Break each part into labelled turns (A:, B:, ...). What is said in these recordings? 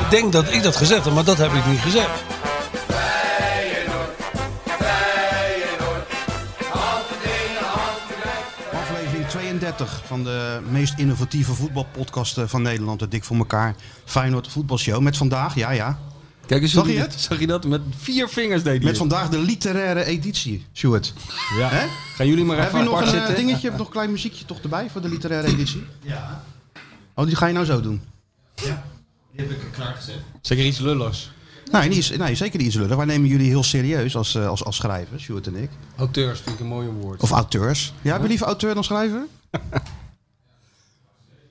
A: Ik denk dat ik dat gezegd heb, maar dat heb ik niet gezegd.
B: Aflevering 32 van de meest innovatieve voetbalpodcast van Nederland. De Dik voor elkaar Feyenoord voetbalshow. Met vandaag, ja ja.
C: Kijk eens,
B: Zag
C: hoe
B: je het?
C: Zag je dat? Met vier vingers deed hij
B: Met
C: het.
B: vandaag de literaire editie, Stuart.
C: Ja.
B: Hè?
C: Gaan jullie maar
B: Heb
C: even
B: je nog
C: apart
B: een eh,
C: zitten?
B: dingetje, heb je nog een klein muziekje toch erbij voor de literaire editie? Ja. Oh, die ga je nou zo doen?
C: Zeker iets lulligs.
B: Nee, niet, nee zeker niet iets lullig. Wij nemen jullie heel serieus als, eh, als, als schrijvers, Stuart en ik.
C: Auteurs vind ik een mooie woord.
B: Of auteurs. Ja, ben je liever auteur dan schrijver?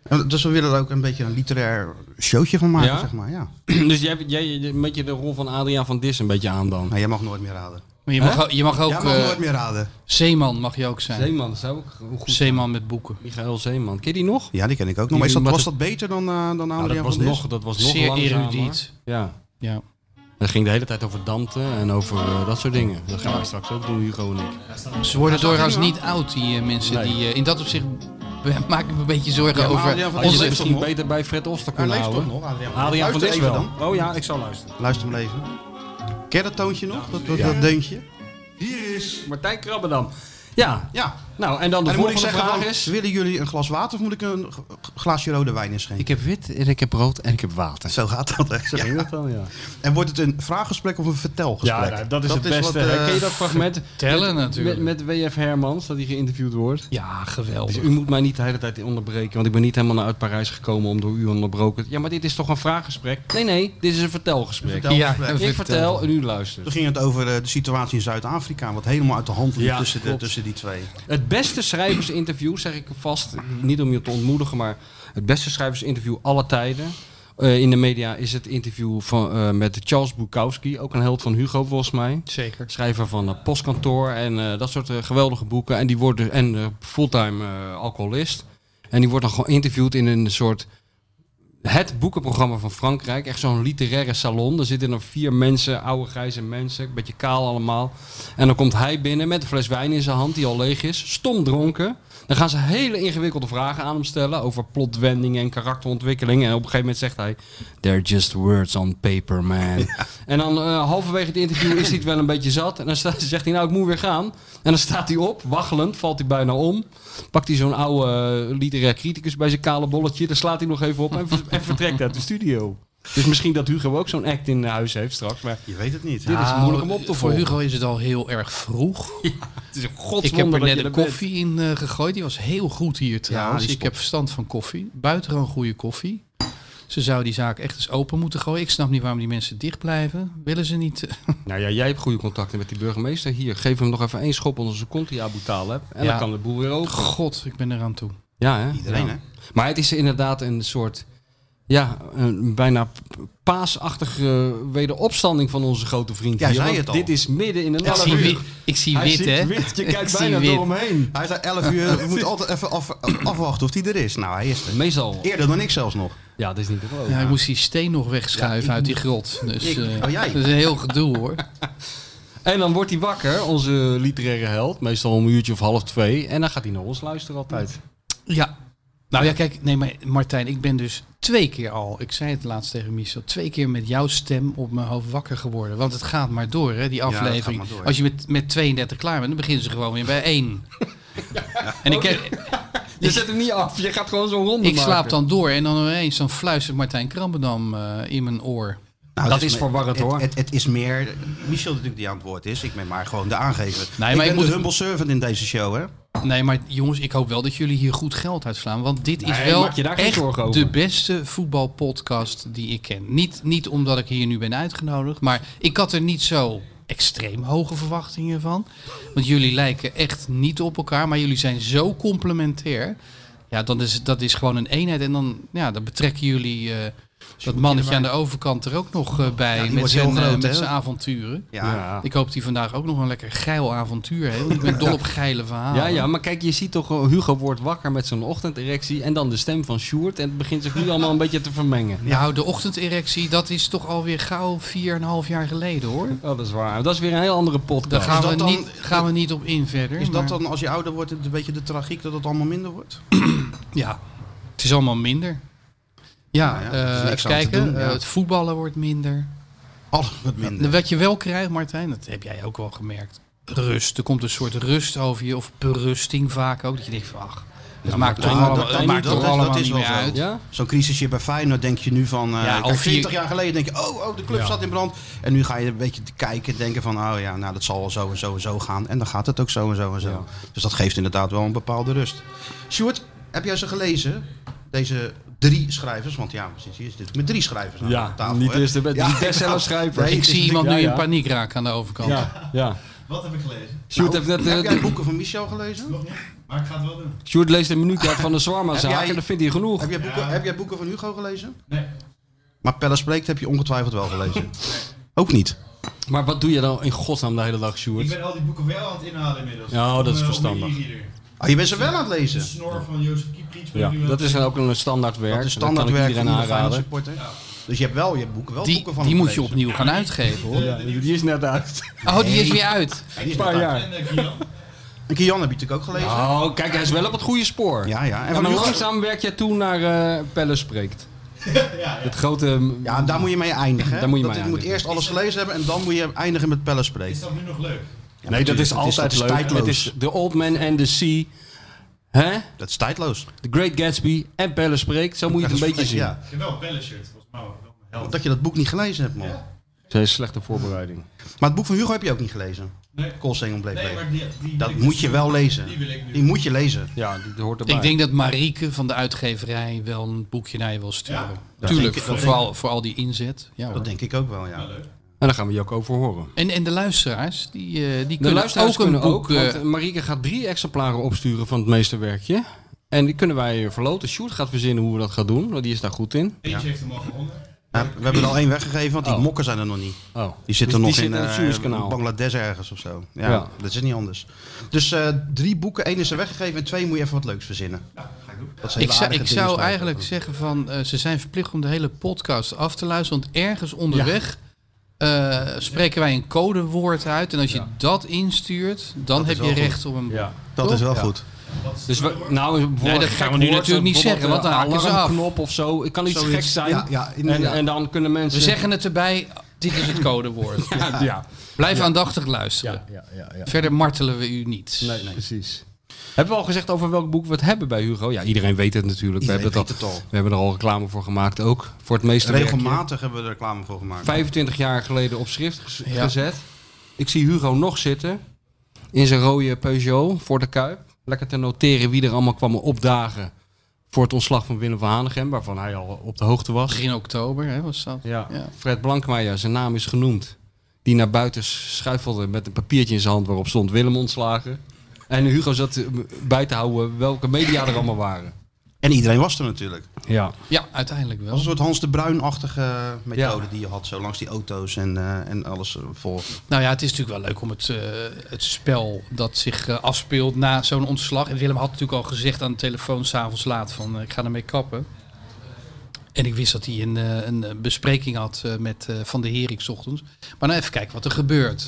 B: En Dus we willen er ook een beetje een literair showtje van maken,
C: Ja?
B: zeg maar. Ja.
C: dus jij, jij een beetje de rol van Adriaan van Dis een beetje aan dan.
B: Maar jij mag nooit meer raden.
D: Maar je mag, ook- je mag ook...
B: jij mag
D: eh,
B: nooit meer raden.
D: Zeeman mag je ook zijn.
C: Zeeman, dat zou ook goed zijn.
D: Zeeman met boeken.
C: Michael Zeeman. Ken je die nog?
B: Ja, die ken ik ook nog. Maar is dat, was dat beter dan, eh dan
C: Nou,
B: Adriaan
C: dat, was nog, dat was nog
D: Zeer erudiet.
C: Ja.
D: Ja.
C: Het ging de hele tijd over Dante en over eh, dat soort dingen. Dat gaan wij straks ook doen, Hugo en ik.
D: Ze worden doorgaans niet oud, die mensen.
C: Nee.
D: Die, in dat opzicht maak ik me een beetje zorgen
B: Ja,
D: over
B: Adriaan van
C: Had
B: Dis
C: je misschien beter bij Fred Oster kunnen houden?
B: Adriaan van Dis?
C: Adriaan van
B: dan.
C: Oh ja, ik zal luisteren.
B: Luister maar even. Ken je dat toontje nog? Dat, dat, dat deuntje?
C: Martijn Krabbendam. Ja,
B: Ja.
C: Nou en dan de
B: En dan moet ik
C: volgende
B: zeggen,
C: vraag is...
B: willen jullie een glas water of moet ik een glaasje rode wijn inschenken?
C: Ik heb wit en ik heb rood en ik heb water.
B: Zo gaat dat.
C: Zo dan, ja.
B: En wordt het een vraaggesprek of een vertelgesprek?
C: Ja, nou, dat is het beste.
B: eh,
C: Ken je dat fragment?
D: Tellen
C: met,
D: natuurlijk.
C: Met, met WF Hermans, dat hij geïnterviewd wordt.
D: Ja,
C: Dus
D: geweldig.
C: u moet mij niet de hele tijd onderbreken, want ik ben niet helemaal uit Parijs gekomen om door u onderbroken. Ja, maar dit is toch een vraaggesprek? Nee, nee, dit is een vertelgesprek.
B: vertelgesprek.
D: Ja,
C: Ik vertel en u luistert.
B: Toen ging het over eh, de situatie in Zuid-Afrika, wat helemaal uit de hand liep
C: Ja,
B: tussen, de,
C: klopt.
B: tussen die twee.
C: Het beste schrijversinterview, zeg ik vast, niet om je te ontmoedigen, maar het beste schrijversinterview aller tijden. eh, in de media is het interview van, eh, met Charles Bukowski, ook een held van Hugo volgens mij.
D: Zeker.
C: Schrijver van eh, Postkantoor en eh, dat soort geweldige boeken. En die wordt dus, en fulltime alcoholist. En die wordt dan gewoon interviewd in een soort het boekenprogramma van Frankrijk. Echt zo'n literaire salon. Er zitten er vier mensen, oude grijze mensen, een beetje kaal allemaal. En dan komt hij binnen met een fles wijn in zijn hand die al leeg is, stom dronken. Dan gaan ze hele ingewikkelde vragen aan hem stellen over plotwendingen en karakterontwikkeling. En op een gegeven moment zegt hij: They're just words on paper, man. En dan eh, halverwege het interview is hij het wel een beetje zat. En dan zegt hij: Nou, ik moet weer gaan. En dan staat hij op, waggelend, valt hij bijna om. Pakt hij zo'n oude eh, literair criticus bij zijn kale bolletje. Dan slaat hij nog even op en, en vertrekt uit de studio. Dus misschien dat Hugo ook zo'n act in huis heeft straks. Maar
B: Je weet het niet.
C: Dit is moeilijk om op te
D: Voor
C: volgen.
D: Hugo is het al heel erg vroeg.
C: het is een
D: Ik heb er net een
C: bent.
D: koffie in eh, gegooid. Die was heel goed hier trouwens. ik heb verstand van koffie. Buitengewoon goede koffie. Ze zou die zaak echt eens open moeten gooien. Ik snap niet waarom die mensen dicht blijven. Willen ze niet?
C: Nou ja, jij hebt goede contacten met die burgemeester. Hier, geef hem nog even één schop onder zijn kont die Abu Talib. En
D: Ja.
C: dan kan de boel weer open.
D: God, ik ben eraan toe.
C: Ja, hè?
B: Iedereen,
C: Ja.
B: hè?
C: Maar het is inderdaad een soort, ja, een bijna paasachtige wederopstanding van onze grote vriend
B: Jij
C: hier.
B: zei het al.
C: Dit is midden in een
D: Ik
C: half
D: zie, ik zie
C: Hij
D: wit,
C: ziet
D: hè?
C: wit, je
D: Ik
C: kijkt bijna
D: wit.
C: door hem heen.
B: Hij zei 11 uur, we moeten altijd even af, afwachten of hij er is. Nou, hij is er.
C: Meestal.
B: Eerder dan ik zelfs nog.
C: Ja, dat is niet te geloven.
D: Ja, ik moest die steen nog wegschuiven uit die grot. Dus
B: Ik-
D: eh,
B: oh, jij?
D: dat is een heel gedoe hoor.
C: En dan wordt hij wakker, onze literaire held. Meestal om een uurtje of half twee. En dan gaat hij naar ons luisteren altijd.
D: Ja. Nou ja, kijk, nee, maar Martijn, ik ben dus twee keer al, ik zei het laatst tegen Michel, twee keer met jouw stem op mijn hoofd wakker geworden. Want het gaat maar door, hè, die aflevering.
B: maar door.
D: Als je met, met 32 klaar bent, dan beginnen ze gewoon weer bij één. En ik, heb-
C: Je zet hem niet af, je gaat gewoon zo'n ronde
D: ik
C: maken.
D: slaap dan door en dan ineens dan fluistert Martijn Krabbendam eh, in mijn oor.
B: Nou,
C: Dat is verwarrend, hoor.
B: Het, het is meer Michel natuurlijk die aan het woord is. Ik ben maar gewoon de aangever.
D: Nee,
B: ik
D: maar
B: ben
D: ik moet-
B: de humble servant in deze show, hè?
D: Nee, maar jongens, ik hoop wel dat jullie hier goed geld uitslaan. Want dit is
C: Nee,
D: wel echt de beste voetbalpodcast die ik ken. Niet, niet omdat ik hier nu ben uitgenodigd, maar ik had er niet zo extreem hoge verwachtingen van. Want jullie lijken echt niet op elkaar, maar jullie zijn zo complementair. Ja, dan is, dat is gewoon een eenheid. En dan, ja, dan betrekken jullie eh, dat mannetje aan de overkant er ook nog eh, bij.
B: Ja,
D: met zijn, eh,
B: groot,
D: met zijn avonturen.
B: Ja.
D: Ik hoop dat hij vandaag ook nog een lekker geil avontuur heeft. Ik ben dol op geile verhalen.
C: Ja, ja, maar kijk, je ziet toch, eh, Hugo wordt wakker met zijn ochtenderectie en dan de stem van Sjoerd. En het begint zich nu allemaal een beetje te vermengen.
D: Nou, de ochtenderectie, dat is toch alweer gauw 4,5 jaar geleden hoor.
C: Oh, dat is waar. Dat is weer een heel andere podcast.
D: Daar gaan, we,
B: dan-
D: niet, gaan we niet op in verder.
B: Is dat dan als je ouder wordt een beetje de tragiek dat het allemaal minder wordt?
D: Ja, het is allemaal minder. Ja,
B: ja,
D: eh,
B: niks
D: even kijken.
B: doen, ja.
D: eh, het voetballen wordt minder.
B: Alles wordt minder.
D: Wat je wel krijgt, Martijn, dat heb jij ook wel gemerkt. Rust. Er komt een soort rust over je, of berusting vaak ook. Dat je denkt van, ach, het maakt toch
B: dat-
D: allemaal,
B: dat- dat-
D: maakt
B: dat-
D: toch
B: dat
D: allemaal
B: is
D: niet
B: wel
D: uit.
C: Ja?
B: Zo'n crisisje bij Feyenoord denk je nu van... eh
D: Ja,
B: kijk,
D: al vier-
B: 40 jaar geleden denk je, oh, oh de club
D: Ja.
B: staat in brand. En nu ga je een beetje te kijken en denken van... oh ja, nou dat zal wel zo en zo en zo gaan. En dan gaat het ook zo en zo en zo. Dus dat geeft inderdaad wel een bepaalde rust. Sjoerd, heb jij ze gelezen? Deze drie schrijvers, want ja, sinds hier is dit met drie schrijvers aan
C: Ja,
B: tafel.
C: niet
B: hè?
C: eerst de met
B: Ja,
C: drie bestsellerschrijvers.
B: nee,
D: Ik zie iemand
C: ja,
D: nu
C: ja.
D: in paniek raken aan de overkant.
C: Ja, ja.
E: Wat heb ik gelezen?
C: Sjoerd
B: Nou,
C: heeft net...
B: heb
C: eh,
B: jij
C: de-
B: boeken van Michel gelezen?
E: Nog niet, maar ik ga het wel doen.
C: Sjoerd leest een minuut uit van de Zwarma-zaak
B: Heb
C: en dat vindt hij genoeg.
B: Heb jij, boeken,
E: Ja.
B: heb jij boeken van Hugo gelezen?
E: Nee.
B: Maar Pelle Spreekt heb je ongetwijfeld wel gelezen. Ook niet.
C: Maar wat doe je dan in godsnaam de hele dag,
E: Ik
C: Sjoerd?
E: ben al die boeken wel aan het inhalen inmiddels.
C: Ja, dat is
E: eh,
C: verstandig.
B: Oh, je bent ze wel aan het
E: De
B: lezen.
E: snor van Jozef
C: Ja, dat is dan ook een standaard werk.
B: Dat is
C: Dat kan
B: standaard
C: ik
B: werk
C: iedereen
B: van de
C: aanraden.
B: supporter. Dus je hebt wel, je hebt boeken, wel
D: Die,
B: boeken van
D: die moet je opnieuw gaan uitgeven hoor.
C: Ja, die is net uit.
D: Oh, die is weer uit.
B: Ja, is
C: Een paar jaar.
E: En uh, Kian.
B: Kian heb je natuurlijk ook gelezen.
C: Oh, kijk, hij is wel op het goede spoor.
B: Ja, ja. En
C: En
B: van
C: langzaam werk je toe naar eh Pelle Spreekt. Het grote...
B: Ja, daar moet je mee eindigen. Hè?
C: Daar moet je
B: dat,
C: mee
B: je moet eerst alles gelezen hebben en dan moet je eindigen met Pelle
E: Is
B: Spreekt.
E: dat nu nog leuk?
B: Ja,
C: nee, dat is altijd
B: dat is,
C: leuk.
B: tijdloos.
C: Het is The Old Man and the Sea. Hè?
B: Dat is tijdloos.
C: The Great Gatsby en Pelle Spreekt. Zo moet je het een beetje zien.
B: Ja.
E: Ik heb wel een pelletshirt. Volgens mij wel.
B: Dat je dat boek niet gelezen hebt, man.
C: Het is een slechte voorbereiding.
B: Maar het boek van Hugo heb je ook niet gelezen.
E: Nee.
B: Koolsingel bleef
E: Nee,
B: leven.
E: maar die, die
B: Dat moet je wel lezen.
E: Die wil ik nu.
B: Die moet je lezen.
C: Ja, die hoort erbij.
D: Ik denk dat Marieke van de uitgeverij wel een boekje naar je wil sturen.
E: Ja,
B: dat
D: Tuurlijk,
B: ik-
D: voor,
B: dat
D: al die inzet. Ja, hoor.
B: Dat denk ik ook wel, ja.
E: Ja, leuk.
C: En daar gaan we je ook over horen.
D: En, en de luisteraars, die, eh, die
C: De luisteraars
D: ook een
C: kunnen
D: boek...
C: ook,
D: eh,
C: want Marieke gaat drie exemplaren opsturen van het meesterwerkje. En die kunnen wij verloten. Sjoerd gaat verzinnen hoe we dat gaan doen, want die is daar goed in.
E: Eentje heeft hem al gewonnen.
B: Ja, we hebben er al één weggegeven, want die
C: Oh.
B: mokken zijn er nog niet.
C: Oh.
B: Die zitten
C: Dus
B: nog
C: die
B: in,
C: zitten in het
B: eh,
C: Suezkanaal.
B: Bangladesh ergens of zo. Ja,
C: Ja.
B: dat is niet anders. Dus eh, drie boeken, één is er weggegeven en twee moet je even wat leuks verzinnen.
E: Nou, ga ik doen.
B: Dat
D: ik zou, ik eigenlijk zeggen van, eh, ze zijn verplicht om de hele podcast af te luisteren. Want ergens onderweg eh, spreken wij een codewoord uit. En als je dat instuurt, dan
B: Dat
D: heb je
B: goed.
D: recht op een.
C: Ja.
B: Dat is wel
D: Ja.
B: goed.
C: Dus we, nou, bijvoorbeeld
D: dat gaan we nu natuurlijk niet zeggen, want dan haken ze af.
C: alarmknop of zo. Het kan iets
B: Zoiets.
C: geks zijn.
B: Ja, ja,
C: en, dan kunnen mensen...
D: We zeggen het erbij, dit is het codewoord.
C: Ja, ja.
D: Blijf aandachtig luisteren.
C: ja, ja, ja.
D: Verder martelen we u niet.
C: Nee, precies. Hebben we al gezegd over welk boek we het hebben bij Hugo? Ja, iedereen weet het natuurlijk.
B: Iedereen
C: we, hebben het
B: weet
C: al,
B: het al.
C: we hebben er al reclame voor gemaakt ook. Voor het meeste werkje.
B: Regelmatig hebben we er reclame voor gemaakt.
C: 25 jaar geleden op schrift
D: Ja.
C: gezet. Ik zie Hugo nog zitten. In zijn rode Peugeot voor de Kuip. Lekker te noteren wie er allemaal kwam opdagen. Voor het ontslag van Willem van Hanegem. Waarvan hij al op de hoogte was.
D: Begin oktober hè, was dat.
C: Ja.
D: Ja.
C: Fred Blankmeijer, zijn naam is genoemd. Die naar buiten schuifelde met een papiertje in zijn hand waarop stond Willem ontslagen. En Hugo zat eh, bij te houden welke media er allemaal waren.
B: En iedereen was er natuurlijk.
C: Ja.
D: ja, uiteindelijk
B: Dat
D: wel.
B: was een soort Hans de Bruin-achtige methode
C: Ja.
B: die je had. Zo langs die auto's en, eh, en alles eh, vol.
D: Nou ja, het is natuurlijk wel leuk om het, eh, het spel dat zich eh, afspeelt na zo'n ontslag. En Willem had natuurlijk al gezegd aan de telefoon s'avonds laat van eh, ik ga ermee kappen. En ik wist dat hij een, eh, een eh, bespreking had eh, met eh, Van de Herik 's ochtends. Maar nou even kijken wat er gebeurt.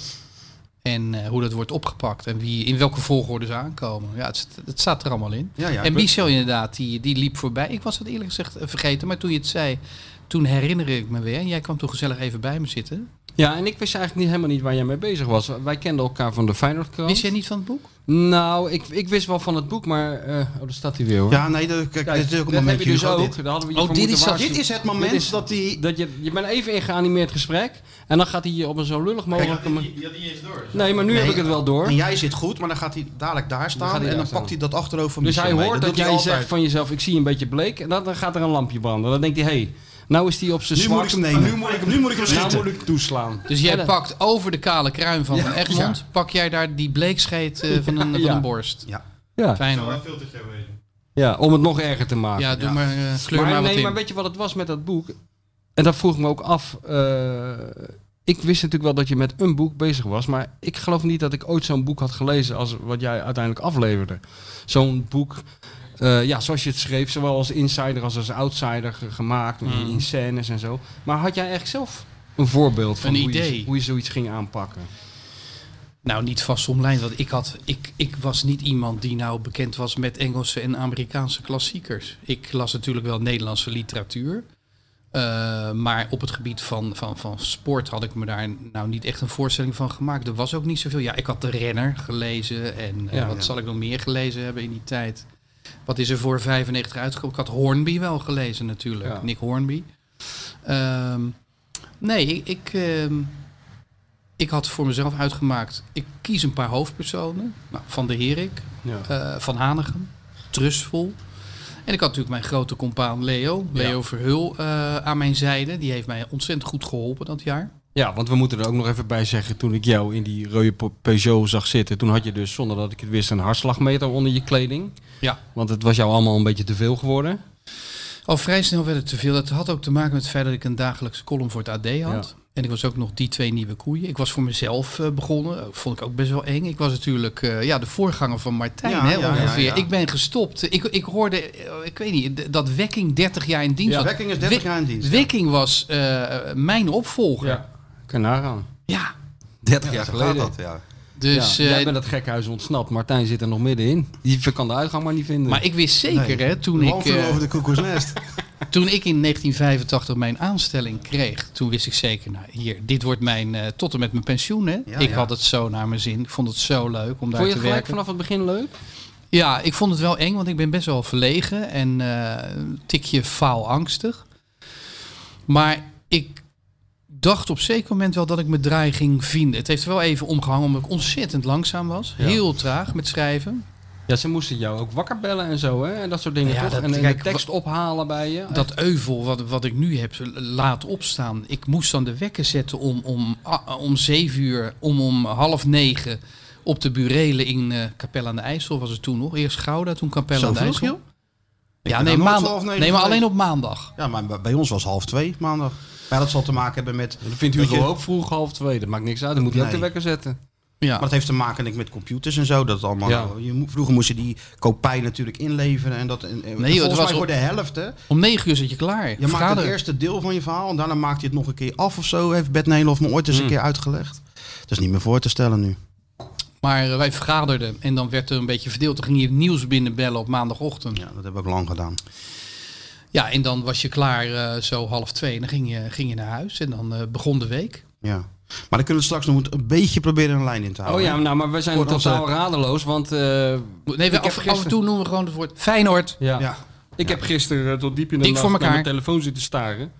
D: En eh, hoe dat wordt opgepakt. En wie, in welke volgorde ze aankomen. Ja, het, het staat er allemaal in.
B: Ja, ja,
D: en Michel inderdaad, die, die liep voorbij. Ik was het eerlijk gezegd vergeten. Maar toen je het zei, toen herinner ik me weer. En jij kwam toen gezellig even bij me zitten.
C: Ja, en ik wist eigenlijk niet, helemaal niet waar jij mee bezig was. Wij kenden elkaar van de Feyenoordkrant.
D: Wist jij niet van het boek?
C: Nou, ik, ik wist wel van het boek, maar... eh, oh, daar staat hij weer hoor.
B: Ja, nee, dat, kijk,
C: Kijk,
B: dit is ook een
C: dat heb
B: momentje.
C: je dus ook.
B: dit.
C: Daar hadden we je
D: Oh, dit is
C: waarschuwen.
B: Dit is het moment
C: Dit is-
B: dat die...
C: Dat je, je bent even in geanimeerd gesprek en dan gaat hij je op een zo lullig mogelijke...
E: had niet eens door.
C: Nee, maar nu
B: Nee,
C: heb ik het wel door.
B: En jij zit goed, maar dan gaat hij dadelijk daar staan
C: hij
B: en dan
C: staan.
B: pakt hij dat achterover van
C: Dus hij
B: mee.
C: hoort dat,
B: hij
C: jij
B: altijd.
C: zegt van jezelf, ik zie een beetje bleek. En dan, dan gaat er een lampje branden. Dan denkt hij, hé, hey, nou is hij op zijn
B: Nu moet ik
C: zwakste...
B: hem nemen. Nu moet ik, nu moet ik hem
C: Nou
B: schieten.
C: moet ik toeslaan.
D: Dus jij pakt over de kale kruin van Van
B: Ja,
D: Egmond, pak jij daar die bleekscheet eh, van, een, van een borst.
B: Ja.
C: Ja,
D: Fijn hoor.
C: ja, om het nog erger te maken.
D: Ja, doe
B: Ja.
D: maar, eh, kleur maar,
C: maar,
D: wat
C: nee,
D: in.
C: maar weet je wat het was met dat boek? En dat vroeg ik me ook af. eh, ik wist natuurlijk wel dat je met een boek bezig was. Maar ik geloof niet dat ik ooit zo'n boek had gelezen als wat jij uiteindelijk afleverde. Zo'n boek, eh, ja, zoals je het schreef, zowel als insider als als outsider ge- gemaakt.
D: Mm.
C: In scènes en zo. Maar had jij eigenlijk zelf een voorbeeld van
D: Een
C: hoe, Je,
D: idee.
C: hoe je zoiets ging aanpakken?
D: Nou, niet vast omlijnd. Want ik, had, ik, ik was niet iemand die nou bekend was met Engelse en Amerikaanse klassiekers. Ik las natuurlijk wel Nederlandse literatuur. Eh, maar op het gebied van, van, van sport had ik me daar nou niet echt een voorstelling van gemaakt. Er was ook niet zoveel. Ja, ik had De Renner gelezen. En eh, wat
B: ja.
D: zal ik nog meer gelezen hebben in die tijd? Wat is er voor 95 uitgekomen? Ik had Hornby wel gelezen natuurlijk.
C: Ja.
D: Nick Hornby. Ehm, nee, ik, ik, ehm, ik had voor mezelf uitgemaakt. Ik kies een paar hoofdpersonen. Nou, van de Herik,
C: Ja.
D: eh, Van Hanegem, Trustful. En ik had natuurlijk mijn grote compaan Leo, Leo Verhul, eh, aan mijn zijde. Die heeft mij ontzettend goed geholpen dat jaar.
C: Ja, want we moeten er ook nog even bij zeggen, toen ik jou in die rode Pe- Peugeot zag zitten, toen had je dus, zonder dat ik het wist, een hartslagmeter onder je kleding.
D: Ja.
C: Want het was jou allemaal een beetje te veel geworden.
D: Al vrij snel werd het te veel. Dat had ook te maken met het feit dat ik een dagelijkse column voor het AD had. En ik was ook nog die twee nieuwe koeien. Ik was voor mezelf eh, begonnen. Vond ik ook best wel eng. Ik was natuurlijk eh, ja, de voorganger van Martijn
B: Ja,
D: hè,
B: ja,
D: ongeveer.
B: ja.
D: Ik ben gestopt. Ik, ik hoorde, eh, ik weet niet, dat Wekking 30 jaar in dienst
B: Ja,
D: was.
B: Wekking is 30
D: We-
B: jaar in dienst.
D: Wekking was eh, mijn opvolger. Ja.
C: Kan nagaan.
B: 30
C: jaar
B: jaar
C: geleden.
B: Dat, ja.
D: Dus,
C: ja,
D: eh,
C: jij bent het gekhuis ontsnapt. Martijn zit er nog middenin. Die kan de uitgang maar niet vinden.
D: maar ik wist zeker,
B: Nee.
D: hè, toen ik,
B: veel
D: eh,
B: over de koekoesnest.
D: toen ik in 1985 mijn aanstelling kreeg, toen wist ik zeker, nou hier, dit wordt mijn, eh, tot en met mijn pensioen. Hè.
B: Ja,
D: ik
B: ja.
D: had het zo naar mijn zin. Ik vond het zo leuk om daar
C: Vond je
D: te
C: het gelijk
D: werken.
C: vanaf het begin leuk?
D: Ja, ik vond het wel eng, want ik ben best wel verlegen en eh, een tikje faalangstig. Maar ik dacht op zeker moment wel dat ik mijn draai ging vinden. Het heeft er wel even omgehangen omdat ik ontzettend langzaam was.
C: Ja.
D: Heel traag met schrijven.
C: Ja, ze moesten jou ook wakker bellen en zo, hè? En dat soort dingen,
D: Ja,
C: toch?
D: dat-
C: en, en
D: kijk,
C: de tekst ophalen bij je.
D: Dat euvel wat, wat ik nu heb laat opstaan. Ik moest dan de wekker zetten om, om, ah, om zeven uur, om om half negen op de burelen in eh Capelle aan de IJssel was het toen nog. Eerst Gouda, toen Capelle
B: Zo
D: aan de
B: vroeg,
D: IJssel.
B: joh?
D: Ja, nee, maandag. nee, maar alleen op maandag.
B: Ja, maar bij- bij ons was half twee maandag. Maar dat zal te maken hebben met...
C: Dat vindt Hugo
B: je-
C: ook vroeg half twee. Dat maakt niks uit. Dan moet hij ook
B: Nee.
C: de wekker zetten.
D: Ja.
B: Maar dat heeft te maken denk ik, met computers en zo. Dat allemaal,
C: Ja.
B: je, vroeger moest je die kopij natuurlijk inleveren. En dat, en, en
D: het
B: volgens
D: was
B: mij
D: op-
B: voor de helft. Hè.
D: Om negen uur zit je klaar.
B: Je maakt het eerste deel van je verhaal. En daarna maakt hij het nog een keer af of zo. Heeft Bert Nederlof me ooit eens een
C: Mm.
B: keer uitgelegd. Dat is niet meer voor te stellen nu.
D: Maar eh, wij vergaderden en dan werd er een beetje verdeeld. Dan ging je het nieuws binnenbellen op maandagochtend. Ja,
B: Ja, dat hebben we ook lang gedaan.
D: En dan was je klaar eh, zo half twee. En dan ging je, ging je naar huis en dan eh, begon de week.
B: Ja. Maar dan kunnen we straks nog een beetje proberen een lijn in te
C: Oh
B: houden.
C: ja, nou, maar we zijn totaal
B: onze-
C: radeloos, want... eh,
D: Nee, we af, en toe noemen we gewoon het woord Feyenoord.
C: ja.
B: Ja.
C: Ik heb gisteren tot diep in de
D: Dik
C: nacht naar mijn telefoon zitten staren.
B: Geen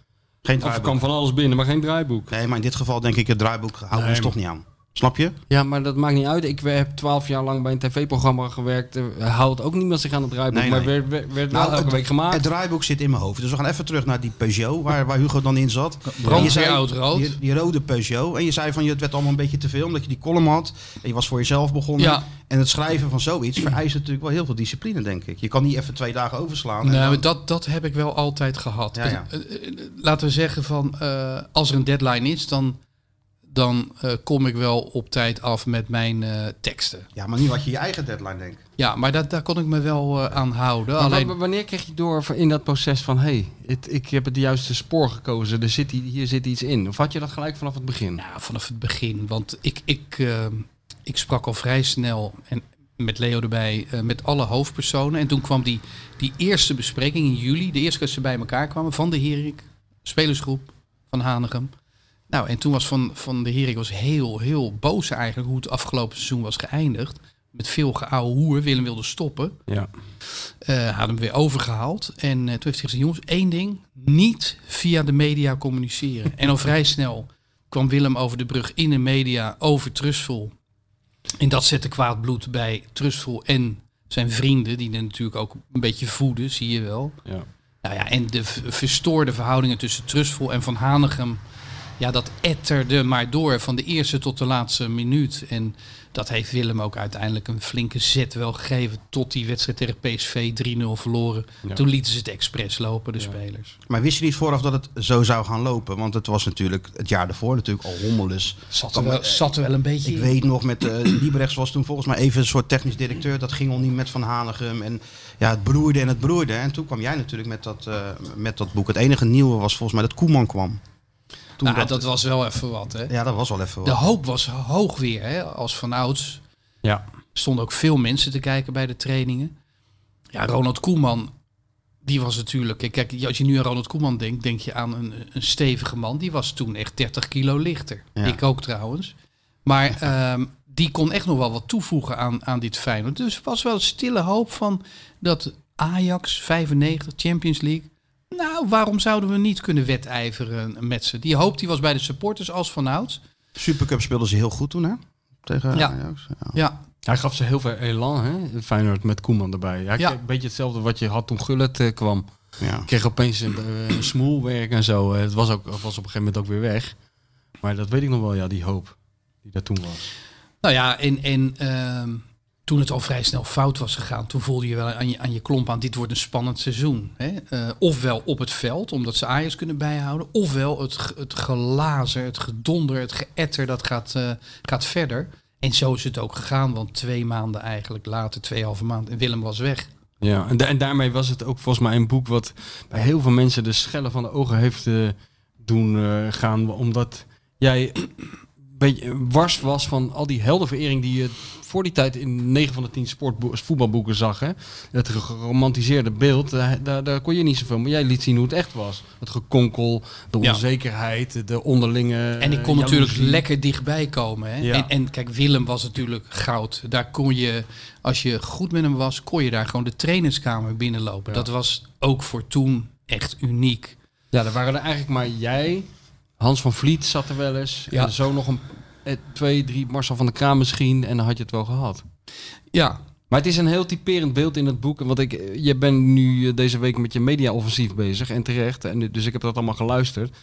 C: Of er
B: draaiboek.
C: kwam van alles binnen, maar geen draaiboek.
B: Nee, maar in dit geval denk ik het draaiboek houden we
C: Nee,
B: ons toch niet aan. Snap je?
C: Ja, maar dat maakt niet uit. Ik heb twaalf jaar lang bij een tv-programma gewerkt. Er houdt ook niemand zich aan het draaiboek.
B: Nee,
C: Maar
B: nee.
C: werd, werd, werd wel
B: Nou,
C: elke
B: het-
C: week gemaakt.
B: Het draaiboek zit in mijn hoofd. Dus we gaan even terug naar die Peugeot, waar, waar Hugo dan in zat.
D: Brandweer
B: Je zei-
D: oud-rood.
B: Die, die rode Peugeot. En je zei van, je, het werd allemaal een beetje te veel, omdat je die column had. En je was voor jezelf begonnen.
D: Ja.
B: En het schrijven van zoiets vereist natuurlijk wel heel veel discipline, denk ik. Je kan niet even twee dagen overslaan.
D: Nou,
B: dan-
D: maar dat, dat heb ik wel altijd gehad.
B: Ja, ja.
D: Eh, eh, eh, Laten we zeggen van, eh, als er een deadline is, dan, dan eh, kom ik wel op tijd af met mijn eh, teksten.
B: Ja, maar niet wat je je eigen deadline denkt.
D: Ja, maar dat, daar kon ik me wel eh, aan houden.
C: Maar
D: Alleen,
C: wa- wanneer kreeg je door in dat proces van... hé, hey, ik heb het juiste spoor gekozen, er zit, hier zit iets in? Of had je dat gelijk vanaf het begin?
D: Nou, vanaf het begin. Want ik, ik, eh, ik sprak al vrij snel en met Leo erbij eh, met alle hoofdpersonen. En toen kwam die, die eerste bespreking in juli, de eerste keer dat ze bij elkaar kwamen, van de Herik, spelersgroep van Hanegem. Nou, en toen was van, van de Herik was heel, heel boos eigenlijk hoe het afgelopen seizoen was geëindigd. Met veel geouwe hoer. Willem wilde stoppen.
C: Ja.
D: Eh, had hem weer overgehaald. En eh, toen heeft hij gezegd, jongens, één ding. Niet via de media communiceren. en al vrij snel kwam Willem over de brug in de media over Trustful. En dat zette kwaad bloed bij Trustful en zijn vrienden. Die natuurlijk ook een beetje voeden, zie je wel.
C: Ja.
D: Nou ja, en de verstoorde verhoudingen tussen Trustful en Van Hanegem. Ja, dat etterde maar door van de eerste tot de laatste minuut. En dat heeft Willem ook uiteindelijk een flinke zet wel gegeven. Tot die wedstrijd tegen PSV 3-0 verloren.
C: Ja.
D: Toen lieten ze het expres lopen, de spelers.
B: Maar wist je niet vooraf dat het zo zou gaan lopen? Want het was natuurlijk het jaar daarvoor natuurlijk al hommeles.
D: Zat er wel, zat er wel een beetje
B: Ik
D: in.
B: weet nog, met uh, Liebrechts was toen volgens mij even een soort technisch directeur. Dat ging al niet met Van Hanegem. En ja, het broeide en het broeide. En toen kwam jij natuurlijk met dat, eh, met dat boek. Het enige nieuwe was volgens mij dat Koeman kwam. Toen
D: Nou, dat, was wel even wat, hè.
B: Ja, dat was wel even
D: De
B: wat.
D: hoop was hoog weer, hè. Als van ouds
C: Ja.
D: stonden ook veel mensen te kijken bij de trainingen. Ja, Ronald Koeman, die was natuurlijk... Kijk, als je nu aan Ronald Koeman denkt, denk je aan een, een stevige man. Die was toen echt 30 kilo lichter.
B: Ja.
D: Ik ook trouwens. Maar ehm, die kon echt nog wel wat toevoegen aan, aan dit Feyenoord. Dus er was wel stille hoop van dat Ajax 95, Champions League... Nou, waarom zouden we niet kunnen wedijveren met ze? Die hoop die was bij de supporters als vanouds.
B: Supercup speelden ze heel goed toen, hè? Tegen
D: Ja.
B: Ajax. Ja.
D: Ja,
C: Hij gaf ze heel veel elan, hè? Feyenoord met Koeman erbij. Ja,
D: Ja.
C: Een beetje hetzelfde wat je had toen Gullit eh, kwam.
B: Ja.
C: kreeg opeens een, eh, een smoelwerk en zo. Eh, Het was, ook, was op een gegeven moment ook weer weg. Maar dat weet ik nog wel, ja, die hoop die daar toen was.
D: Nou ja, en, en ehm, toen het al vrij snel fout was gegaan, toen voelde je wel aan je, aan je klomp aan, dit wordt een spannend seizoen. Hè? Eh, ofwel op het veld, omdat ze Ajax kunnen bijhouden, ofwel het, het gelazer, het gedonder, het geëtter, dat gaat, eh, gaat verder. En zo is het ook gegaan, want twee maanden eigenlijk later, tweeënhalve maand, en Willem was weg.
C: Ja, en, da- en daarmee was het ook volgens mij een boek wat bij heel veel mensen de schellen van de ogen heeft eh, doen gaan. Omdat jij beetje wars was van al die heldenverering die je voor die tijd in 9 van de 10 sportbo- voetbalboeken zag. Hè? Het geromantiseerde beeld, daar, daar, daar kon je niet zoveel. Maar jij liet zien hoe het echt was. Het gekonkel, de
D: Ja.
C: onzekerheid, de onderlinge
D: En ik kon natuurlijk lekker dichtbij komen. Hè?
C: Ja.
D: En, en kijk, Willem was natuurlijk goud. Daar kon je, als je goed met hem was, kon je daar gewoon de trainerskamer binnenlopen.
C: Ja.
D: Dat was ook voor toen echt uniek.
C: Ja, er waren er eigenlijk maar jij, Hans van Vliet zat er wel eens.
D: Ja.
C: En zo nog een eh, twee, drie, Marcel van der Kraan misschien. En dan had je het wel gehad.
D: Ja,
C: Maar het is een heel typerend beeld in het boek. Want ik, je bent nu eh, deze week met je media-offensief bezig. En terecht. En dus ik heb dat allemaal geluisterd.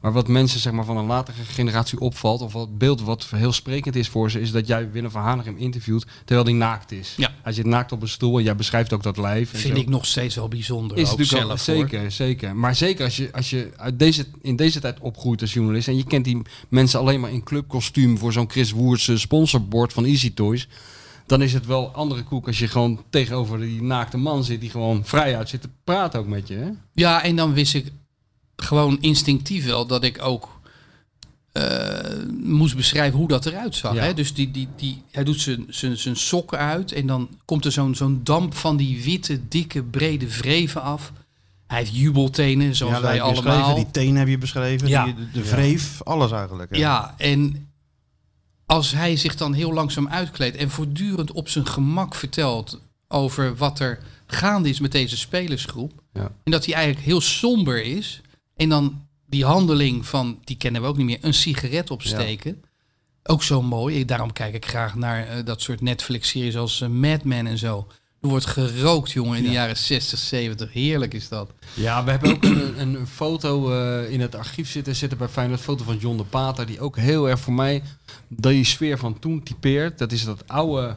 C: Maar wat mensen zeg maar, van een latere generatie opvalt. Of wat beeld wat heel sprekend is voor ze. Is dat jij Willem van Hanegem interviewt. Terwijl hij naakt is.
D: Ja.
C: Hij zit naakt op een stoel. En jij beschrijft ook dat lijf. en
D: vind
C: zo.
D: ik nog steeds wel bijzonder.
C: Is
D: ook
C: natuurlijk wel,
D: zelf, hoor.
C: zeker, zeker. Maar zeker als je, als je uit deze, in deze tijd opgroeit als journalist en je kent die mensen alleen maar in clubkostuum voor zo'n Chris Woerts eh, sponsorbord van Easy Toys, dan is het wel andere koek als je gewoon tegenover die naakte man zit die gewoon vrij uit zit te praten ook met je. Hè?
D: Ja, en dan wist ik gewoon instinctief wel dat ik ook eh, moest beschrijven hoe dat eruit zag.
C: Ja.
D: Hè? Dus die, die, die, hij doet zijn- zijn zijn sokken uit en dan komt er zo'n zo'n damp van die witte, dikke, brede vreven af. Hij heeft jubeltenen, zoals
B: Ja,
D: wij allemaal.
B: Die tenen heb je beschreven.
D: Ja.
B: Die, de, de vreef, alles eigenlijk.
D: Ja, en als hij zich dan heel langzaam uitkleedt en voortdurend op zijn gemak vertelt over wat er gaande is met deze spelersgroep.
C: Ja.
D: En dat hij eigenlijk heel somber is. En dan die handeling van, die kennen we ook niet meer, een sigaret opsteken. Ook zo mooi. Daarom kijk ik graag naar eh, dat soort Netflix-series als eh, Mad Men en zo. Er wordt gerookt, jongen, in de jaren 60, 70. Heerlijk is dat.
C: Ja, we hebben ook een, een foto eh, in het archief zitten, zitten bij Feyenoord, foto van John de Pater, die ook heel erg voor mij die sfeer van toen typeert. Dat is dat oude,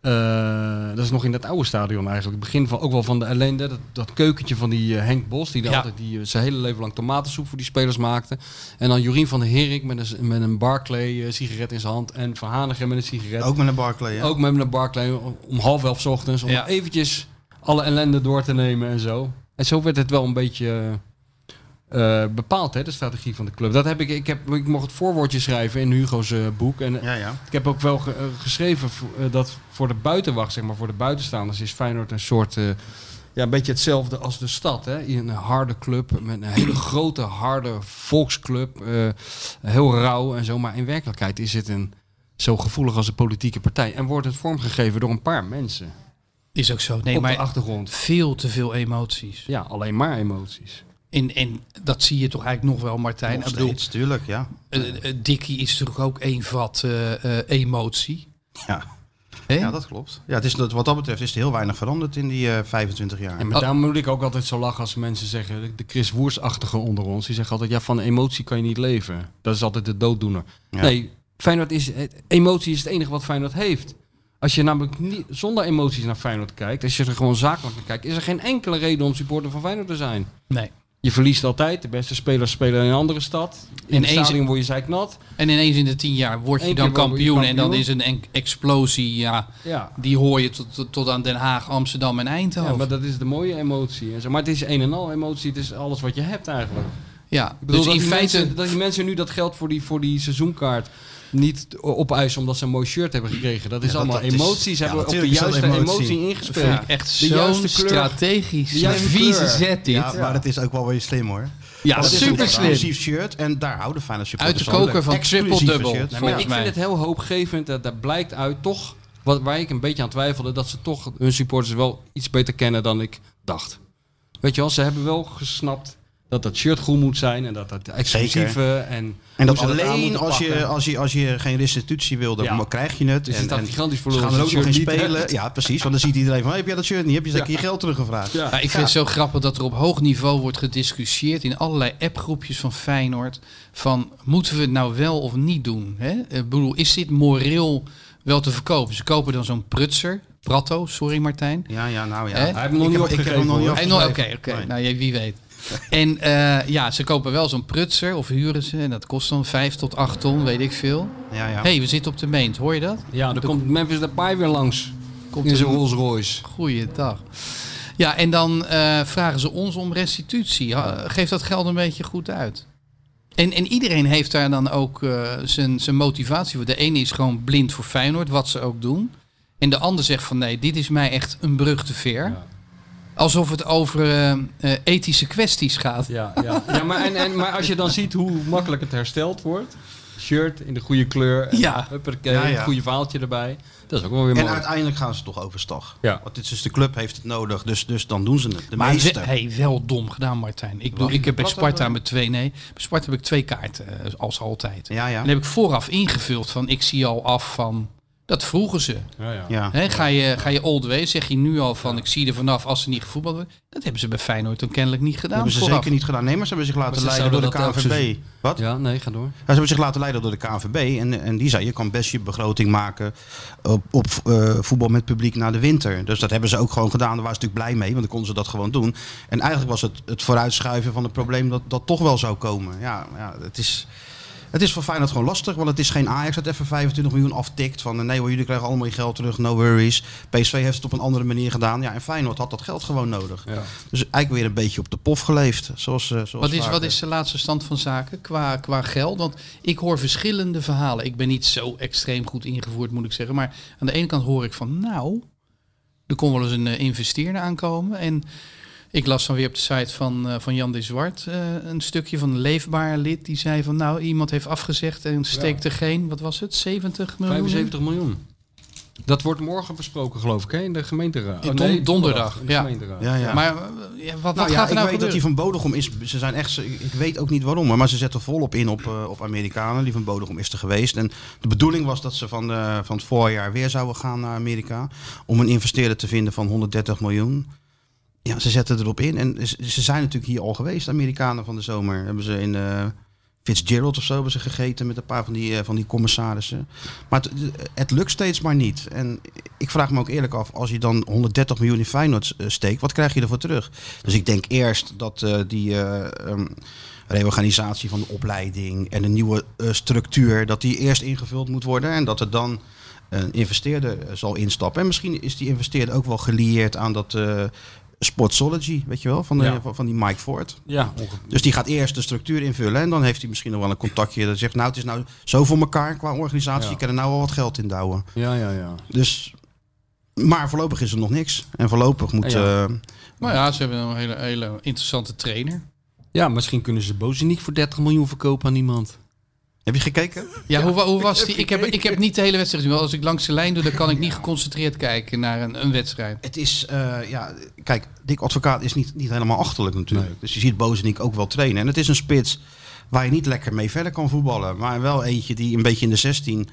C: eh, dat is nog in dat oude stadion eigenlijk. Het begin van, ook wel van de ellende, dat, dat keukentje van die eh, Henk Bos, die,
D: Ja.
C: altijd die, eh, zijn hele leven lang tomatensoep voor die spelers maakte. En dan Jorien van der Herik met een, met een Barclay sigaret in zijn hand en Van Hanegem met een sigaret.
B: Ook met een Barclay, hè?
C: Ook met een Barclay om, om half elf 's ochtends. Om
D: Ja.
C: eventjes alle ellende door te nemen en zo. En zo werd het wel een beetje eh, eh, bepaald, hè, de strategie van de club. Dat heb ik, ik, heb, ik mocht het voorwoordje schrijven in Hugo's eh, boek. En
B: Ja, ja.
C: ik heb ook wel ge- eh, geschreven eh, dat voor de buitenwacht, zeg maar, voor de buitenstaanders is Feyenoord een soort... eh, ja, een beetje hetzelfde als de stad. Hè? Een harde club, met een hele grote, harde volksclub. eh, heel rauw en zo. Maar in werkelijkheid is het een, zo gevoelig als een politieke partij. En wordt het vormgegeven door een paar mensen.
D: Is ook zo. Nee,
C: op de
D: maar
C: achtergrond.
D: veel te veel emoties.
C: Ja, alleen maar emoties.
D: En, en dat zie je toch eigenlijk nog wel, Martijn.
B: Nog
D: bedoel,
B: steeds, tuurlijk, ja.
D: eh, eh, Dickie is natuurlijk ook één vat eh, eh, emotie.
B: ja.
D: Hè?
B: Ja, dat klopt. Ja, het is, wat dat betreft is er heel weinig veranderd in die eh, 25 jaar.
C: En maar daar moet ik ook altijd zo lachen als mensen zeggen, de- Chris Woers-achtige onder ons, die zeggen altijd, ja, van emotie kan je niet leven. Dat is altijd de dooddoener.
B: Ja.
C: Nee, Feyenoord is, emotie is het enige wat Feyenoord heeft. Als je namelijk niet, zonder emoties naar Feyenoord kijkt, als je er gewoon zakelijk naar kijkt, is er geen enkele reden om supporter van Feyenoord te zijn.
D: Nee.
C: Je verliest altijd, de beste spelers spelen in een andere stad. In stadion word je zeiknat.
D: En ineens in de tien jaar word je
C: Eén
D: dan
C: keer word je
D: kampioen, en dan is een en- explosie, ja,
C: Ja.
D: die hoor je tot, tot, tot aan Den Haag, Amsterdam en Eindhoven.
C: ja, maar dat is de mooie emotie. en zo. Maar het is een en al emotie, het is alles wat je hebt eigenlijk.
D: Ja,
C: Ik bedoel,
D: dus
C: dat,
D: in feite...
C: mensen, dat die mensen nu dat geld voor die, voor die seizoenkaart niet opeisen omdat ze een mooi shirt hebben gekregen. Dat is
B: Ja, dat-
C: allemaal
B: dat is-
C: emoties. Ze
B: ja,
C: hebben op de
B: is
C: juiste
B: emotie.
C: emotie, ingespeeld.
D: vind ik echt
C: De juiste
D: zo'n
C: kleur.
D: strategisch
C: De juiste
D: vieze
C: kleur.
D: zet dit.
B: Ja,
D: Ja,
B: maar het is ook wel weer slim hoor.
D: ja
B: is
D: super slim.
B: exclusief shirt en daar houden Feyenoord
D: Uit
B: supporters
D: de koker van triple-double.
B: shirt.
C: Nee, ik
D: mij.
C: vind het heel hoopgevend. Dat, dat blijkt uit toch, wat, waar ik een beetje aan twijfelde, dat ze toch hun supporters wel iets beter kennen dan ik dacht. Weet je wel, ze hebben wel gesnapt dat dat shirt goed moet zijn en dat dat exclusieve en...
B: En dat alleen als je, als, je, als je geen restitutie wil, dan
C: Ja.
B: krijg je het.
C: Dus
B: en,
C: het staat
B: en
C: gigantisch voor
B: ze gaan er ook nog in spelen.
C: hebt.
B: Ja, precies. Want dan ziet iedereen van, hey, heb jij dat shirt niet? Heb je zeker je geld teruggevraagd?
C: Ja.
D: Ja, ik vind het zo grappig dat er op hoog niveau wordt gediscussieerd in allerlei appgroepjes van Feyenoord. Van moeten we het nou wel of niet doen? Hè? Ik bedoel, is dit moreel wel te verkopen? Ze kopen dan zo'n prutser. Pratto, sorry Martijn.
B: Ja, ja, nou ja.
D: Hè?
C: Hij heeft hem nog
B: Ik
C: niet opgegeven.
B: nog niet
D: Oké, oké. Nou, ja, wie weet. En eh, ja, ze kopen wel zo'n prutser of huren ze. En dat kost dan 5 tot 8 ton, weet ik veel.
B: Ja, ja.
D: Hé, hey, we zitten op de meent. Hoor je dat?
C: Ja, dan komt Memphis Depay weer langs.
D: Komt
C: in zijn Rolls Royce.
D: Goeiedag. Ja, en dan eh, vragen ze ons om restitutie. Ha- Geef dat geld een beetje goed uit. En, en iedereen heeft daar dan ook eh, zijn, zijn motivatie voor. De ene is gewoon blind voor Feyenoord, wat ze ook doen. En de ander zegt van nee, dit is mij echt een brug te ver.
C: Ja.
D: Alsof het over eh, eh, ethische kwesties gaat.
C: Ja, ja. ja maar, en, en, maar als je dan ziet hoe makkelijk het hersteld wordt. Shirt in de goede kleur. En
D: Ja.
C: huppakee,
B: Ja, ja.
C: Een goede verhaaltje erbij. Dat is ook wel weer
B: En
C: mooi.
B: uiteindelijk gaan ze toch overstag.
C: Ja.
B: Want dit is dus de club heeft het nodig, dus, dus dan doen ze het. De
D: Maar
B: meeste.
D: hey, wel dom gedaan, Martijn. Ik, bedoel, ik heb bij Sparta met twee, nee, bij Sparta heb ik twee kaarten, eh, als altijd.
B: Ja, ja.
D: En heb ik vooraf ingevuld van, ik zie al af van, dat vroegen ze.
C: Ja, ja.
D: ga, je, ga je old way, zeg je nu al van, ik zie er vanaf als ze niet gevoetbald worden. Dat hebben ze bij Feyenoord dan kennelijk niet
B: Dat
D: gedaan
B: hebben ze
D: vooraf.
B: zeker niet gedaan. Nee, maar ze hebben zich laten leiden door de
C: dat
B: KNVB. Wat?
C: Ja, nee, ga door.
B: Ja, ze hebben zich laten leiden door de KNVB. En, en die zei, je kan best je begroting maken op, op eh, voetbal met publiek na de winter. Dus dat hebben ze ook gewoon gedaan. Daar waren ze natuurlijk blij mee, want dan konden ze dat gewoon doen. En eigenlijk was het het vooruitschuiven van het probleem dat dat toch wel zou komen. Ja, ja het is... Het is voor Feyenoord gewoon lastig, want het is geen Ajax dat even 25 miljoen aftikt. Van nee hoor, jullie krijgen allemaal je geld terug, no worries. PSV heeft het op een andere manier gedaan. Ja, en Feyenoord had dat geld gewoon nodig.
C: Ja.
B: Dus eigenlijk weer een beetje op de pof geleefd. Zoals, eh, zoals
D: Wat is, wat is de laatste stand van zaken qua, qua geld? Want ik hoor verschillende verhalen. Ik ben niet zo extreem goed ingevoerd, moet ik zeggen. Maar aan de ene kant hoor ik van, nou, er kon wel eens een eh, investeerder aankomen. En ik las dan weer op de site van, eh, van Jan de Zwart eh, een stukje van een leefbaar lid. Die zei van, nou, iemand heeft afgezegd en steekt er geen, wat was het, 70 miljoen? in?
C: 75 miljoen. Dat wordt morgen besproken, geloof ik, hè? in de gemeenteraad. Oh,
D: don- donderdag, ja.
C: gemeenteraad.
B: Ja, ja.
D: Maar eh, ja, wat, wat
B: Nou ja,
D: gaat er
B: ik
D: nou
B: weet dat die van Bodegom is. Ze zijn echt. Ik ik weet ook niet waarom, maar ze zetten volop in op, eh, op Amerikanen. Die van Bodegom is er geweest. En de bedoeling was dat ze van, eh, van het voorjaar weer zouden gaan naar Amerika. Om een investeerder te vinden van 130 miljoen. Ja, ze zetten erop in. En ze, zijn natuurlijk hier al geweest, Amerikanen van de zomer. Hebben ze in. eh, Fitzgerald of zo hebben ze gegeten met een paar van die, eh, van die commissarissen. Maar het, lukt steeds maar niet. En ik vraag me ook eerlijk af, als je dan 130 miljoen in Feyenoord eh, steekt, wat krijg je ervoor terug? Dus ik denk eerst dat die eh, ehm, reorganisatie van de opleiding en een nieuwe structuur, dat die eerst ingevuld moet worden. En dat er dan een investeerder zal instappen. En misschien is die investeerder ook wel gelieerd aan dat Sportsology, weet je wel, van, de,
C: Ja.
B: van, die Mike Ford.
C: Ja,
B: Dus die gaat eerst de structuur invullen en dan heeft hij misschien nog wel een contactje dat zegt, nou het is nou zo voor elkaar qua organisatie,
C: Ja.
B: je kan er nou wel wat geld in douwen.
C: ja, ja. ja.
B: Dus, maar voorlopig is er nog niks. En voorlopig moet...
C: Ja.
B: eh,
D: Maar ja, ze hebben een hele, hele interessante trainer.
C: Ja, misschien kunnen ze Bozeniek voor 30 miljoen verkopen aan iemand.
B: Heb je gekeken?
D: Ja, hoe, hoe was die? Ik heb, ik heb niet de hele wedstrijd gezien. want Als ik langs de lijn doe, dan kan ik niet geconcentreerd kijken naar een, een wedstrijd.
B: Het is, eh, ja, kijk, Dick Advocaat is niet, niet helemaal achterlijk natuurlijk. Dus je ziet Bozenik ook wel trainen. En het is een spits waar je niet lekker mee verder kan voetballen. Maar wel eentje die een beetje in de 16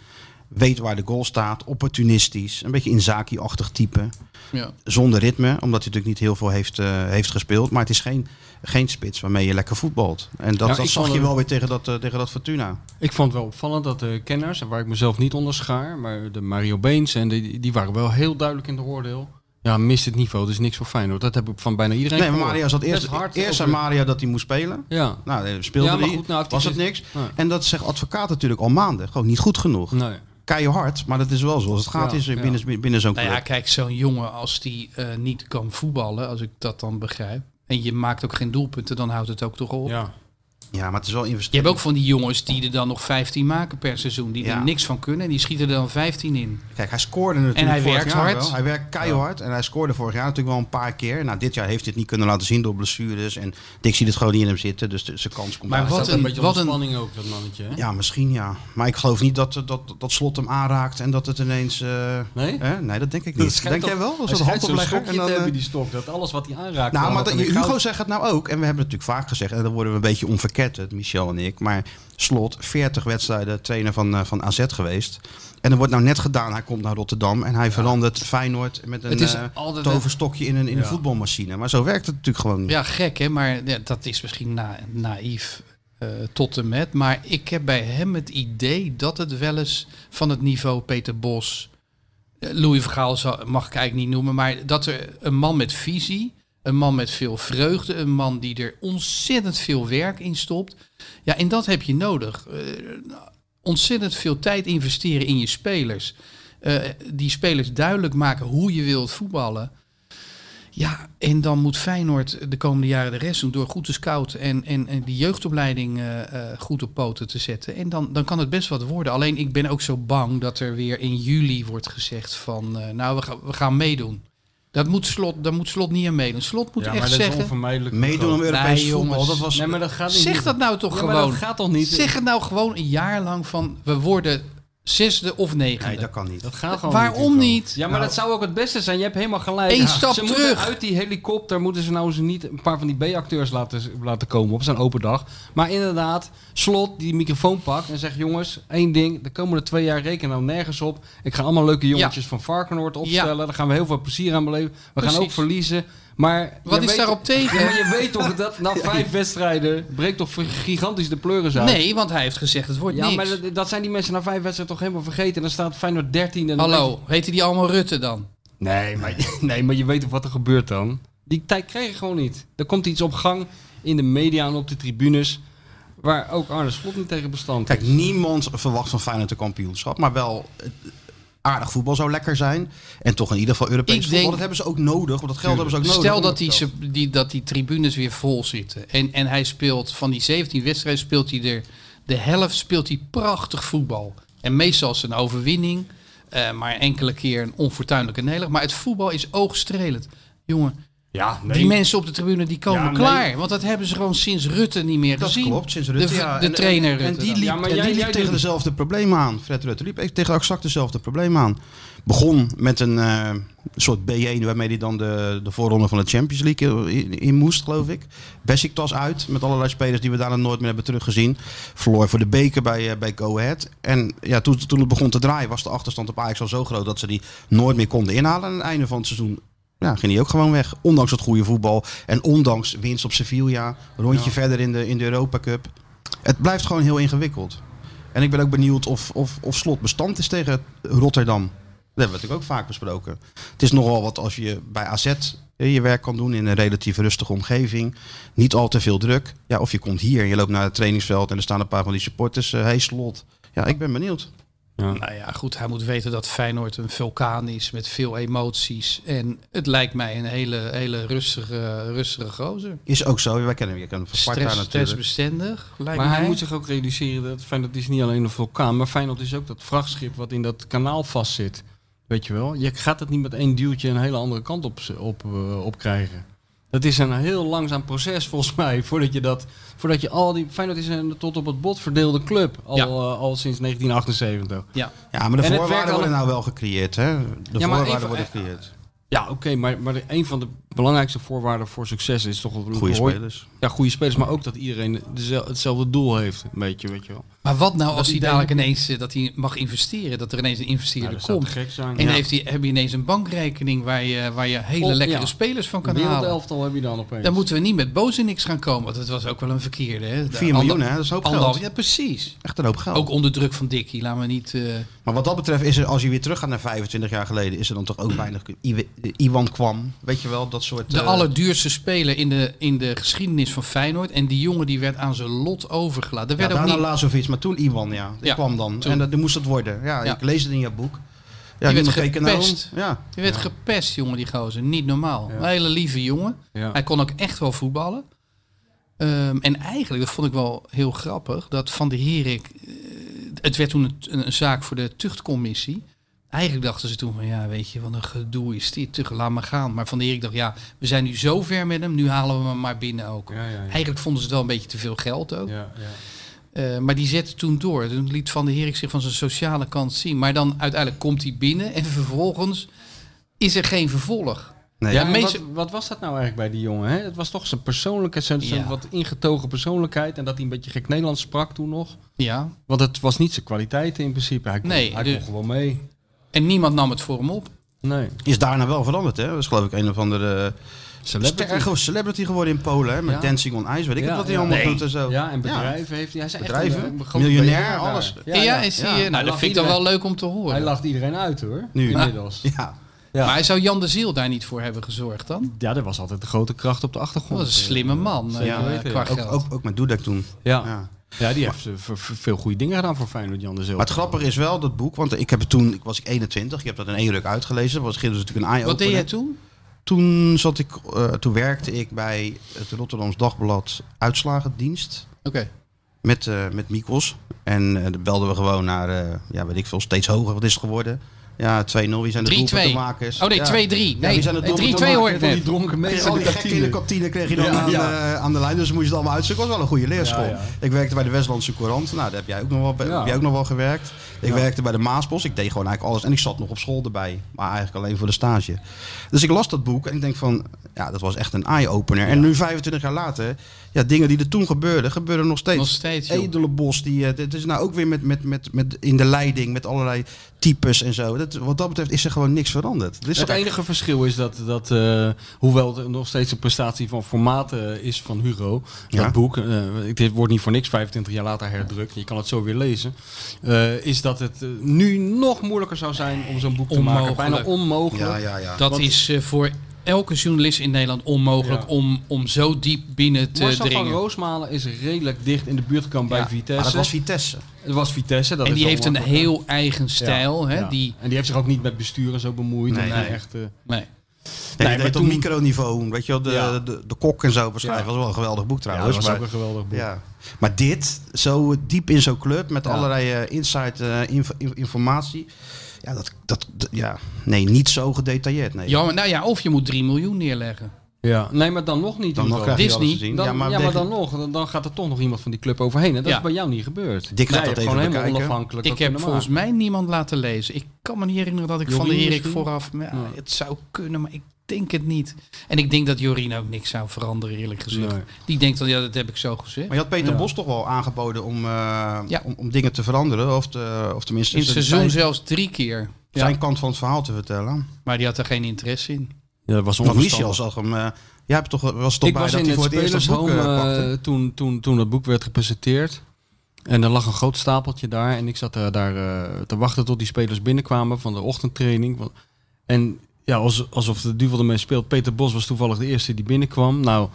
B: Weet waar de goal staat. Opportunistisch. Een beetje Inzaki-achtig type.
D: Ja.
B: Zonder ritme, omdat hij natuurlijk niet heel veel heeft, eh, heeft gespeeld. Maar het is geen, geen spits waarmee je lekker voetbalt. En dat,
C: Ja,
B: dat zag je wel weer tegen dat, eh, tegen dat Fortuna.
C: Ik vond het wel opvallend dat de kenners, waar ik mezelf niet onder schaar, maar de Mario Beens en die, die waren wel heel duidelijk in de oordeel. Ja, mist het niveau, dus niks voor Feyenoord. Dat heb ik van bijna iedereen
B: Nee, maar. Mario zat eerst,
C: hard
B: eerst zei Mario dat hij moest spelen.
C: Ja,
B: Nou, eh, speelde
C: Ja, maar
B: hij.
C: goed, nou
B: was het niks.
C: Ja.
B: En dat zegt advocaat natuurlijk al maanden. Gewoon niet goed genoeg.
C: nee.
B: Keihard, maar dat is wel zoals het gaat
C: Ja,
B: is
C: ja.
B: binnen, binnen zo'n club.
D: Nou ja, kijk, zo'n jongen als die eh, niet kan voetballen, als ik dat dan begrijp. En je maakt ook geen doelpunten, dan houdt het ook toch op.
C: Ja.
B: Ja, maar het is wel
D: Je
B: investering.
D: hebt ook van die jongens die er dan nog 15 maken per seizoen. Die
B: Ja.
D: er niks van kunnen en die schieten er dan 15 in.
B: Kijk, hij scoorde natuurlijk
D: En hij
B: vorig
D: werkt
B: jaar
D: hard.
B: wel. Hij werkt keihard en hij scoorde vorig jaar natuurlijk wel een paar keer. Nou, dit jaar heeft hij het niet kunnen laten zien door blessures. En Dick ziet het gewoon niet in hem zitten, dus de, zijn kans komt
D: Maar
B: uit.
D: wat
C: Wat
D: een-
C: een beetje
D: wat
C: wat
D: een-
C: spanning ook, dat mannetje. Hè?
B: Ja, misschien ja. Maar ik geloof niet dat, dat, dat slot hem aanraakt en dat het ineens... eh,
C: Nee?
B: hè? Nee, dat denk ik
C: Dat
B: niet. Denk jij wel? Als dat
C: stokje
B: en dan... eh,
C: hebben, die stok. Dat alles wat hij aanraakt...
B: Nou, maar dat- Hugo zegt het nou ook. En we hebben het natuurlijk vaak gezegd. En dan worden we een beetje onverketterd, Michel en ik. Maar Slot, 40 wedstrijden trainer van, eh, van AZ geweest. En er wordt nou net gedaan. Hij komt naar Rotterdam. En hij verandert Feyenoord met een
C: Het is
B: eh,
C: altijd
B: toverstokje in een, in een voetbalmachine. Maar zo werkt het natuurlijk gewoon niet.
D: Ja, gek hè, maar ja, dat is misschien na, naïef eh, tot en met. Maar ik heb bij hem het idee dat het wel eens van het niveau Peter Bos, eh, Louis Vergaal mag ik eigenlijk niet noemen, maar dat er een man met visie, een man met veel vreugde, een man die er ontzettend veel werk in stopt. Ja, en dat heb je nodig. Eh, ontzettend veel tijd investeren in je spelers. Eh, die spelers duidelijk maken hoe je wilt voetballen. Ja, en dan moet Feyenoord de komende jaren de rest doen door goed te scouten en, en, en die jeugdopleiding eh, goed op poten te zetten. En dan, dan kan het best wat worden. Alleen ik ben ook zo bang dat er weer in juli wordt gezegd van, nou we, gaan we gaan meedoen. Dat moet slot, daar moet slot niet aan meedoen. Slot moet
C: Ja, maar
D: echt
C: dat is
D: zeggen,
C: onvermijdelijk.
B: Meedoen om Europees
D: Nee,
B: voetbal.
D: jongens.
B: Dat was,
C: Nee, maar dat gaat niet.
D: zeg dat nou toch
C: Ja, maar
D: gewoon.
C: dat gaat toch niet?
D: Zeg het nou gewoon een jaar lang van, we worden zesde of negende.
B: nee, dat kan niet.
C: Dat gaat gewoon
D: Waarom niet?
C: Ja, maar
B: Nou-
C: dat zou ook het beste zijn. Je hebt helemaal gelijk.
D: Eén
C: Ja.
D: stap
C: ze
D: terug.
C: Moeten uit die helikopter moeten ze nou eens niet een paar van die B-acteurs laten, laten komen op zijn open dag. Maar inderdaad, slot die microfoon pakt en zegt: jongens, één ding. De komende twee jaar rekenen nou nergens op. Ik ga allemaal leuke jongetjes van Varkenoord opstellen. Daar gaan we heel veel plezier aan beleven. We gaan ook verliezen. Maar
D: Wat is
C: weet-
D: daarop tegen?
C: Ja, maar je weet toch dat na vijf wedstrijden breekt toch gigantisch de pleuris uit.
D: Nee, want hij heeft gezegd het wordt
C: Ja,
D: niks.
C: maar dat, dat zijn die mensen na vijf wedstrijden toch helemaal vergeten. En dan staat Feyenoord 13 en
D: Hallo, heette die allemaal Rutte dan?
C: Nee maar, nee, maar je weet toch wat er gebeurt dan? Die tijd krijg je gewoon niet. Er komt iets op gang in de media en op de tribunes... waar ook Arne Slot niet tegen bestand
B: Kijk,
C: is.
B: niemand verwacht van Feyenoord een kampioenschap. Maar wel aardig voetbal zou lekker zijn. En toch in ieder geval Europees
D: Ik
B: voetbal.
D: denk-
B: Dat hebben ze ook nodig. Want dat geld hebben ze ook nodig.
D: Stel dat die, die, dat die tribunes weer vol zitten. En, en hij speelt van die 17 wedstrijden speelt hij er de helft speelt hij prachtig voetbal. En meestal is het een overwinning. eh, maar enkele keer een onfortuinlijke nederlaag. Maar het voetbal is oogstrelend. Jongen,
C: Ja,
D: die mensen op de tribune die komen
C: Ja, nee.
D: klaar. Want dat hebben ze gewoon sinds Rutte niet meer
B: Dat
D: gezien.
B: klopt, sinds Rutte.
D: de,
B: ja.
D: de
B: En-
D: trainer
B: en,
D: Rutte.
B: en die liep,
C: Ja, maar
B: en
C: jij-
B: die liep
C: jij
B: tegen
C: doet-
B: dezelfde problemen aan. Fred Rutte liep tegen exact dezelfde problemen aan. Begon met een eh, soort B1 waarmee hij dan de, de voorronde van de Champions League in, in moest, geloof ik. Besiktas uit, met allerlei spelers die we daarna nooit meer hebben teruggezien. Verloor voor de beker bij, eh, bij Go Ahead. En ja, toen, toen het begon te draaien was de achterstand op Ajax al zo groot dat ze die nooit meer konden inhalen. En aan het einde van het seizoen ja, ging hij ook gewoon weg. Ondanks het goede voetbal. En ondanks winst op Sevilla. Rondje verder in de, in de Europa Cup. Het blijft gewoon heel ingewikkeld. En ik ben ook benieuwd of, of, of Slot bestand is tegen Rotterdam. Dat hebben we natuurlijk ook vaak besproken. Het is nogal wat als je bij AZ je werk kan doen in een relatief rustige omgeving. Niet al te veel druk. Ja, of je komt hier en je loopt naar het trainingsveld en er staan een paar van die supporters. eh hey Slot. Ja, ik ben benieuwd.
D: Nou ja, goed, hij moet weten dat Feyenoord een vulkaan is met veel emoties. En het lijkt mij een hele, hele rustige, rustige gozer.
B: Is ook zo. Wij kennen hem van Sparta
D: Stress,
B: natuurlijk.
D: stressbestendig, lijkt
C: Maar
D: mij.
C: hij moet zich ook realiseren dat Feyenoord is niet alleen een vulkaan, maar Feyenoord is ook dat vrachtschip wat in dat kanaal vastzit. Weet je wel? Je gaat het niet met één duwtje een hele andere kant op, op, eh, op krijgen. Dat is een heel langzaam proces volgens mij, voordat je dat, voordat je al die, Feyenoord is een tot op het bot verdeelde club, al,
D: Ja.
C: eh, al sinds 1978.
D: Ja,
B: Ja, maar de
C: En
B: voorwaarden worden
C: al-
B: nou wel gecreëerd. Hè? De
C: Ja,
B: voorwaarden worden gecreëerd.
C: Ja, oké, maar, maar de- een van de belangrijkste voorwaarden voor succes is toch
B: Goede spelers.
C: Ja, goede spelers, maar ook dat iedereen hetzelfde doel heeft, een beetje, weet je wel.
D: Maar wat nou als hij dadelijk ineens eh, dat hij mag investeren, dat er ineens een investeerder komt.
C: gek zijn.
D: En
C: Ja.
D: heeft hij, heb je ineens een bankrekening waar je, waar je hele lekkere
C: ja.
D: spelers van kan halen.
C: wereldelftal heb je dan opeens.
D: Dan moeten we niet met Bozenix gaan komen, want dat was ook wel een verkeerde. Hè? De
B: 4 miljoen,
D: ander-
B: hè? Dat is
D: anderhalf-
B: geld.
D: Ja, precies.
B: Echt een hoop geld.
D: Ook onder druk van Dickie, laten we niet... eh,
B: Maar wat dat betreft is er, als je weer terug gaat naar 25 jaar geleden, is er dan toch ook weinig... Iwan kwam, weet je wel, dat soort...
D: de
B: eh,
D: allerduurste speler in de, in de geschiedenis van Feyenoord. En die jongen die werd aan zijn lot overgelaten. Er
B: Ja,
D: werd ook
B: daarna
D: niet...
B: Lazovic, maar toen Iwan, ja. Die
D: Ja,
B: kwam dan.
D: toen.
B: En dat, die moest het worden. Ja,
D: Ja.
B: ik lees het in je boek. Ja,
D: werd
B: ernaar om.
D: gepest.
B: Ja.
D: Die werd gepest, jongen, die gozer. Niet normaal.
C: Ja.
D: Een hele lieve jongen.
C: Ja.
D: Hij kon ook echt wel voetballen. Ehm, en eigenlijk, dat vond ik wel heel grappig, dat Van de Herik... eh, het werd toen een, een zaak voor de tuchtcommissie. Eigenlijk dachten ze toen van, ja, weet je, wat een gedoe is dit. Tucht, laat maar gaan. Maar Van de Herik dacht, ja, we zijn nu zo ver met hem, nu halen we hem maar binnen ook.
C: Ja, ja, ja.
D: Eigenlijk vonden ze het wel een beetje te veel geld ook.
C: Ja, ja.
D: Eh, maar die zette toen door. Toen liet Van der Herik zich van zijn sociale kant zien. Maar dan uiteindelijk komt hij binnen en vervolgens is er geen vervolg.
B: Nee.
C: Ja,
D: meeste-
C: wat, wat was dat nou eigenlijk bij die jongen? Hè? Het was toch zijn persoonlijkheid, zijn, zijn
D: Ja.
C: wat ingetogen persoonlijkheid. En dat hij een beetje gek Nederlands sprak toen nog.
D: Ja.
C: Want het was niet zijn kwaliteiten in principe. Hij kon,
D: Nee,
C: hij
D: de-
C: kon gewoon mee.
D: En niemand nam het voor hem op.
C: Nee.
B: Is daarna wel veranderd, hè? Dat is geloof ik een of andere
C: Celebrity.
B: sterke celebrity geworden in Polen, hè? Met
C: Ja.
B: Dancing on Ice, weet ik
C: Ja,
B: het wat hij
C: ja.
B: allemaal
C: Nee.
B: doet en zo.
C: Ja, en bedrijven heeft hij. Hij is echt
B: Bedrijven,
C: een, een
B: miljonair, alles.
D: Ja, ja, is hij,
B: ja.
D: eh,
C: Hij
D: nou, dat vind ik dan wel leuk om te horen.
C: Hij lacht iedereen uit hoor.
B: Nu.
C: Inmiddels.
B: Ja.
C: Ja.
D: Maar hij zou Jan de Ziel daar niet voor hebben gezorgd dan?
C: ja, er was altijd de grote kracht op de
D: Dat
C: achtergrond.
D: was een slimme man eh,
C: Ja, weten,
D: qua
C: ja.
B: Ook,
D: geld.
B: ook, ook met Dudek toen.
C: Ja.
B: Ja.
C: Ja, die heeft eh, veel goede dingen gedaan voor Feyenoord, Jan de Zil.
B: Maar het grappige is wel, dat boek, want ik heb het toen, ik was ik 21, ik heb dat in één ruk uitgelezen. Dat was dus natuurlijk een eye
D: Wat deed jij toen?
B: Toen, zat ik, eh, toen werkte ik bij het Rotterdams Dagblad Uitslagendienst.
D: Oké.
B: Met, eh met Mikos. En eh, dan belden we gewoon naar, eh, ja weet ik veel, steeds hoger. Wat is het geworden? Ja, 2-0. Wie zijn de
D: 3-2.
B: doelpuntenmakers?
D: Oh nee,
B: Ja.
D: 2-3.
B: Ja,
D: Nee,
B: wie zijn de
D: nee, 3-2
B: doelpuntenmakers?
D: hoor ik
C: Van die
D: net.
C: dronken mensen
B: al die
C: de
B: gekken in de kantine kreeg je dan
C: Ja,
B: aan,
C: ja.
B: eh, aan de lijn. Dus moest je het allemaal uitzoeken. was wel een goede leerschool.
C: Ja, ja.
B: Ik werkte bij de Westlandse Courant. Nou, daar heb jij ook nog wel, bij-
C: Ja.
B: heb jij ook nog wel gewerkt. Ik
C: Ja.
B: werkte bij de Maasbos. Ik deed gewoon eigenlijk alles. En ik zat nog op school erbij. Maar eigenlijk alleen voor de stage. Dus ik las dat boek en ik denk van... Ja, dat was echt een eye-opener. En nu 25 jaar later... Ja, dingen die er toen gebeurden, gebeuren nog steeds.
D: Nog steeds, joh.
B: Edele Bos, die, eh, dit is nou ook weer met, met, met, met in de leiding, met allerlei types en zo. Dat, wat dat betreft is er gewoon niks veranderd. Het is
C: Het enige verschil is dat, dat eh, hoewel het nog steeds een prestatie van formaat eh, is van Hugo,
B: Ja.
C: dat boek, eh, ik- dit wordt niet voor niks 25 jaar later herdrukt, je kan het zo weer lezen, eh, is dat het eh, nu nog moeilijker zou zijn om zo'n boek te maken. Bijna onmogelijk.
B: Ja, ja, ja.
D: Dat
C: Want-
D: is eh, voor elke journalist in Nederland onmogelijk
C: Ja.
D: om, om zo diep binnen te
C: Marcel van. Roosmalen is redelijk dicht in de buurt gekomen bij
D: Ja,
C: Vitesse.
B: Maar dat was Vitesse.
C: Het was Vitesse. Dat
D: en die heeft een heel eigen stijl. Hè,
C: Ja.
D: Die,
C: En die heeft zich ook niet met besturen zo bemoeid.
B: Nee,
C: en
B: nee.
C: echt, eh,
D: nee.
B: Nee,
C: Nee,
B: op microniveau, weet je wel, de,
C: Ja.
B: de, de, kok en zo beschrijven.
C: Ja.
B: was wel een geweldig boek
C: ja,
B: trouwens.
C: dat was
B: maar,
C: ook een geweldig boek.
B: ja. maar dit, zo diep in zo'n club, met
C: Ja.
B: allerlei eh, insight, eh, inf- in- informatie. Ja, dat, dat, ja, nee, niet zo gedetailleerd. Nee.
D: Ja, maar nou ja, of je moet 3 miljoen neerleggen.
C: Ja, nee, maar dan nog niet.
B: dan nog krijg
D: Disney,
B: ja, maar,
C: dan nog. Dan, dan gaat er toch nog iemand van die club overheen. En dat
D: Ja.
C: is bij jou niet gebeurd.
B: Dick gaat
C: Jij
B: dat even
C: gewoon helemaal
B: bekijken.
C: onafhankelijk
D: Ik heb volgens
C: maken.
D: mij niemand laten lezen. Ik kan me niet herinneren dat ik van de Erik vooraf... Ja,
C: Ja.
D: Het zou kunnen, maar ik denk het niet. En ik denk dat Jorien ook niks zou veranderen, eerlijk gezegd.
C: Nee.
D: Die denkt dan, ja, dat heb ik zo gezegd.
B: Maar je had Peter
C: Ja.
B: Bos toch wel aangeboden om, eh,
D: Ja.
B: om, om dingen te veranderen. Of, te, of tenminste
D: In het
B: zijn-
D: seizoen zelfs drie keer. Ja.
B: zijn kant van het verhaal te vertellen.
D: Maar die had er geen interesse in.
C: Ja, dat was.
B: Michel zag hem... eh jij hebt toch, was toch
C: ik
B: bij
C: was
B: dat
C: in
B: hij
C: het
B: voor het eerst dat boek eh, pakte?
C: toen, toen, toen dat boek werd gepresenteerd. En er lag een groot stapeltje daar. En ik zat daar te wachten tot die spelers binnenkwamen van de ochtendtraining. Want- En ja, als, alsof de duivel ermee speelt. Peter Bos was toevallig de eerste die binnenkwam. Nou,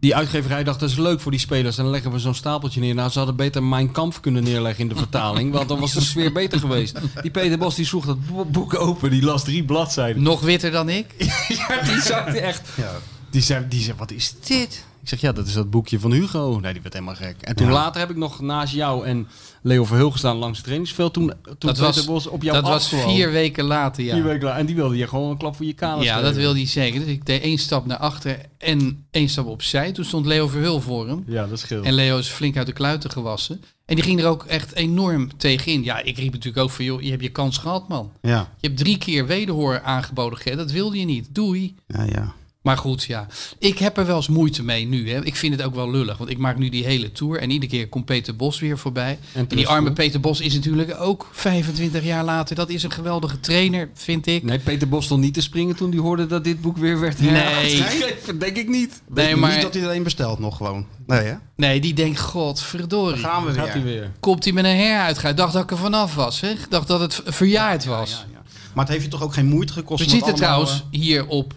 C: die uitgeverij dacht dat is leuk voor die spelers. En dan leggen we zo'n stapeltje neer. Nou, ze hadden beter Mijn Kamp kunnen neerleggen in de vertaling. Want dan was de sfeer beter geweest. Die Peter Bos die sloeg dat bo- boek open. Die las drie bladzijden.
D: Nog witter dan ik.
C: Ja, die zag echt.
B: Ja.
C: Die zei, die zei, wat is dit? Ik zeg, ja, dat is dat boekje van Hugo. Nee, die werd helemaal gek. En toen
B: Ja.
C: later heb ik nog naast jou en Leo Verheul gestaan langs het trainingsveld. Toen, toen
D: Dat was,
C: op jou
D: dat was vier weken later, ja.
C: Vier weken later. En die wilde je gewoon een klap voor je kamer
D: Ja, dat wilde hij zeker. Dus ik deed één stap naar achter en één stap opzij. Toen stond Leo Verhul voor hem.
C: Ja, dat scheelt.
D: En Leo is flink uit de kluiten gewassen. En die ging er ook echt enorm tegenin. Ja, ik riep natuurlijk ook van, joh, je hebt je kans gehad, man.
B: Ja,
D: Je hebt drie keer wederhoor aangeboden. Dat wilde je niet. Doei.
B: ja, ja.
D: Maar goed, ja. Ik heb er wel eens moeite mee nu. Hè. Ik vind het ook wel lullig. Want ik maak nu die hele tour. En iedere keer komt Peter Bos weer voorbij. En, die arme Peter Bos is natuurlijk ook 25 jaar later. Dat is een geweldige trainer, vind ik.
C: Nee, Peter Bos stond niet te springen toen hij hoorde dat dit boek weer werd
D: Nee.
C: heruitgegeven. Denk ik niet.
D: Nee,
B: Niet
D: maar
B: dat iedereen bestelt nog gewoon. Nee, hè?
D: nee, die denkt, godverdorie.
B: Gaan we
C: Gaat hij
B: weer.
C: weer.
D: Komt hij met een heruitgaan? Ik dacht dat ik er vanaf was. Hè? Ik dacht dat het verjaard was.
B: Maar het heeft je toch ook geen moeite gekost?
D: We zitten
B: allemaal,
D: trouwens hier op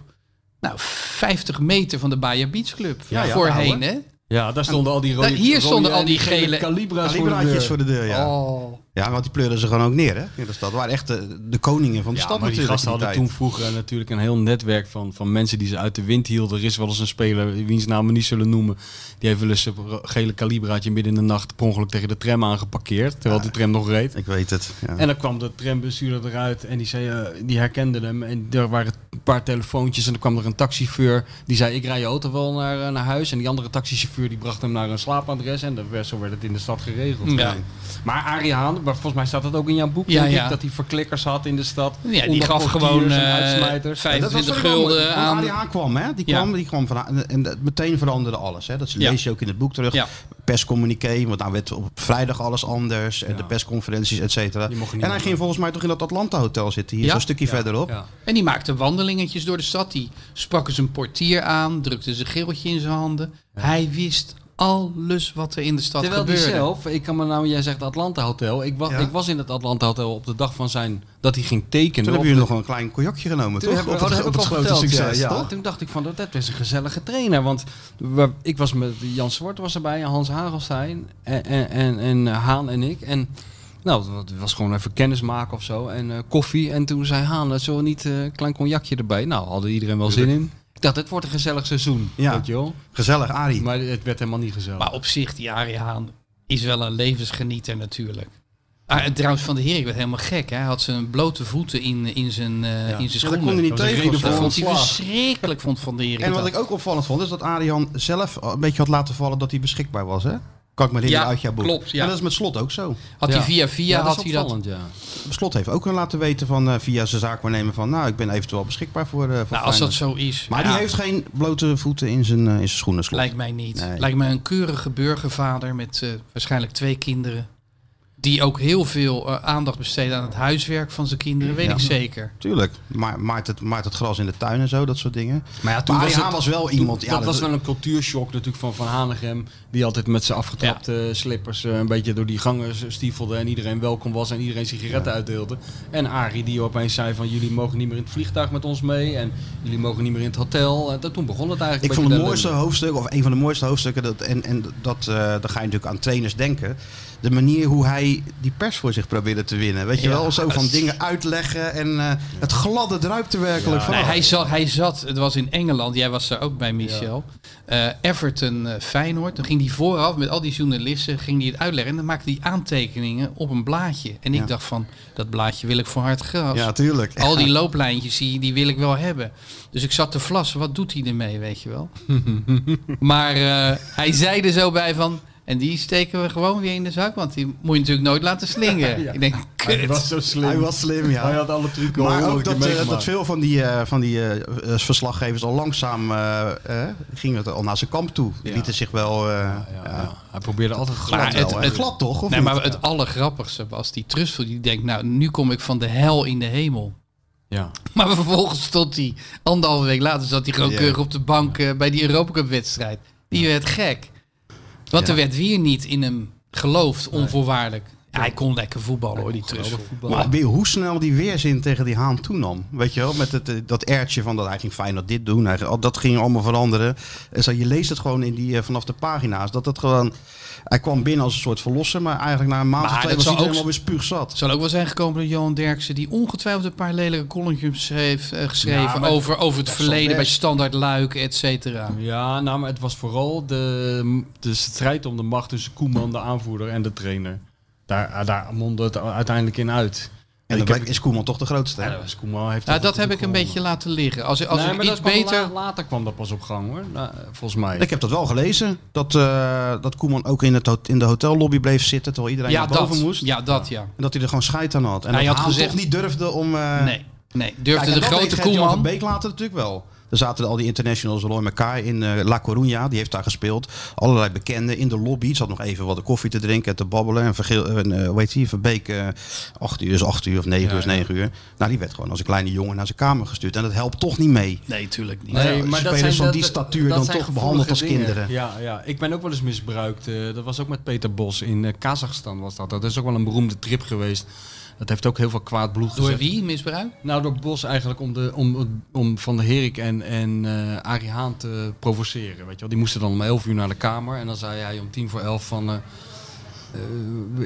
D: nou, 50 meter van de Baja Beach Club.
B: Ja, ja,
D: Voorheen, hè?
C: Ja, daar stonden al die rode...
D: Daar- hier
C: rode
D: stonden al
C: en
D: die gele-
C: Calibra's voor de
B: Calibraatjes
C: deur.
B: voor de deur, ja.
D: Oh.
B: Ja, want die pleuren ze gewoon ook neer, hè? In de stad. waren echt de, de koningen van de
C: Ja,
B: stad
C: maar die gasten
B: die
C: hadden toen vroeger natuurlijk een heel netwerk van, van mensen die ze uit de wind hielden. Er is wel eens een speler, wiens naam we niet zullen noemen, die heeft wel eens een gele kalibraatje midden in de nacht per ongeluk tegen de tram aangeparkeerd, terwijl de tram nog reed.
B: Ik weet het. Ja.
C: En dan kwam de trambestuurder eruit en die, zei, eh, die herkende hem. En er waren een paar telefoontjes en dan kwam er een taxichauffeur. Die zei, ik rij je auto wel naar, eh, naar huis. En die andere taxichauffeur die bracht hem naar een slaapadres. En dat werd, zo werd het in de stad geregeld.
D: Ja.
C: Maar Arie Haan, maar volgens mij staat dat ook in jouw boek,
D: Ja,
C: denk
D: ja.
C: ik, dat hij verklikkers had in de stad.
D: Ja, die gaf gewoon
C: en
D: eh,
C: uitsmijters.
B: Ja, dat was
D: 25
B: wel grappig,
D: gulden aan.
B: Arie Haan kwam, hè? Die
D: Ja.
B: kwam, die kwam van, en, dat meteen veranderde alles. Hè? Dat lees je ook in het boek terug.
D: Ja.
B: Perscommuniqué, want nou werd op vrijdag alles anders. En de persconferenties, et cetera. En hij
C: doen.
B: ging volgens mij toch in dat Atlanta Hotel zitten. Hier
D: Ja.
B: zo'n stukje verderop.
C: Ja.
D: En die maakte wandelingetjes door de stad. Die sprak eens een portier aan, drukte zijn geeltje in zijn handen. Hij wist alles wat er in de stad
C: Terwijl
D: gebeurde.
C: zelf, ik kan me nou, jij zegt Atlanta Hotel. Ik was,
B: Ja.
C: ik was in het Atlanta Hotel op de dag van zijn, dat hij ging tekenen.
B: Toen hebben jullie nog een klein cognacje genomen,
C: Toen
B: toch? Op
C: oh,
B: het,
C: dat heb
B: op
C: ik
B: het grote
C: verteld,
B: succes,
C: ja? Toen dacht ik van, dat dat was een gezellige trainer. Want we- ik was met Jan Zwart was erbij, en Hans Hagelstein en, en, en, en Haan en ik. En nou, het was gewoon even kennis maken of zo. En eh, koffie. En toen zei Haan, zullen we niet eh, een klein cognacje erbij? Nou, hadden iedereen wel zin in. Dacht, het wordt een gezellig seizoen.
B: Ja.
C: Weet je wel?
B: Gezellig, Arie.
C: Maar het werd helemaal niet gezellig.
D: Maar op zich, die Arie Haan is wel een levensgenieter natuurlijk. Ah, en trouwens, Van de Heer, ik werd helemaal gek. Hè? Hij had zijn blote voeten in, in zijn, eh, in zijn
B: Ja, dat
D: schoenen.
B: kon hij niet
C: Dat
B: tegen.
D: dat vond hij verschrikkelijk, vond Van de Heer.
B: En wat ik ook opvallend vond, is dat Arian zelf een beetje had laten vallen dat hij beschikbaar was, hè? Kan ik me herinneren
D: Ja,
B: uit jouw boek.
D: klopt, ja.
B: En dat is met Slot ook zo.
D: Had hij
C: Ja.
D: via via,
C: Ja, dat
D: had hij dat...
C: ja.
B: Slot heeft ook laten weten van, eh, via zijn zaakwaarnemer van... nou, ik ben eventueel beschikbaar voor, eh voor
D: Nou, als dat zo is.
B: Maar
D: ja,
B: die heeft geen blote voeten in zijn, eh, in zijn schoenen, Slot.
D: Lijkt mij niet.
B: Nee.
D: Lijkt mij een keurige burgervader met eh, waarschijnlijk twee kinderen. Die ook heel veel eh, aandacht besteedt aan het huiswerk van zijn kinderen, weet
B: Ja.
D: ik zeker.
B: Tuurlijk. Ma maait, het, maait het gras in de tuin en zo, dat soort dingen.
C: Maar ja,
B: Maar
C: toen was het,
B: was wel
C: toen-
B: iemand... ja,
C: dat was wel een cultuurshock natuurlijk van Van Hanegem. Die altijd met zijn afgetrapte slippers eh, een beetje door die gangen stiefelde. En iedereen welkom was en iedereen sigaretten uitdeelde. En Arie die opeens zei van jullie mogen niet meer in het vliegtuig met ons mee. En jullie mogen niet meer in het hotel. En dat, toen begon het eigenlijk
B: Ik vond het mooiste hoofdstuk, of een van de mooiste hoofdstukken, dat, en, en dat, eh dan ga je natuurlijk aan trainers denken. De manier hoe hij die pers voor zich probeerde te winnen. Weet je
D: Ja,
B: wel, zo van dingen uitleggen en eh, het gladde druipt er werkelijk van.
D: Nee, hij, zat, hij zat, het was in Engeland, jij was daar ook bij Michel. Eh, Everton eh, Feyenoord. Dan ging hij vooraf met al die journalisten ging hij het uitleggen. En dan maakte hij aantekeningen op een blaadje. En ik
B: Ja.
D: dacht van, dat blaadje wil ik voor hard gras.
B: Ja, tuurlijk.
D: Al die looplijntjes, die, die wil ik wel hebben. Dus ik zat te vlassen. Wat doet hij ermee, weet je wel? maar hij zei er zo bij van... En die steken we gewoon weer in de zak. Want die moet je natuurlijk nooit laten slingen. Ik denk,
C: Hij
D: kut.
C: was zo slim.
B: Hij was slim, ja.
C: Hij had alle trucken al
B: Maar ook dat, eh, dat veel van die, eh, van die eh, verslaggevers al langzaam gingen het al naar zijn kamp toe. Die
C: Ja.
B: lieten zich wel... eh,
C: Ja, ja. Hij probeerde altijd glad.
D: Maar het-
B: wel, hè?
D: het-
B: glad toch? Of
D: Nee,
B: niet?
D: maar het allergrappigste was die trustful. Die denkt, nou, nu kom ik van de hel in de hemel.
C: Ja.
D: Maar vervolgens stond hij, anderhalve week later zat hij gewoon keurig op de bank bij die Europa Cup wedstrijd. Die werd gek. Want er werd weer niet in hem geloofd, onvoorwaardelijk. Ja, hij kon lekker voetballen hoor, die Trussel.
B: Maar weer hoe snel die weerzin tegen die Haan toenam. Weet je wel, met het, eh, dat ertje van dat hij ging fijn dat dit doen. Hij, dat ging allemaal veranderen. En zo, je leest het gewoon in die, eh, vanaf de pagina's. Dat het gewoon, hij kwam binnen als een soort verlosser. Maar eigenlijk na een maand
D: Maar
B: of twee
D: dat
B: was hij
D: ook-
B: helemaal weer spuugzat.
D: Het zal ook wel zijn gekomen door Johan Derksen, die ongetwijfeld een paar lelijke columns heeft eh, geschreven
C: Ja,
D: over, over het verleden bij. Standaard Luik, et cetera.
C: Ja, nou, maar het was vooral de, de strijd om de macht tussen Koeman, de aanvoerder, en de trainer. Daar, daar mondde het uiteindelijk in uit.
B: En dan
C: heb-
B: is Koeman toch de grootste. Hè?
C: heeft
D: Nou, dat heb ik een beetje laten liggen. Als, als
C: nee,
D: ik iets beter...
C: la- later kwam dat pas op gang hoor, Nou, volgens mij.
B: Ik heb dat wel gelezen. Dat, eh, dat Koeman ook in, het, in de hotellobby bleef zitten. Terwijl iedereen
D: Ja,
B: naar boven
D: dat.
B: moest.
D: Ja, dat ja.
B: En dat hij er gewoon scheid aan had. En
D: Hij
B: dat
D: had gezegd-
B: toch niet durfde om... eh,
D: Nee, nee. Durfde
B: Kijk,
D: de grote Koeman...
B: Beek later natuurlijk wel. Er zaten al die internationals Roy elkaar in eh, La Coruña. Die heeft daar gespeeld. Allerlei bekenden in de lobby. Zat nog even wat koffie te drinken en te babbelen. En, Vergeel, en eh, hoe heet die? Van Beek, eh, acht uur is acht uur of negen uur is negen uur. Nou, die werd gewoon als een kleine jongen naar zijn kamer gestuurd. En dat helpt toch niet mee.
D: Nee, tuurlijk niet.
B: Nee, spelers van die statuur dan
C: zijn
B: toch behandeld als kinderen.
C: Ja, ja, ik ben ook wel eens misbruikt. eh, dat was ook met Peter Bos in eh, Kazachstan was dat. Dat is ook wel een beroemde trip geweest. Dat heeft ook heel veel kwaad bloed
D: Door
C: gezet.
D: wie misbruik?
C: Nou, door Bos eigenlijk om, de, om, om Van der Herik en, en eh Arie Haan te provoceren. Weet je wel. Die moesten dan om 11 uur naar de kamer. En dan zei hij om tien voor elf van... eh,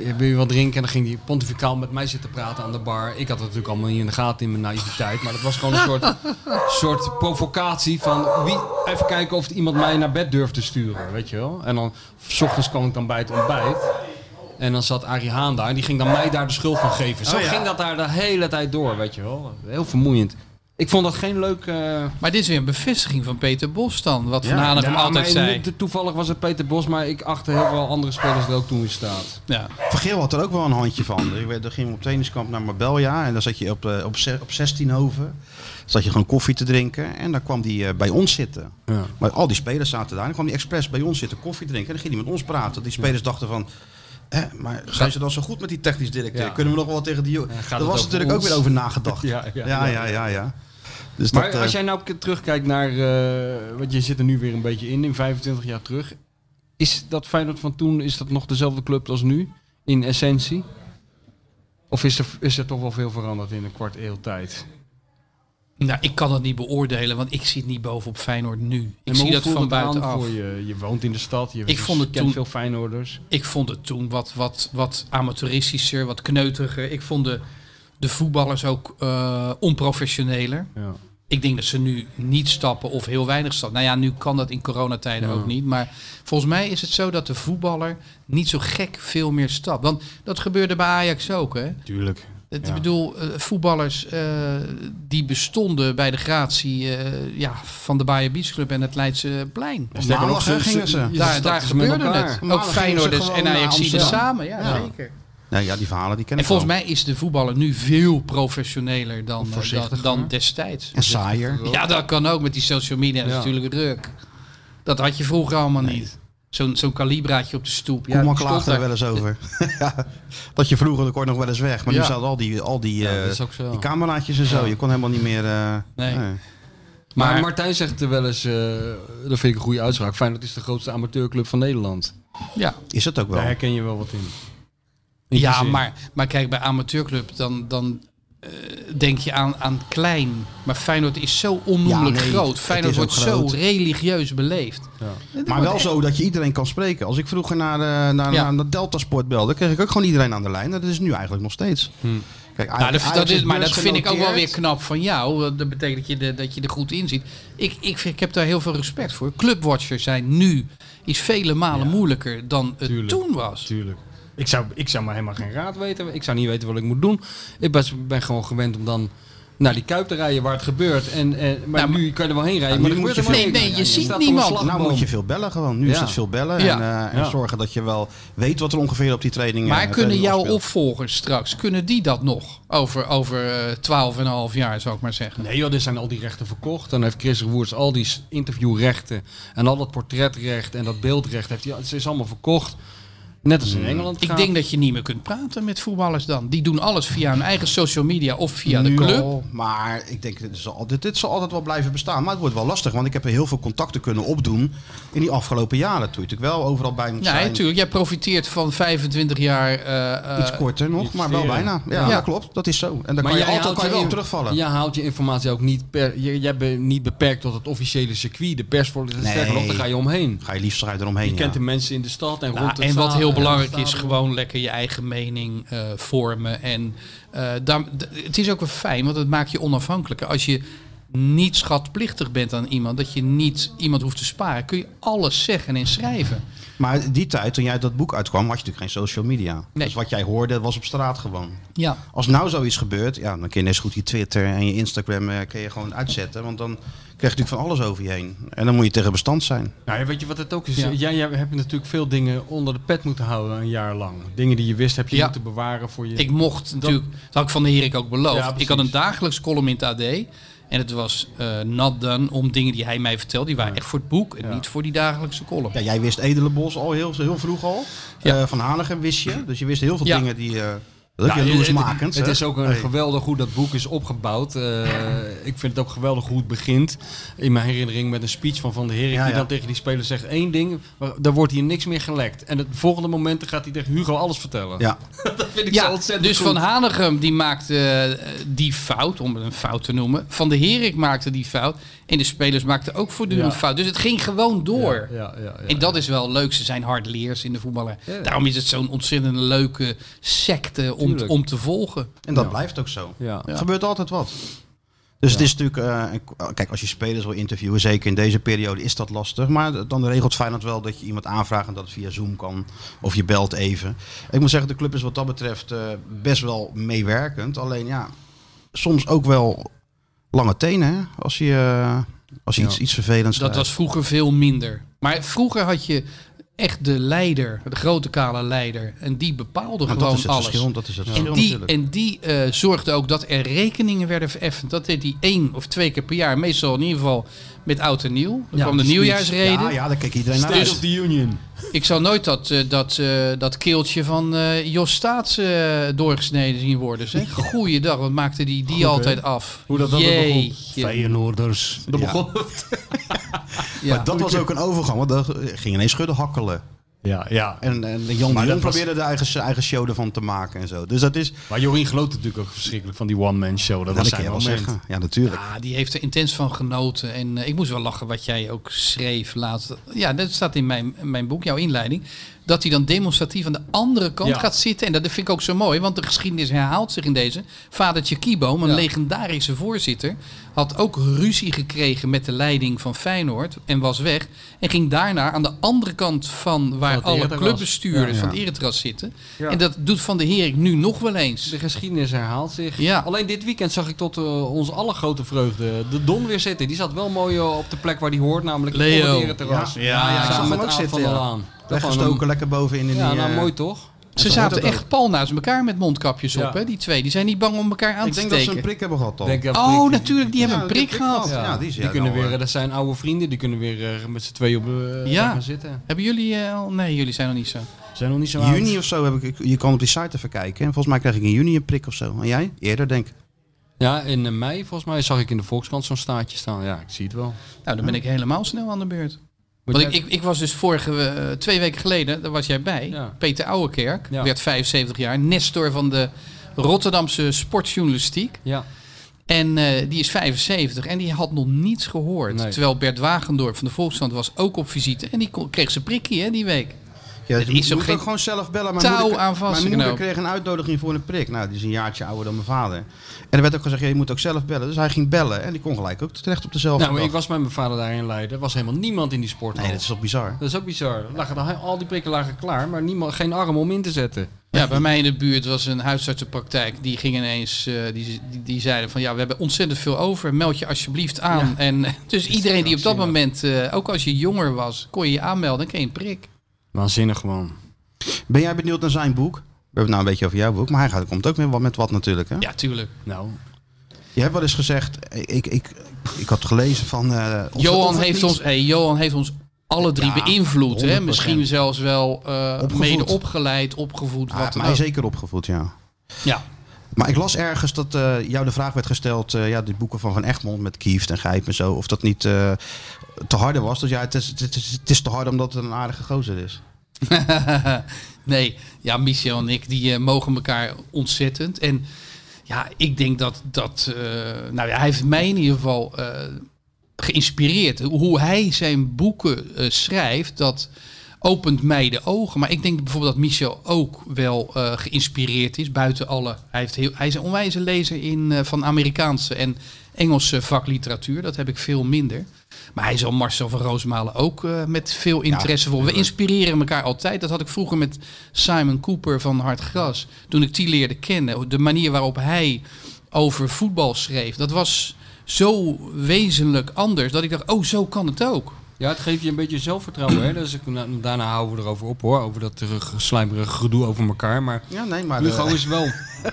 C: eh, wil je wat drinken? En dan ging hij pontificaal met mij zitten praten aan de bar. Ik had het natuurlijk allemaal niet in de gaten in mijn naïviteit. Maar dat was gewoon een soort, soort provocatie van... Wie, even kijken of iemand mij naar bed durft te sturen, weet je wel. En dan, s ochtends kwam ik dan bij het ontbijt. En dan zat Arie Haan daar. En die ging dan mij daar de schuld van geven. Zo
B: Oh ja.
C: ging dat daar de hele tijd door, weet je wel. Heel vermoeiend. Ik vond dat geen leuk... eh,
D: Maar dit is weer een bevestiging van Peter Bos dan. Wat Van Hanegem
C: ja,
D: altijd zei.
C: Toevallig was het Peter Bos, maar ik achtte heel veel andere spelers er ook toen in staat.
D: Ja.
B: Vergeel had er ook wel een handje van. Ik weet, dan gingen we op trainingskamp naar Marbella. En dan zat je op, eh, op, op 16 hoven. Zat je gewoon koffie te drinken. En dan kwam die eh, bij ons zitten.
C: Ja.
B: Maar al die spelers zaten daar. En dan kwam die expres bij ons zitten koffie drinken. En dan ging hij met ons praten. Die spelers dachten van... Eh, maar zijn ze dan zo goed met die technisch directeur?
C: Ja.
B: Kunnen we nog wel tegen die... Daar was natuurlijk ook weer over nagedacht.
C: Ja, ja,
B: ja,
C: ja.
B: Dus
C: Maar
B: dat, eh,
C: als jij nou terugkijkt naar, eh want je zit er nu weer een beetje in, in 25 jaar terug. Is dat Feyenoord van toen, is dat nog dezelfde club als nu, in essentie? Of is er, is er toch wel veel veranderd in een kwart eeuw tijd?
D: Nou, ik kan het niet beoordelen, want ik zit niet bovenop Feyenoord nu. Ik zie dat van
C: het
D: buitenaf.
C: Voor je, je woont in de stad, je
D: Ik vond het
C: kent
D: toen-
C: veel Feyenoorders.
D: Ik vond het toen wat, wat, wat amateuristischer, wat kneuteriger. Ik vond de, de voetballers ook eh, onprofessioneler.
C: Ja.
D: Ik denk dat ze nu niet stappen of heel weinig stappen. Nou ja, nu kan dat in coronatijden ook niet. Maar volgens mij is het zo dat de voetballer niet zo gek veel meer stapt. Want dat gebeurde bij Ajax ook, hè?
C: Tuurlijk.
D: Ik
C: Ja.
D: bedoel, eh, voetballers eh, die bestonden bij de gratie eh, ja, van de Bayern Beach Club en het Leidse Plein.
C: Sterker nog,
B: gingen ze.
D: daar daar gebeurde het. Ook Feyenoorders
B: gewoon
D: en
B: naar
D: Ajax
B: Amsterdam.
D: samen. Ja,
B: Ja.
D: zeker.
B: ja, ja, die verhalen die ken
D: En
B: ik
D: volgens
B: wel.
D: mij is de voetballer nu veel professioneler dan, dan, destijds.
B: En saaier.
D: Ja, dat kan ook met die social media. Dat is
C: Ja.
D: natuurlijk druk. Dat had je vroeger allemaal niet. Zo'n zo'n kalibraatje op de stoep.
B: Koeman
D: die
B: klaagde er
D: daar.
B: wel eens over. ja, dat je vroeger, kort nog wel eens weg. Maar nu
D: Ja.
B: zaten al die, al die,
C: Ja,
B: eh,
C: dat
B: die cameraatjes en zo. Je kon helemaal niet meer... eh,
D: Nee.
C: Maar,
D: Maar-
C: Martijn zegt er wel eens, eh, dat vind ik een goede uitspraak. Feyenoord is de grootste amateurclub van Nederland.
D: Ja,
B: Is het ook wel.
C: Daar herken je wel wat in. In
D: ja maar, maar kijk, bij amateurclub dan, dan denk je aan, aan klein. Maar Feyenoord is zo onnoemelijk
B: Ja, nee,
D: groot. Feyenoord wordt zo religieus beleefd.
B: Maar wel zo dat je iedereen kan spreken. Als ik vroeger naar, eh, naar,
D: Ja.
B: naar de Delta Sport belde, kreeg ik ook gewoon iedereen aan de lijn. Dat is nu eigenlijk nog steeds. Kijk,
D: Nou, dat,
B: Ajax
D: dat is, maar dat vind ik ook wel weer knap van jou. Dat betekent dat je, de, dat je er goed in ziet. Ik, ik, ik heb daar heel veel respect voor. Clubwatcher zijn nu is vele malen moeilijker dan het
C: Tuurlijk.
D: toen was.
C: Tuurlijk. Ik zou, ik zou maar helemaal geen raad weten. Ik zou niet weten wat ik moet doen. Ik ben, ben gewoon gewend om dan naar die kuip te rijden waar het gebeurt. En, en, maar
D: Nou, maar-
C: nu kan je er wel heen rijden. Maar
B: nu
C: er
B: moet je
D: veel-. Nee, nee, je ziet niemand.
B: Nou moet je veel bellen gewoon. Nu is het veel bellen.
D: Ja.
B: En, eh, en
C: Ja.
B: zorgen dat je wel weet wat er ongeveer op die training
D: Maar
B: eh,
D: kunnen jouw opvolgers straks, kunnen die dat nog? Over, over eh, 12,5 jaar zou ik maar zeggen.
C: Nee joh, er zijn al die rechten verkocht. Dan heeft Chris Woers al die interviewrechten en al dat portretrecht en dat beeldrecht. Heeft hij, het is allemaal verkocht. Net als in Engeland
D: Ik denk dat je niet meer kunt praten met voetballers dan. Die doen alles via hun eigen social media of via de club.
B: al, maar ik denk, dit zal, dit, dit zal altijd wel blijven bestaan. Maar het wordt wel lastig, want ik heb er heel veel contacten kunnen opdoen in die afgelopen jaren. Toen je natuurlijk wel overal bij moet
D: Ja,
B: zijn.
D: natuurlijk. Jij profiteert van 25 jaar. eh, eh,
B: Iets korter nog, maar wel bijna. Ja,
D: Ja.
B: dat klopt. Dat is zo. En dan
C: Maar
B: kan je altijd kan je wel
C: je-
B: op terugvallen.
C: Jij houdt je informatie ook niet per... Je, jij bent niet beperkt tot het officiële circuit. De persvoorlichter,
B: Nee.
C: sterker nog, daar ga je omheen.
B: Ga je liefst ga je eromheen.
C: Je
B: ja.
C: kent de mensen in de stad en
D: Nou,
C: rond het
D: en wat heel belangrijk is, gewoon lekker je eigen mening eh, vormen. En eh, daar, d- het is ook wel fijn, want het maakt je onafhankelijker. Als je niet schatplichtig bent aan iemand, dat je niet iemand hoeft te sparen, kun je alles zeggen en schrijven.
B: Maar die tijd, toen jij dat boek uitkwam, had je natuurlijk geen social media.
D: Nee.
B: Dus wat jij hoorde, was op straat gewoon.
D: Ja,
B: Als nou zoiets gebeurt, ja, dan kun je net zo goed je Twitter en je Instagram eh, kun je gewoon uitzetten. Want dan krijg je natuurlijk van alles over je heen. En dan moet je tegen bestand zijn.
C: Nou, weet je wat het ook is?
D: Ja.
C: Jij, jij hebt natuurlijk veel dingen onder de pet moeten houden een jaar lang. Dingen die je wist heb je
D: Ja.
C: moeten bewaren voor je...
D: ik mocht natuurlijk, dat had ik van de Herik ook beloofd.
C: Ja,
D: ik had een dagelijks column in het AD. En het was eh not done om dingen die hij mij vertelde. Die waren echt voor het boek en
C: Ja.
D: niet voor die dagelijkse column.
B: Ja, jij wist Edelenbos al heel, heel vroeg al.
D: Ja.
B: Eh, van Hanegem wist je. Dus je wist heel veel
D: Ja.
B: dingen die... eh dat is
C: Nou,
B: ook jaloersmakend.
C: Het, is ook een
B: Hey.
C: geweldig hoe dat boek is opgebouwd. Eh, ik vind het ook geweldig hoe het begint. In mijn herinnering met een speech van Van der Herik.
B: Ja,
C: die
B: ja.
C: dan tegen die speler zegt één ding. Maar daar wordt hier niks meer gelekt. En het volgende moment gaat hij tegen Hugo alles vertellen.
B: Ja,
C: Dat vind ik zo ontzettend
D: dus
C: goed.
D: Van Hanegem die maakte eh, die fout, om het een fout te noemen. Van de Herik maakte die fout. En de spelers maakten ook voortdurend
C: Ja.
D: fout. Dus het ging gewoon door.
C: Ja, ja, ja, ja.
D: En dat is wel leuk. Ze zijn hardleers in de voetballer.
C: Ja.
D: Daarom is het zo'n ontzettend leuke secte om,
C: Tuurlijk.
D: om te volgen.
B: en dat
C: Ja.
B: blijft ook zo.
C: Ja.
B: Er gebeurt altijd wat. Dus het is natuurlijk, eh, kijk, als je spelers wil interviewen, zeker in deze periode, is dat lastig. Maar dan regelt Feyenoord wel dat je iemand aanvraagt en dat het via Zoom kan. Of je belt even. Ik moet zeggen, de club is wat dat betreft eh, best wel meewerkend. Alleen ja, soms ook wel lange tenen, hè? Als je, eh, als je
C: Ja.
B: iets, iets vervelends
D: Dat was vroeger veel minder. Maar vroeger had je echt de leider, de grote kale leider. En die bepaalde
B: Maar
D: gewoon
B: dat is het
D: alles.
B: verschil. Dat is het verschil
D: En die,
B: natuurlijk.
D: en die eh, zorgde ook dat er rekeningen werden vereffend. Dat deed hij één of twee keer per jaar. Meestal in ieder geval met oud en nieuw. Dan
C: Ja,
D: kwam de nieuwjaarsreden.
B: Ja, ja, daar keek iedereen naar
C: State of the Union.
D: Ik zal nooit dat, eh, dat, eh, dat keeltje van eh, Jos Staats eh, doorgesneden zien worden. Zeg. Goeiedag, wat maakte die die altijd af?
C: Hoe dat altijd begon. Feyenoorders. Dat
B: Ja.
C: begon het.
D: Ja.
B: Maar dat was ook een overgang, want daar ging ineens schudden hakkelen.
C: Ja, ja.
B: En, en Jan de
C: Maar
B: Jong
C: was-
B: probeerde de eigen, zijn eigen show ervan te maken en zo. Dus dat is...
C: Maar Jorien genoot natuurlijk ook verschrikkelijk van die one-man show. Dat
B: Nou,
C: was
B: dat kan
C: zijn moment.
B: zeggen. Ja, natuurlijk.
D: Ja, die heeft er intens van genoten. En eh, ik moest wel lachen wat jij ook schreef laatst. Ja, dat staat in mijn, in mijn boek, jouw inleiding. Dat hij dan demonstratief aan de andere kant
C: Ja.
D: gaat zitten. En dat vind ik ook zo mooi, want de geschiedenis herhaalt zich in deze. Vadertje Kieboom, een
C: Ja.
D: legendarische voorzitter, had ook ruzie gekregen met de leiding van Feyenoord en was weg. En ging daarna aan de andere kant van waar
C: het
D: alle clubbestuurders
C: Ja,
D: van
C: ja.
D: het eretras zitten.
C: Ja.
D: En dat doet Van de Herik nu nog wel eens.
C: De geschiedenis herhaalt zich.
D: Ja.
C: Alleen dit weekend zag ik tot uh, onze allergrote vreugde de Don weer zitten. Die zat wel mooi uh, op de plek waar die hoort, namelijk
D: Leo.
C: op het ereterras.
B: Ja, ja, ja, ik zag
C: samen
B: hem
C: met
B: ook zitten,
C: van
B: Weggestoken
C: was
B: lekker bovenin in
C: een- Ja,
B: die...
C: nou
B: eh,
C: mooi toch?
D: Ze zaten echt pal naast elkaar met mondkapjes
C: Ja.
D: op, hè, die twee. Die zijn niet bang om elkaar aan
B: Ik
D: te
B: denk dat
D: steken.
B: ze een prik hebben gehad
C: ja,
D: Oh,
C: prik-
D: natuurlijk, die hebben een prik
B: prik
D: gehad.
B: gehad.
C: Ja,
B: Ja, die is-
C: die kunnen
B: nou,
C: weer,
B: eh,
C: dat zijn oude vrienden, die kunnen weer uh, met z'n tweeën op uh,
D: Ja.
C: gaan zitten.
D: Hebben jullie eh, al? Nee, jullie zijn nog niet zo.
C: Zijn nog niet zo
B: Juni
C: oud.
B: of zo heb ik... Je kan op die site even kijken. En volgens mij krijg ik in juni een prik of zo. En jij? Eerder, denk ik.
C: Ja, in mei volgens mij zag ik in de Volkskrant zo'n staartje staan. Ja, ik zie het wel.
D: Nou, dan ben ik helemaal snel aan de beurt. Want ik, ik, ik was dus vorige, eh, twee weken geleden, daar was jij bij.
C: Ja.
D: Peter Ouwekerk,
C: Ja.
D: werd 75 jaar. Nestor van de Rotterdamse sportjournalistiek.
C: Ja,
D: En eh, die is 75 en die had nog niets gehoord.
C: Nee.
D: Terwijl Bert Wagendorp van de Volkskrant was ook op visite. En die kreeg zijn prikkie hè, die week.
B: Ja,
D: is
B: moet
D: ook
B: gewoon zelf bellen. Mijn
D: touw
B: moeder,
D: aan vast
B: Mijn moeder
D: knopen.
B: kreeg een uitnodiging voor een prik. Nou, die is een jaartje ouder dan mijn vader. En er werd ook gezegd, ja, je moet ook zelf bellen. Dus hij ging bellen en die kon gelijk ook terecht op dezelfde
C: nou, maar
B: dag.
C: ik was met mijn vader daar in Leiden. Er was helemaal niemand in die sporthal.
B: Nee, dat is toch bizar.
C: Dat is ook bizar. Lagen al die prikken lagen klaar, maar niemand, geen arm om in te zetten.
D: Ja, bij mij in de buurt was een huisartsenpraktijk. Die ging ineens, eh, die, die, die zeiden van ja, we hebben ontzettend veel over. Meld je alsjeblieft aan. En dus iedereen die op dat moment, eh, ook als je jonger was, kon je je aanmelden en kreeg je een prik.
C: Waanzinnig gewoon.
B: Ben jij benieuwd naar zijn boek? We hebben het nou een beetje over jouw boek. Maar hij gaat, komt ook weer wat met wat natuurlijk. Hè?
D: Ja, tuurlijk.
C: Nou,
B: Je hebt wel eens gezegd, ik, ik, ik had gelezen van... eh,
D: Johan, heeft ons, hey, Johan heeft ons alle drie
B: Ja,
D: beïnvloed. Hè?
B: 100%.
D: Misschien zelfs wel
B: Opgevoed.
D: mede opgeleid, opgevoed.
B: Hij
D: wat
B: mij
D: ook.
B: zeker opgevoed, ja.
D: Ja.
B: Maar ik las ergens dat eh, jou de vraag werd gesteld, eh, ja, die boeken van Van Egmond met Kieft en Gijp en zo, of dat niet eh, te harde was. Dus ja, het is, het, is, te hard omdat het een aardige gozer is.
D: nee, ja, Michel en ik die mogen elkaar ontzettend. En ja, ik denk dat dat. nou ja, hij heeft mij in ieder geval geïnspireerd. Hoe hij zijn boeken schrijft, dat opent mij de ogen. Maar ik denk bijvoorbeeld dat Michel ook wel eh, geïnspireerd is. Buiten alle. Hij, heeft heel, hij is een onwijze lezer in, eh, van Amerikaanse en Engelse vakliteratuur. Dat heb ik veel minder. Maar hij zal Marcel van Roosmalen ook eh, met veel interesse voor. We inspireren elkaar altijd. Dat had ik vroeger met Simon Cooper van Hard Gras. Toen ik die leerde kennen. De manier waarop hij over voetbal schreef. Dat was zo wezenlijk anders. Dat ik dacht, oh zo kan het ook.
C: Ja, het geeft je een beetje zelfvertrouwen. Hè? Dus ik, na- daarna houden we erover op hoor. Over dat uh, slijmerige gedoe over elkaar. Maar
B: Ja, nee, maar...
C: Hugo
B: eh,
C: is wel...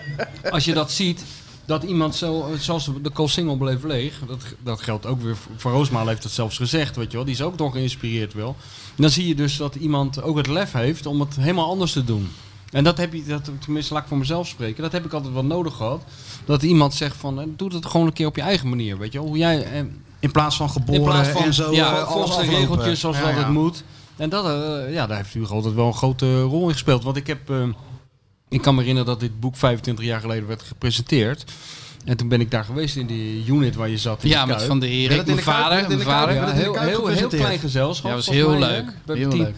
C: Als je dat ziet, dat iemand zo... Zoals de Koolsingel bleef leeg. Dat, dat geldt ook weer... voor- Van Roosmalen heeft dat zelfs gezegd, weet je wel. Die is ook door geïnspireerd wel. Dan zie je dus dat iemand ook het lef heeft om het helemaal anders te doen. En dat heb je, dat, tenminste laat ik voor mezelf spreken, dat heb ik altijd wel nodig gehad. Dat iemand zegt van, eh, doe het gewoon een keer op je eigen manier, weet je wel. Hoe jij... eh,
B: in plaats van geboren
C: in plaats van
B: en zo.
C: ja,
B: eh,
C: volgens de regeltjes zoals
B: Ja,
C: dat
B: ja.
C: het moet. En dat, eh, ja, daar heeft Hugo altijd wel een grote rol in gespeeld. Want ik heb, eh, ik kan me herinneren dat dit boek 25 jaar geleden werd gepresenteerd. En toen ben ik daar geweest in die unit waar je zat. In
D: Ja,
C: de
D: met. Van de
B: in
D: Mijn
B: de
D: vader.
B: De Kuip?
D: vader.
C: Ja, heel, heel, klein gezelschap.
D: Ja, was
C: volgens
D: heel leuk. Heel leuk.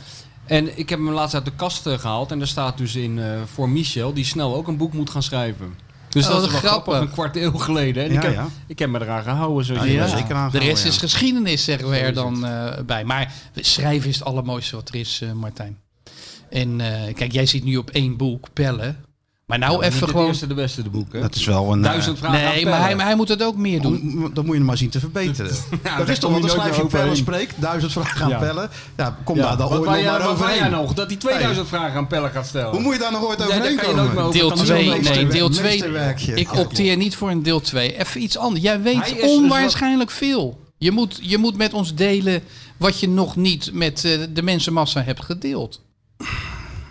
C: En ik heb hem laatst uit de kast eh, gehaald. En er staat dus in eh, voor Michel, die snel ook een boek moet gaan schrijven. Dus
D: Oh,
C: dat is wel grappig, een kwart eeuw geleden. En
B: Ja,
C: ik, heb,
B: ja.
C: ik heb me eraan gehouden. Zoals je
B: zeker
D: De
B: aangehouden,
D: rest is geschiedenis, zeggen we er dan eh, bij. Maar schrijven is het allermooiste wat er is, eh, Martijn. En eh, kijk, jij zit nu op één boek, Pellen. Maar nou
C: Ja,
D: even
C: de
D: gewoon...
C: eerste de beste de boek. Hè?
B: Dat is wel een... eh,
C: Duizend vragen aan
D: Nee, maar hij, maar hij moet het ook meer doen.
B: om- Dat moet je maar zien te verbeteren. dat
C: daar
B: is toch wat
C: je
B: dan
C: nooit
B: schrijf je
C: meer
B: pellen
C: overheen.
B: spreek, duizend vragen aan
C: Ja.
B: pellen. Ja, kom
C: Ja,
B: daar dan ooit nog maar
C: wat wou jij
B: overheen.
C: nog? Dat hij 2000 vragen aan Pelle gaat stellen.
B: Hoe moet je daar nog ooit
C: Ja,
B: overheen komen?
C: over.
D: Deel
C: kan niet
D: 2,
C: zo'n
D: nee, deel 2.
B: meesterwerkje.
D: Ik opteer niet voor een deel 2. Even iets anders. Jij weet
C: dus
D: onwaarschijnlijk veel. Je moet, je moet met ons delen wat je nog niet met eh, de mensenmassa hebt gedeeld.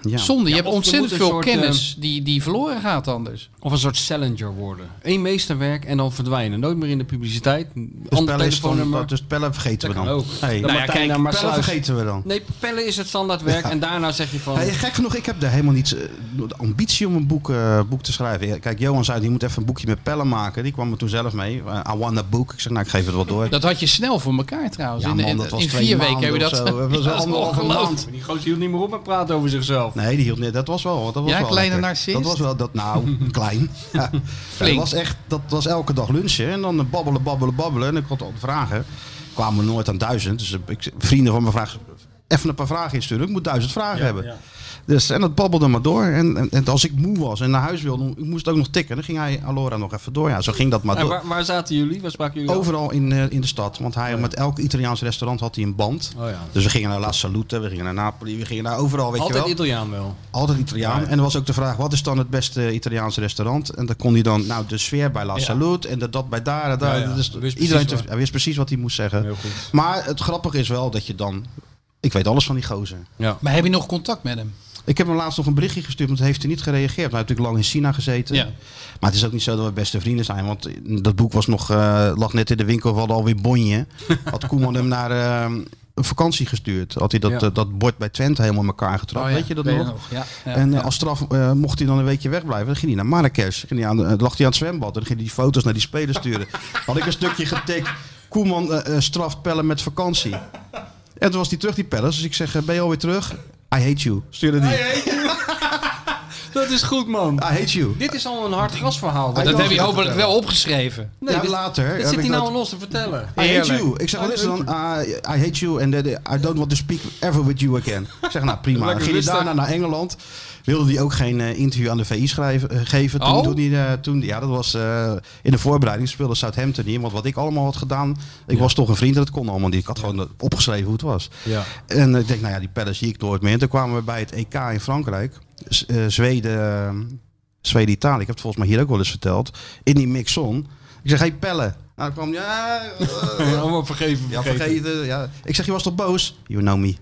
B: Ja.
D: Zonde, je
C: Ja,
D: hebt
C: er
D: ontzettend veel
C: soort,
D: kennis die, die verloren gaat anders.
C: Of een soort Challenger worden. Eén meesterwerk en dan verdwijnen. Nooit meer in de publiciteit.
B: Dus
C: Ander
B: pellen,
C: telefoonnummer.
B: dus pellen vergeten we dan.
C: ook.
B: Hey,
C: Dan
D: ja, kijk,
C: Maasluis.
B: vergeten we dan.
C: Nee, pellen is het standaardwerk. En daarna zeg je van...
B: Hey, gek genoeg, ik heb daar helemaal niet eh, de ambitie om een boek, eh, boek te schrijven. Kijk, Johan zei, die moet even een boekje met pellen maken. Die kwam er toen zelf mee. Eh, I want a book. Ik zeg, nou, ik geef het wel door.
D: Dat had je snel voor elkaar trouwens.
B: Ja,
D: in
B: man,
D: in,
B: dat was
D: in
B: twee
D: vier weken
B: maanden
D: heb je dat.
B: zo.
D: Ja,
B: anderhalve
D: ongelooflijk.
B: maand.
C: Die gozer hield niet meer op met praten over zichzelf.
B: Nee, die hield niet. Dat was wel. Dat was
D: Ja,
B: wel
D: kleine
B: lekker.
D: narcist?
B: Dat was wel dat. Nou, klein. Ja. Dat was echt. Dat was elke dag lunchen en dan babbelen, babbelen, babbelen. En ik had al vragen. Kwamen we nooit aan duizend. Dus ik, vrienden van me vragen. Even een paar vragen insturen. Ik moet duizend vragen hebben. Dus, en dat babbelde maar door. En, en, en als ik moe was en naar huis wilde, ik moest ook nog tikken. Dan ging hij Alora nog even door. Ja, zo ging dat maar
C: En
B: door.
C: waar, waar zaten jullie? Waar spraken jullie?
B: Overal in, eh, in de stad. Want hij, met elk Italiaans restaurant had hij een band.
C: Oh ja.
B: Dus we gingen naar La Salute, we gingen naar Napoli, we gingen naar overal, weet je
C: Altijd
B: wel.
C: Italiaan wel.
B: Altijd Italiaan. En er was ook de vraag, wat is dan het beste Italiaanse restaurant? En dan kon hij dan, nou, de sfeer bij La Salute en de, dat bij daar en daar.
C: Ja, ja.
B: Dus iedereen te- hij wist precies wat hij moest zeggen.
C: Heel goed.
B: Maar het grappige is wel dat je dan... Ik weet alles van die gozer.
C: Ja.
D: Maar heb je nog contact met hem?
B: Ik heb hem laatst nog een berichtje gestuurd, want hij heeft hij niet gereageerd. Hij heeft natuurlijk lang in China gezeten.
D: Ja.
B: Maar het is ook niet zo dat we beste vrienden zijn. Want dat boek was nog, eh, lag net in de winkel, we hadden alweer bonje. Had Koeman hem naar eh, een vakantie gestuurd. Had hij dat,
C: Ja.
B: eh, dat bord bij Twente helemaal in elkaar getrapt.
D: Oh ja,
B: Weet je dat nog? en als straf mocht hij dan een weekje wegblijven. Dan ging hij naar Marrakesh. Ging hij aan lag hij aan het zwembad. En dan ging hij die foto's naar die spelers sturen. Had ik een stukje getikt. Koeman straft pellen met vakantie. En toen was hij terug, die pellers. Dus ik zeg, ben je alweer terug? I hate you. Stuurde die.
C: Dat is goed, man.
B: I hate you.
C: Dit is al een hard grasverhaal.
B: Hij
D: Dat heb je hopelijk wel opgeschreven.
C: Nee,
B: ja,
C: dit-
B: later.
C: Dit
B: heb
C: zit hij nou
B: dat-
C: aan los te vertellen.
B: I hate
D: Heerlijk.
B: you. Ik zeg, wat is er dan? Uh, I hate you and that I don't want to speak ever with you again. Ik zeg, nou prima.
C: Lekker
B: ging hij
C: rustig.
B: daarna naar Engeland. Wilde hij ook geen eh, interview aan de VI schrijven, eh, geven. Toen,
D: Oh?
B: toen eh, toen, ja, dat was eh, in de voorbereiding. Speelde Southampton hier. Want wat ik allemaal had gedaan. Ik was toch een vriend. Dat kon allemaal niet. Ik had gewoon eh, opgeschreven hoe het was.
C: Ja.
B: En ik denk, nou ja, die pellen zie ik nooit meer. En toen kwamen we bij het EK in Frankrijk. Eh, Zweden, Zweden, Italië. Ik heb het volgens mij hier ook wel eens verteld. In die mixon. Ik zeg, hey pellen. Nou, dan kwam ja, eh,
C: Allemaal vergeven,
B: ja,
C: vergeten.
B: vergeten. Ja. Ik zeg, je was toch boos? You know me.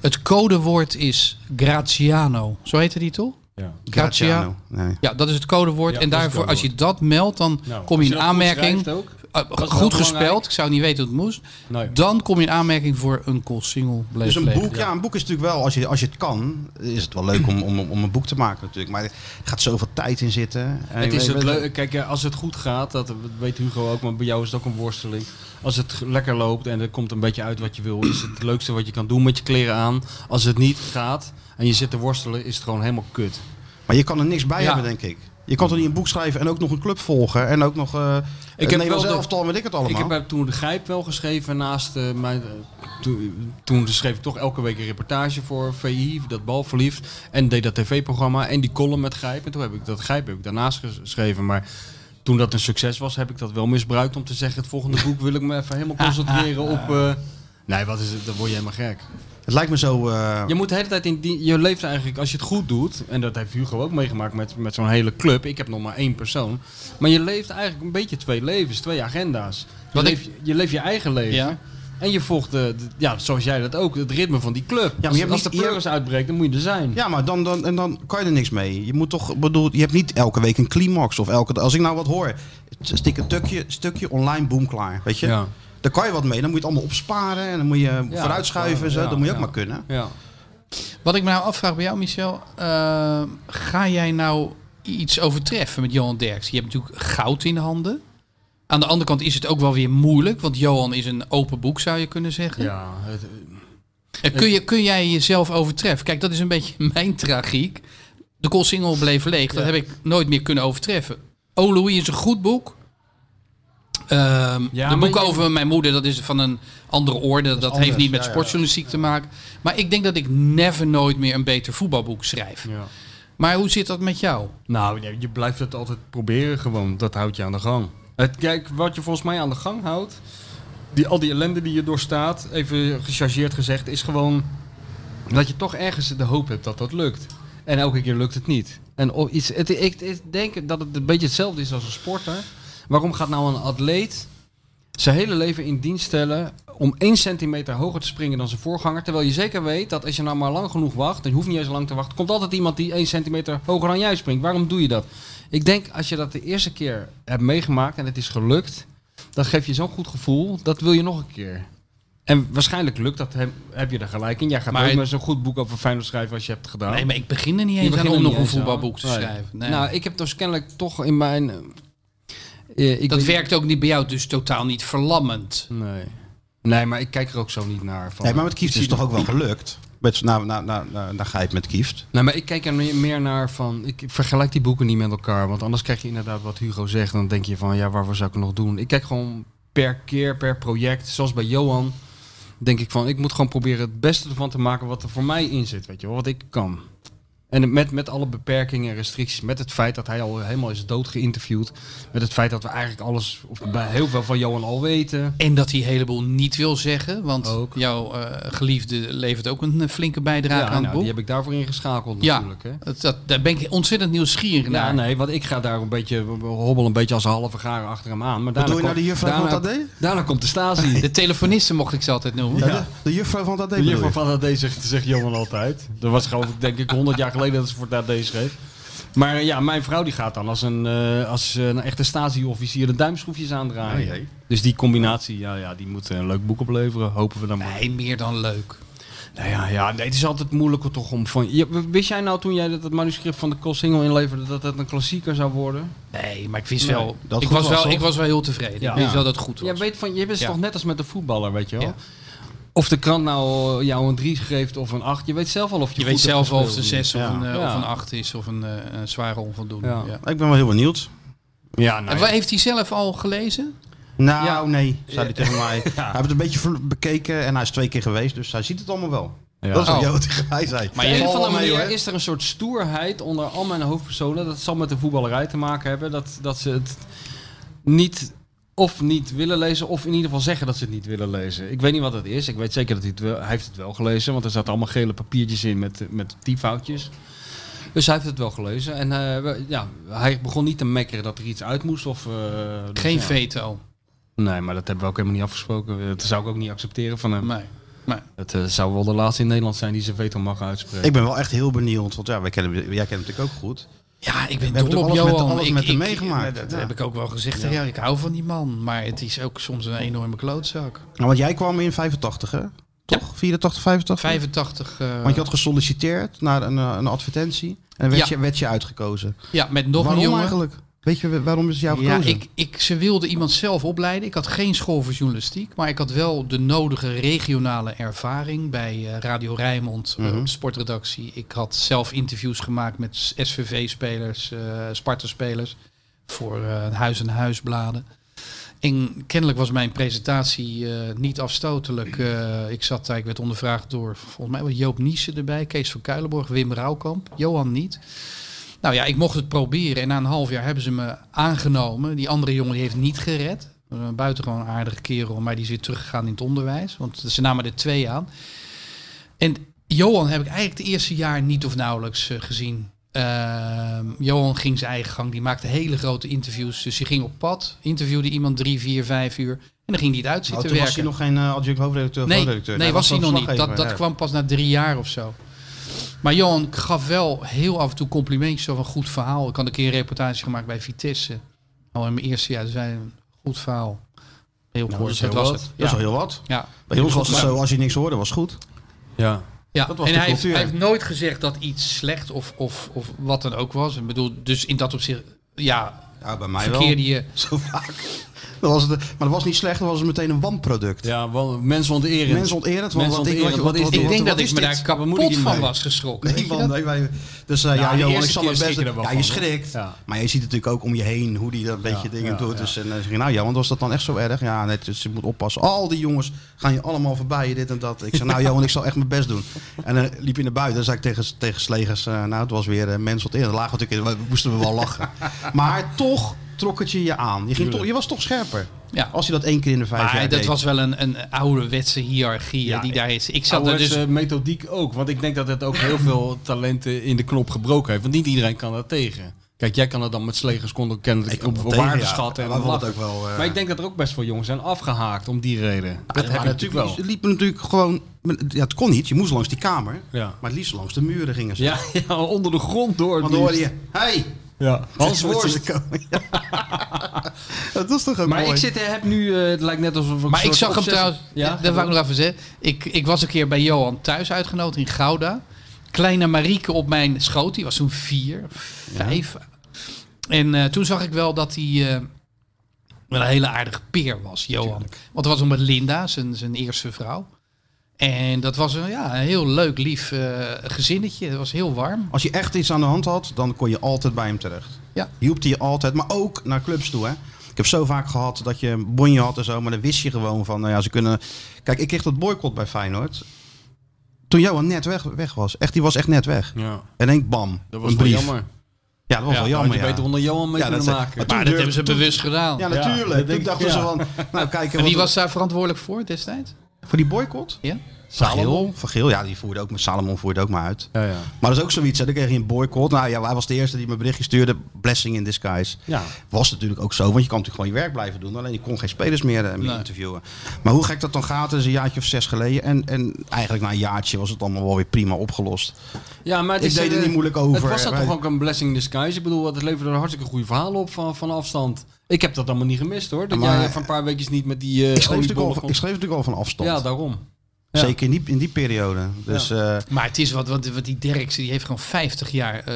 D: Het codewoord is Graziano. Zo heette die toch?
C: Ja.
D: Grazia.
B: Graziano. Nee.
D: Ja, dat is het codewoord.
C: Ja,
D: en daarvoor, als je dat meldt, dan
C: Nou,
D: kom je in aanmerking.
C: ook. Wel
D: goed gespeld, ik zou niet weten hoe het moest.
C: Nee.
D: Dan kom je in aanmerking voor een call single
B: Dus een boek, ja. een boek is natuurlijk wel, als je, als je het kan, is het wel leuk om, om, om een boek te maken natuurlijk. Maar er gaat zoveel tijd in zitten. En
C: Het is
B: weet-
C: het
B: weet-
C: Kijk, als het goed gaat, dat weet Hugo ook, maar bij jou is het ook een worsteling. Als het lekker loopt en er komt een beetje uit wat je wil, is het het leukste wat je kan doen met je kleren aan. Als het niet gaat en je zit te worstelen, is het gewoon helemaal kut.
B: Maar je kan er niks bij
D: Ja.
B: hebben, denk ik. Je kan toch niet een boek schrijven en ook nog een club volgen en ook nog uh, ik heb
C: wel de-
B: elftal, weet ik het allemaal.
C: Ik heb bij toen de Grijp wel geschreven naast eh, mijn. eh, toen, toen schreef ik toch elke week een reportage voor VI, dat balverliefd. En deed dat tv-programma en die column met Grijp. En toen heb ik dat Grijp heb ik daarnaast geschreven. Maar toen dat een succes was, heb ik dat wel misbruikt om te zeggen: het volgende boek wil ik me even helemaal concentreren op. eh, nee, wat is het? Dan word je helemaal gek.
B: Het lijkt me zo... eh,
C: Je moet de hele tijd in die, je leeft eigenlijk als je het goed doet, en dat heeft Hugo ook meegemaakt met, met zo'n hele club. Ik heb nog maar één persoon. Maar je leeft eigenlijk een beetje twee levens, twee agenda's. Je,
D: Wat ik-
C: leeft, je leeft je eigen leven.
D: Ja.
C: En je volgt, de, de- ja, zoals jij dat ook, het ritme van die club.
B: je
C: als,
B: hebt
C: als
B: niet-
C: de pleuris uitbreekt, dan moet je er zijn.
B: Ja, maar dan, dan, en dan kan je er niks mee. Je moet toch, bedoel, je hebt niet elke week een climax of elke. Als ik nou wat hoor, stik een stukje, stukje online, boom klaar. Weet je?
C: Ja.
B: Daar kan je wat mee. Dan moet je het allemaal opsparen en dan moet je vooruitschuiven en zo.
C: ja,
B: dat moet je ook maar kunnen.
C: Ja.
D: Wat ik me nou afvraag bij jou, Michel. eh, ga jij nou iets overtreffen met Johan Derks? Je hebt natuurlijk goud in de handen. Aan de andere kant is het ook wel weer moeilijk. Want Johan is een open boek, zou je kunnen zeggen.
C: Ja, het-
D: En kun, je, kun jij jezelf overtreffen? Kijk, dat is een beetje mijn tragiek. De Cool Single bleef leeg. Dat heb ik nooit meer kunnen overtreffen. Oh Louis is een goed boek. Ehm
C: Ja,
D: de boek
C: je-
D: over mijn moeder, dat is van een andere orde. Dat, heeft
B: anders,
D: niet met
B: ja, ja.
D: sportjournalistiek te maken. Maar ik denk dat ik never nooit meer een beter voetbalboek schrijf.
C: ja.
D: Maar hoe zit dat met jou?
C: Nou, je, blijft het altijd proberen gewoon. Dat houdt je aan de gang. Het, kijk, wat je volgens mij aan de gang houdt, die, al die ellende die je doorstaat, even gechargeerd gezegd, is gewoon dat je toch ergens de hoop hebt dat dat lukt. En elke keer lukt het niet. En iets, het, ik, ik denk dat het een beetje hetzelfde is als een sporter. Waarom gaat nou een atleet zijn hele leven in dienst stellen om 1 centimeter hoger te springen dan zijn voorganger. Terwijl je zeker weet dat als je nou maar lang genoeg wacht, en je hoeft niet eens lang te wachten, komt altijd iemand die 1 centimeter hoger dan jij springt. Waarom doe je dat? Ik denk als je dat de eerste keer hebt meegemaakt en het is gelukt, dan geef je zo'n goed gevoel, dat wil je nog een keer. En waarschijnlijk lukt dat, heb, heb je er gelijk in. Jij gaat
D: Maar
C: nooit meer zo'n goed boek over Feyenoord schrijven als je hebt gedaan.
D: Nee, maar ik begin er niet eens aan om nog een voetbalboek te
C: Nee.
D: schrijven. Nee.
C: Nou, ik heb dus kennelijk toch in mijn... eh, ik
D: dat werkt ook niet bij jou, dus totaal niet verlammend.
C: Nee. Nee, maar ik kijk er ook zo niet naar. Van,
B: Nee, maar met Kieft is het toch ook wel gelukt? Met, nou, nou, nou, nou, daar ga je het met Kieft.
C: Nee, maar ik kijk er meer- meer naar van. Ik vergelijk die boeken niet met elkaar. Want anders krijg je inderdaad wat Hugo zegt. Dan denk je van ja, waarvoor zou ik het nog doen? Ik kijk gewoon per keer, per project. Zoals bij Johan. Denk ik van ik moet gewoon proberen het beste ervan te maken wat er voor mij in zit. Weet je wel, wat ik kan. En met, met alle beperkingen en restricties. Met het feit dat hij al helemaal is dood geïnterviewd. Met het feit dat we eigenlijk alles, of bij heel veel van Johan al weten.
D: En dat hij een heleboel niet wil zeggen. Want
C: Ook.
D: jouw eh, geliefde levert ook een eh, flinke bijdrage
C: Ja,
D: aan het
C: nou,
D: boek.
C: die heb ik daarvoor ingeschakeld
D: Ja.
C: natuurlijk. Hè.
D: Dat, dat, daar ben ik ontzettend nieuwsgierig
C: Ja,
D: naar.
C: nee, want ik ga daar een beetje, hobbel een beetje als een halve garen achter hem aan. Maar
B: Wat
C: daarna
B: doe je nou de juffrouw van
C: daarna-
B: het AD?
C: Daarna komt de Stasi.
D: De telefonisten mocht ik ze altijd noemen.
B: Ja. De, de juffrouw van dat
C: De
B: deed
C: juffrouw van het AD zegt, zegt Johan altijd. Dat was geloof ik denk ik 100 jaar geleden dat ze voor het AD schreef. Maar eh, ja, mijn vrouw die gaat dan als een, eh, als een echte Stasi-officier de duimschroefjes aandraaien. Dus die combinatie, ja, ja, die moet een leuk boek opleveren. Hopen we dan maar.
D: Nee, meer dan leuk.
C: Nou ja, ja nee, het is altijd moeilijker toch om van... Ja, wist jij nou toen jij dat het manuscript van de Single inleverde dat het een klassieker zou worden?
D: Nee, maar ik wist
C: Nee,
D: wel.
B: dat
D: Ik was,
B: was,
D: wel ik was wel heel tevreden.
C: Ja.
D: Ik wist
C: Ja.
D: wel dat het goed was.
C: Je weet van, je bent
D: Ja.
C: toch net als met de voetballer, weet je wel? Of de krant nou eh, jou een 3 geeft of een 8. Je weet zelf al of je,
D: je
C: goed
D: weet zelf wel of het een 6 of,
B: Ja.
D: een, eh,
C: Ja.
D: of een 8 is of een, eh, een zware onvoldoende.
C: Ja.
D: Ja.
B: Ik ben wel heel benieuwd.
C: Ja, nou
D: En wat heeft hij zelf al gelezen?
B: Nou,
C: Ja.
B: nee, zei hij tegen mij. Hij heeft het een beetje bekeken en hij is twee keer geweest, dus hij ziet het allemaal wel.
C: Ja.
B: Dat is wat
D: Oh.
B: Tegen mij zei.
D: Maar
C: Op
D: je-
C: een of andere manier
B: hoor.
C: is er een soort stoerheid onder al mijn hoofdpersonen. Dat zal met de voetballerij te maken hebben. Dat, dat ze het niet of niet willen lezen, of in ieder geval zeggen dat ze het niet willen lezen. Ik weet niet wat het is. Ik weet zeker dat hij het wel, hij heeft het wel gelezen, want er zaten allemaal gele papiertjes in met, met typfoutjes. Dus hij heeft het wel gelezen. En eh, ja, hij begon niet te mekkeren dat er iets uit moest. Of, eh, dus
D: Geen
C: ja.
D: veto.
C: Nee, maar dat hebben we ook helemaal niet afgesproken. Dat zou ik ook niet accepteren van hem.
D: Nee. nee.
C: Het eh, zou wel de laatste in Nederland zijn die zijn veto mag uitspreken.
B: Ik ben wel echt heel benieuwd, want ja, wij kennen, jij kent hem natuurlijk ook goed.
D: Ja, ik ben dol op
B: met- alles
D: ik,
B: met hem meegemaakt.
D: Dat
B: Ja.
D: heb ik ook wel gezegd. jou. ik hou van die man. Maar het is ook soms een enorme klootzak.
B: Nou, want jij kwam in 85, hè? Toch? 84, 85?
D: 85. eh,
B: Want je had gesolliciteerd naar een, eh, een advertentie en werd,
D: Ja.
B: je, werd je uitgekozen.
D: ja, met nog
B: waarom
D: een jongen.
B: eigenlijk? Weet je waarom is jou
D: Ja,
B: gekozen?
D: ik, ik, ze wilde iemand zelf opleiden. Ik had geen school voor journalistiek, maar ik had wel de nodige regionale ervaring bij eh, Radio Rijnmond, eh,
B: Mhm.
D: op de sportredactie. Ik had zelf interviews gemaakt met SVV-spelers, eh Sparta-spelers voor huis en huisbladen. En kennelijk was mijn presentatie niet afstotelijk. Ik zat daar, ik werd ondervraagd door volgens mij was Joop Niessen erbij, Kees van Kuilenborg, Wim Rauwkamp, Johan niet. Nou ja, ik mocht het proberen en na een half jaar hebben ze me aangenomen. Die andere jongen die heeft niet gered. Was Een buitengewoon aardige kerel, maar die is weer teruggegaan in het onderwijs. Want ze namen er twee aan. En Johan heb ik eigenlijk het eerste jaar niet of nauwelijks eh, gezien. Ehm, Johan ging zijn eigen gang. Die maakte hele grote interviews. Dus hij ging op pad, interviewde iemand drie, vier, vijf uur. En dan ging hij het uit
B: Nou,
D: zitten
B: toen was
D: werken.
B: hij nog geen uh, adjunct hoofdredacteur of
D: Nee,
B: hoofdredacteur.
D: nee was hij nog niet. Dat, dat kwam pas na drie jaar of zo. Maar Johan gaf wel heel af en toe complimentjes over een goed verhaal. Ik had een keer een reportage gemaakt bij Vitesse. Al in mijn eerste jaar. Zei een goed verhaal. Heel
B: Nou,
D: kort.
B: dat
D: dat was
B: wat.
D: het.
B: Dat is
D: Ja.
B: wel heel wat.
D: Ja.
B: Bij ons was het zo, als je niks hoorde, was goed.
C: Ja.
D: Ja,
B: Dat was
D: en hij heeft, hij heeft nooit gezegd dat iets slecht of, of, of wat dan ook was. Ik bedoel, dus in dat opzicht, ja,
B: Ja, bij mij
D: verkeerde
B: wel.
D: je.
B: Zo vaak. Dat was het, maar dat was niet slecht, dat was het meteen een wanproduct.
C: Ja, wel mensen onterend.
B: Mensen onterend. want
C: Mensen
B: wat ik-
C: onterend,
B: wat-
C: wat is
B: wat-
C: dit?
D: Ik
B: wat-
D: denk
B: wat
D: dat ik me daar
C: Wat
D: kapot van was geschrokken.
B: Nee, man, wij, dus eh, ja,
C: de
B: Johan, ik zal mijn best Ja, je schrikt.
C: Ja.
B: Maar je ziet natuurlijk ook om je heen hoe die dat beetje
C: Ja,
B: dingen
C: ja,
B: doet.
C: ja.
B: Dus en dan zeg je, nou Johan, was dat dan echt zo erg? Ja, net, dus je moet oppassen. Al die jongens gaan je allemaal voorbij, dit en dat. Ik zei, nou Johan, ik zal echt mijn best doen. En dan liep je naar buiten, dan zei ik tegen, tegen Slegers, eh, nou het was weer mens wat in. Dan lagen we natuurlijk, in, we moesten we wel lachen. maar toch trok het je je aan. Je, ging toch, je was toch scherper.
D: Ja.
B: Als je dat één keer in de vijf
D: Maar
B: jaar
D: dat
B: deed.
D: was wel een, een ouderwetse hiërarchie
B: Ja,
D: die daar is. Ik zat er dus...
C: methodiek ook. Want ik denk dat het ook heel veel talenten in de knop gebroken heeft. Want niet iedereen kan dat tegen. Kijk, jij kan het dan met slegers konden kennelijk
B: Ik
C: op,
B: kon
C: op
B: het tegen,
C: waarde
B: ja.
C: schatten. En
B: het ook wel, eh,
C: Maar ik denk dat er ook best veel jongens zijn afgehaakt om die reden. Dat
B: Ja,
C: heb
B: maar
C: ik natuurlijk wel.
B: Ze liepen natuurlijk gewoon... Ja, het kon niet, je moest langs die kamer.
C: Ja.
B: Maar het liefst langs de muren gingen ze.
C: Ja, ja, onder de grond door. het
B: Want dan hoorde
C: liefst.
B: je, hey,
C: Ja. Hans Worst.
B: dat is toch ook
C: Maar
B: mooi.
C: ik zit, heb nu, eh, het lijkt net alsof ik een
D: Maar ik zag hem trouwens,
C: Ja,
D: dat wou ik nog even zeggen. Ik, ik was een keer bij Johan thuis uitgenodigd in Gouda. Kleine Marieke op mijn schoot, die was toen vier, vijf. En eh, toen zag ik wel dat hij eh, wel een hele aardige peer was, Johan. Want dat was ook met Linda, zijn, zijn eerste vrouw. En dat was een, ja, een heel leuk, lief eh, gezinnetje. Het was heel warm.
B: Als je echt iets aan de hand had, dan kon je altijd bij hem terecht.
D: Ja.
B: Hielp hij je altijd, maar ook naar clubs toe. Hè? Ik heb zo vaak gehad dat je een bonje had en zo, maar dan wist je gewoon van, nou ja, ze kunnen... Kijk, ik kreeg dat boycott bij Feyenoord. Toen Johan net weg, weg was. Echt, die was echt net weg.
C: Ja,
B: En denk bam,
C: dat was
B: een
C: wel
B: brief.
C: jammer.
B: Ja, dat was
D: Ja,
B: wel
C: Jammer,
B: ja.
C: beter onder Johan mee
B: Ja, dat
C: maken.
B: maar
D: dat hebben ze bewust gedaan.
B: Ja,
C: Ja,
B: natuurlijk.
C: dat denk
B: Toen
C: ik,
B: dachten
C: ja.
B: ze van, nou kijken...
D: en wie was daar verantwoordelijk voor destijds?
B: Voor die boycott?
D: Ja?
B: Van Geel. Van Geel, ja, die voerde ook met Salomon voerde ook maar uit.
C: Ja, ja.
B: Maar dat is ook zoiets, hè. dan kreeg je een boycott. Nou ja, hij was de eerste die me berichtje stuurde. Blessing in disguise.
C: ja.
B: Was natuurlijk ook zo, want je kan natuurlijk gewoon je werk blijven doen. Alleen je kon geen spelers meer, eh, meer
D: Nee.
B: interviewen. Maar hoe gek dat dan gaat, dat is een jaartje of zes geleden. En, en eigenlijk na een jaartje was het allemaal wel weer prima opgelost.
C: Ja, maar het
B: Ik deed er
C: eh,
B: niet moeilijk over.
C: Het was
B: Wij-
C: toch ook een blessing in disguise. Ik bedoel, het leverde er hartstikke goede verhalen op van, van afstand. Ik heb dat allemaal niet gemist hoor. Dat
B: Maar-
C: jij even een paar weekjes niet met die uh,
B: Ik schreef, al, ik schreef natuurlijk al van afstand.
C: Ja, daarom. Ja.
B: Zeker in die, in die periode. Dus eh,
D: Maar het is wat, wat, wat die Derksen, die heeft gewoon 50 jaar eh,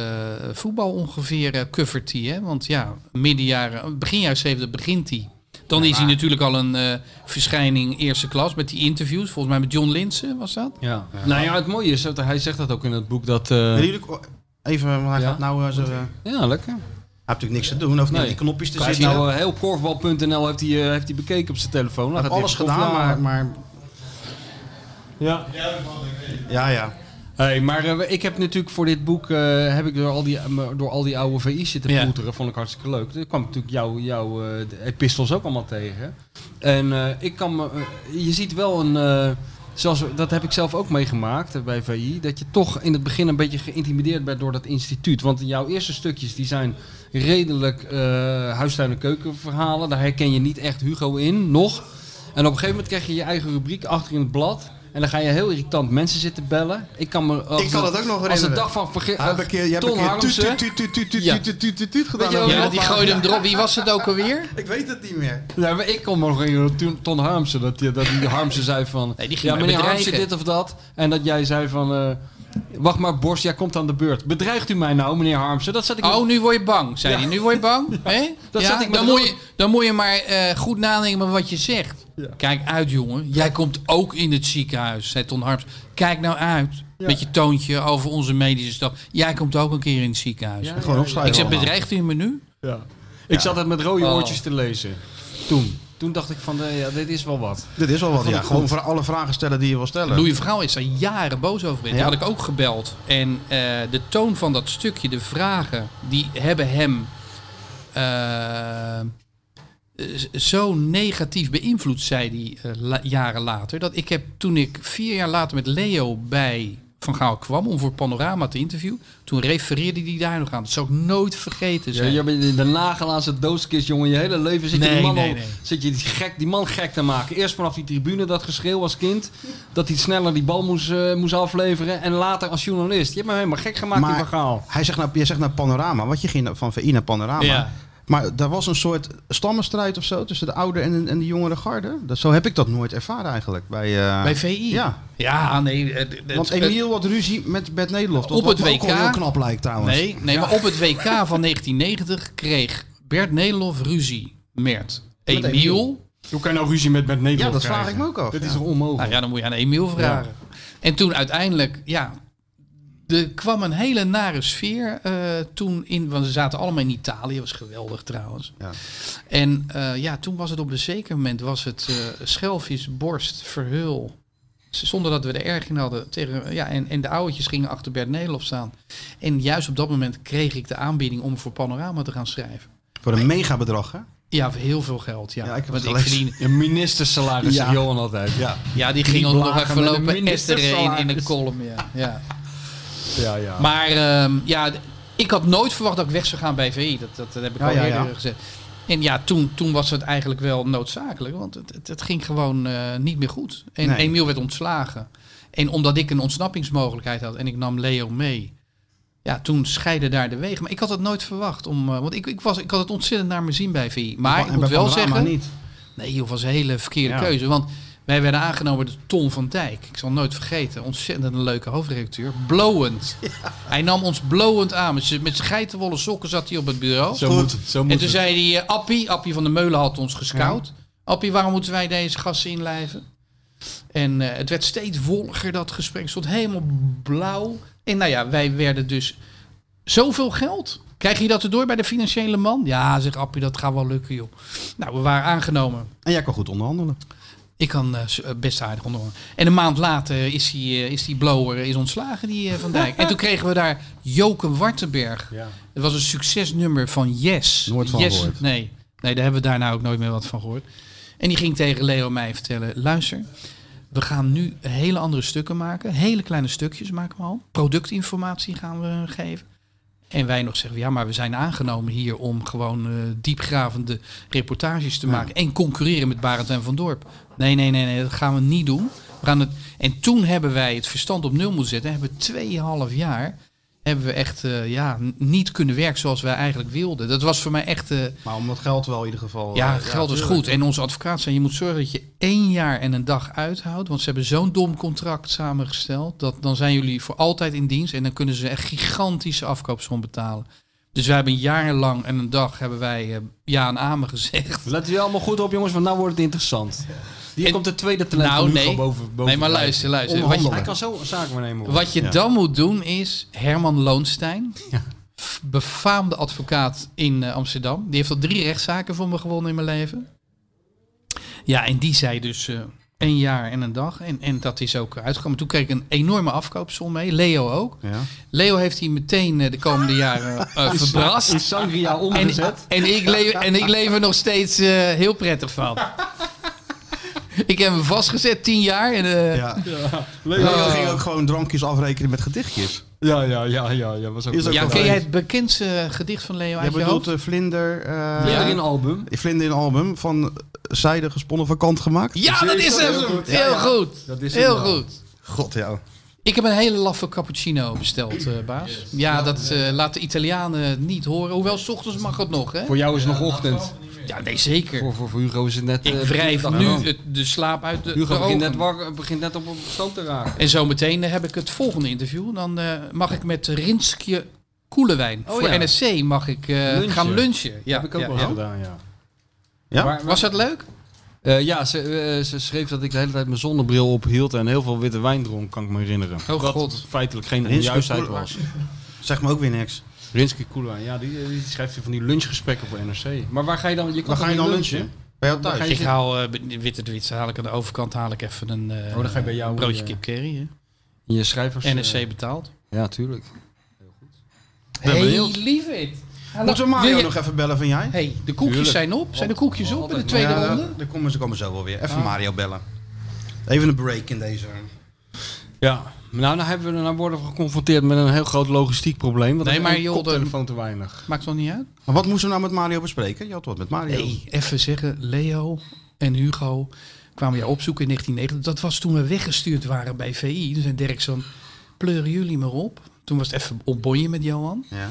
D: voetbal ongeveer eh covert hij. Hè? Want ja, midden jaren, begin jaren 70 begint hij. Dan is hij natuurlijk al een eh, verschijning eerste klas met die interviews. Volgens mij met John Linsen was dat.
C: Ja. Nou ja, het mooie is, dat hij zegt dat ook in het boek, dat... eh,
B: even, want hij
C: Ja.
B: gaat nou... zo, hij
C: ja, lekker.
B: heeft natuurlijk niks te doen, of niet
C: Nee.
B: die knopjes te
C: Hij
B: zitten.
C: nou heel korfbal.nl heeft hij, eh, heeft hij bekeken op zijn telefoon.
B: Hij heeft
C: hij
B: alles gedaan, maar, maar...
C: Ja.
B: Ja, ja.
C: Hey, maar eh, ik heb natuurlijk voor dit boek eh, heb ik door al die, eh, door al die oude VI's zitten
D: Ja.
C: ploeteren. Vond ik hartstikke leuk. Er kwam natuurlijk jouw jou, eh, epistels ook allemaal tegen. En eh, ik kan me, je ziet wel een, eh, zoals, dat heb ik zelf ook meegemaakt bij VI, dat je toch in het begin een beetje geïntimideerd bent door dat instituut. Want jouw eerste stukjes die zijn redelijk eh huistuin- en keukenverhalen. Daar herken je niet echt Hugo in, nog. En op een gegeven moment krijg je je eigen rubriek achter in het blad. En dan ga je heel irritant mensen zitten bellen. Ik kan me als
B: Ik kan het ook nog
C: Als de
B: herinneren.
C: dag van verge-
B: Je hebt een keer, je hebt
C: Ton
B: een keer
C: Harmsen.
B: tuut, tuut, tuut, tuut, tuut,
D: Ja.
B: tuut, tuut, tuut, tuut gedaan.
D: Ja,
B: dat
D: die gooide hem erop. Wie was het ook alweer?
B: Ik weet het niet meer.
C: Ja, maar ik kon me nog herinneren toen Ton Harmsen, dat, die- dat die Harmsen zei van...
D: Nee, die ging
C: ja, meneer Harmsen dit of dat. En dat jij zei van... eh, wacht maar, Borst, jij komt aan de beurt. Bedreigt u mij nou, meneer Harmsen? Dat zat ik
D: Oh, nu word je bang, zei hij. Nu word je bang?
C: Dat
D: Ja,
C: zat ik
D: dan, moet je, dan moet je maar eh, goed nadenken met wat je zegt. Kijk uit, jongen. Jij komt ook in het ziekenhuis, zei Ton Harms. Kijk nou uit. Met je toontje over onze medische stap. Jij komt ook een keer in het ziekenhuis.
C: Ja,
B: Gewoon opschrijven
D: ik
B: allemaal.
D: bedreigt u me nu?
C: Ja. Ik zat het met rode
D: Oh.
C: oortjes te lezen. Toen. Toen dacht ik van, eh, ja, dit is wel wat.
B: Dit is wel wat, ja. Gewoon voor alle vragen stellen die je wil stellen.
D: Louis Vergaal is daar jaren boos over.
B: Ja.
D: Die had ik ook gebeld. En eh, de toon van dat stukje, de vragen, die hebben hem eh, zo negatief beïnvloed, zei hij eh, la- jaren later. Dat ik heb toen ik vier jaar later met Leo bij Van Gaal kwam om voor Panorama te interviewen. Toen refereerde hij daar nog aan. Dat zou ik nooit vergeten
C: Ja,
D: zijn.
C: je bent in de nagelazen doodskist, jongen. Je hele leven zit je,
D: Nee,
C: die, man
D: nee,
C: al-
D: nee.
C: zit je die, gek, die man gek te maken. Eerst vanaf die tribune dat geschreeuw als kind. Dat hij sneller die bal moest, eh, moest afleveren. En later als journalist. Je hebt me helemaal gek gemaakt, die
B: Maar
C: verhaal.
B: hij zegt nou, je zegt naar Panorama, want je ging van VI naar Panorama.
D: Ja.
B: Maar er was een soort stammenstrijd of zo tussen de oude en, en de jongere garde. Dat, zo heb ik dat nooit ervaren eigenlijk. Bij, eh,
D: Bij VI?
B: Ja,
D: Ja, nee. eh, d-
B: want
D: het-
B: Emiel had ruzie met Bert Nederlof.
D: Op het
B: ook
D: WK.
B: heel knap lijkt trouwens.
D: Nee, nee maar op het WK van 1990 kreeg Bert Nederlof ruzie met
B: Met
D: Emiel.
C: Hoe kan je nou ruzie met, met Nederland
B: Ja, dat vraag
C: krijgen?
B: ik me ook af,
C: Dit
B: ja.
C: is toch onmogelijk?
D: Nou ja, dan moet je aan Emiel vragen. En toen uiteindelijk, ja, er kwam een hele nare sfeer eh, toen in, want ze zaten allemaal in Italië, was geweldig trouwens.
B: Ja.
D: En eh, ja, toen was het op een zeker moment was het eh schelvis, borst, verhul. Zonder dat we er erg in hadden. Tegen, ja, en, en de ouwetjes gingen achter Bert Nederlof staan. En juist op dat moment kreeg ik de aanbieding om voor Panorama te gaan schrijven.
B: Voor een megabedrag, hè?
D: Ja, voor heel veel geld. Ja,
B: Ja, ik
D: Want
B: het
D: ik verdien,
C: Een ministersalaris,
B: Ja.
C: Johan altijd.
B: Ja.
D: ja, die ging ons nog even lopen esteren in, in de column. Ja, ja.
C: Ja, ja.
D: Maar ehm, ja, ik had nooit verwacht dat ik weg zou gaan bij VI. Dat, dat, dat heb ik
B: Ja,
D: al eerder gezegd. En ja, toen, toen was het eigenlijk wel noodzakelijk. Want het, het, het ging gewoon eh, niet meer goed. En
B: Nee.
D: Emiel werd ontslagen. En omdat ik een ontsnappingsmogelijkheid had en ik nam Leo mee. Ja, toen scheiden daar de wegen. Maar ik had het nooit verwacht. Om, eh, want ik, ik, was, ik had het ontzettend naar mijn zin bij VI. Maar ik
B: En
D: moet
B: bij
D: wel zeggen...
B: niet.
D: Nee, joh, was een hele verkeerde
B: Ja.
D: keuze. Want wij werden aangenomen door Ton van Dijk. Ik zal nooit vergeten. Ontzettend een leuke hoofdredacteur. Blowend. Hij nam ons blowend aan. Met zijn met zijn geitenwolle sokken zat hij op het bureau.
C: Zo moet, zo moet
D: en toen
C: het.
D: zei hij, eh, Appie, Appie van de Meulen had ons gescout. Appie, waarom moeten wij deze gasten inlijven? En eh, het werd steeds wolliger, dat gesprek. Het stond helemaal blauw. En nou ja, wij werden dus zoveel geld. Krijg je dat erdoor bij de financiële man? Ja, zegt Appie, dat gaat wel lukken, joh. Nou, we waren aangenomen.
B: En jij kan goed onderhandelen.
D: Ik kan eh, eh, best aardig onderhouden. En een maand later is die, eh, is die blower is ontslagen, die Van Dijk. En toen kregen we daar Joke Wartenberg.
C: Ja.
D: Het was een succesnummer van Yes.
B: Nooit van
D: yes,
B: gehoord.
D: Nee. nee, daar hebben we daarna ook nooit meer wat van gehoord. En die ging tegen Leo mij vertellen... luister, we gaan nu hele andere stukken maken. Hele kleine stukjes maken we al. Productinformatie gaan we geven. En wij nog zeggen, ja, maar we zijn aangenomen hier om gewoon eh, diepgravende reportages te maken. En concurreren met Barend en Van Dorp. Nee, nee, nee, nee, dat gaan we niet doen. We gaan het... En toen hebben wij het verstand op nul moeten zetten. Hebben we tweeënhalf jaar hebben we echt eh, ja, niet kunnen werken zoals wij eigenlijk wilden. Dat was voor mij echt... eh,
B: Maar om dat geld wel in ieder geval...
D: ja,
B: eh,
D: geld is goed. En onze advocaat zei, je moet zorgen dat je één jaar en een dag uithoudt. Want ze hebben zo'n dom contract samengesteld. Dat dan zijn jullie voor altijd in dienst. En dan kunnen ze echt gigantische afkoopsom betalen. Dus wij hebben een jaar lang en een dag hebben wij ja en amen gezegd.
C: Let u allemaal goed op, jongens, want nou wordt het interessant.
D: En-
C: komt de tweede talent
D: Nou,
C: van Hugo
D: nee.
C: boven, boven
D: nee, maar luister, luister. Wat je,
C: Hij kan zo een zaak worden.
D: wat je
B: Ja.
D: dan moet doen is Herman Loonstein,
C: Ja.
D: befaamde advocaat in eh, Amsterdam. Die heeft al drie rechtszaken voor me gewonnen in mijn leven. Ja, en die zei dus eh een jaar en een dag. En, en dat is ook uitgekomen. Toen kreeg ik een enorme afkoopsom mee. Leo ook.
B: Ja.
D: Leo heeft hij meteen eh, de komende jaren eh verbrast.
C: In Sangria
D: En,
C: omgezet.
D: en, ik leef, en ik leef er nog steeds eh, heel prettig van. Ik heb hem vastgezet, tien jaar. En, eh,
B: Ja. Leo ging ook gewoon drankjes afrekenen met gedichtjes.
C: Ja, ja, ja, ja. ja was ook
B: Is ook
D: ja, ken jij het bekendste gedicht van Leo uit je
B: bedoelt
D: hoofd?
B: eh, Vlinder... eh
C: Ja. in album.
B: Vlinder in album van zijde gesponnen van kant gemaakt?
D: Ja, dat is hem!
C: Heel goed.
D: Heel goed.
C: Dat is
D: Heel goed.
B: God, ja.
D: Ik heb een hele laffe cappuccino besteld, eh, baas. Ja, dat eh laat de Italianen niet horen. Hoewel, s ochtends mag het nog, hè?
C: Voor jou is het nog ochtend.
D: Ja, nee, zeker.
C: Voor, voor, voor Hugo is het net...
D: Ik
C: eh,
D: wrijf
C: begin
D: nu het- de slaap uit de,
C: Hugo
D: de
C: begint net, begint net op op stoom te raken.
D: En zometeen eh, heb ik het volgende interview. Dan eh, mag ik met Rinskje Koelewijn
C: Oh,
D: voor
C: ja.
D: NSC mag ik eh,
C: Lunchen.
D: gaan lunchen. Ja,
C: heb ik ook
D: ja,
C: wel
D: ja.
C: gedaan, ja.
B: Ja?
C: Maar-
D: Was dat leuk?
C: Eh, ja, ze, ze schreef dat ik de hele tijd mijn zonnebril ophield en heel veel witte wijn dronk, kan ik me herinneren.
D: Oh,
C: Wat
D: God.
C: feitelijk geen onjuistheid
B: Koel-
C: was.
B: Zeg me ook weer niks.
C: Rinske Koelwijn, ja, die, die schrijft van die lunchgesprekken voor NRC. Maar waar ga je dan? Je
B: Waar ga je dan lunchen? Bij jou thuis?
D: Ik haal eh, witte Dwietse, haal ik aan de overkant haal ik even een eh,
C: Oh, dan ga je bij jou,
D: broodje
C: eh,
D: kip curry. hè.
C: In je schrijvers...
D: NSC betaald.
C: ja, tuurlijk.
B: Ben
D: hey,
B: benieuwd.
D: lieverd.
B: Moeten we Mario nog even bellen van jij?
D: hey, de koekjes
C: Tuurlijk.
D: zijn op. Zijn de koekjes op in de tweede
B: Ja,
D: ronde?
B: daar komen ze komen zo wel weer. Even Mario bellen. Even een break in deze.
C: Ja, nou, dan hebben we, dan worden we geconfronteerd met een heel groot logistiek probleem. Want
D: Nee, maar joh,
C: koptelefoon te weinig.
D: Maakt toch niet uit?
B: Maar wat moesten we nou met Mario bespreken? Je had wat met Mario.
D: Nee, even zeggen. Leo en Hugo kwamen jou opzoeken in 1990. Dat was toen we weggestuurd waren bij VI. Toen zei Dirk zo, pleuren jullie maar op. Toen was het even opbonje met Johan.
B: Ja.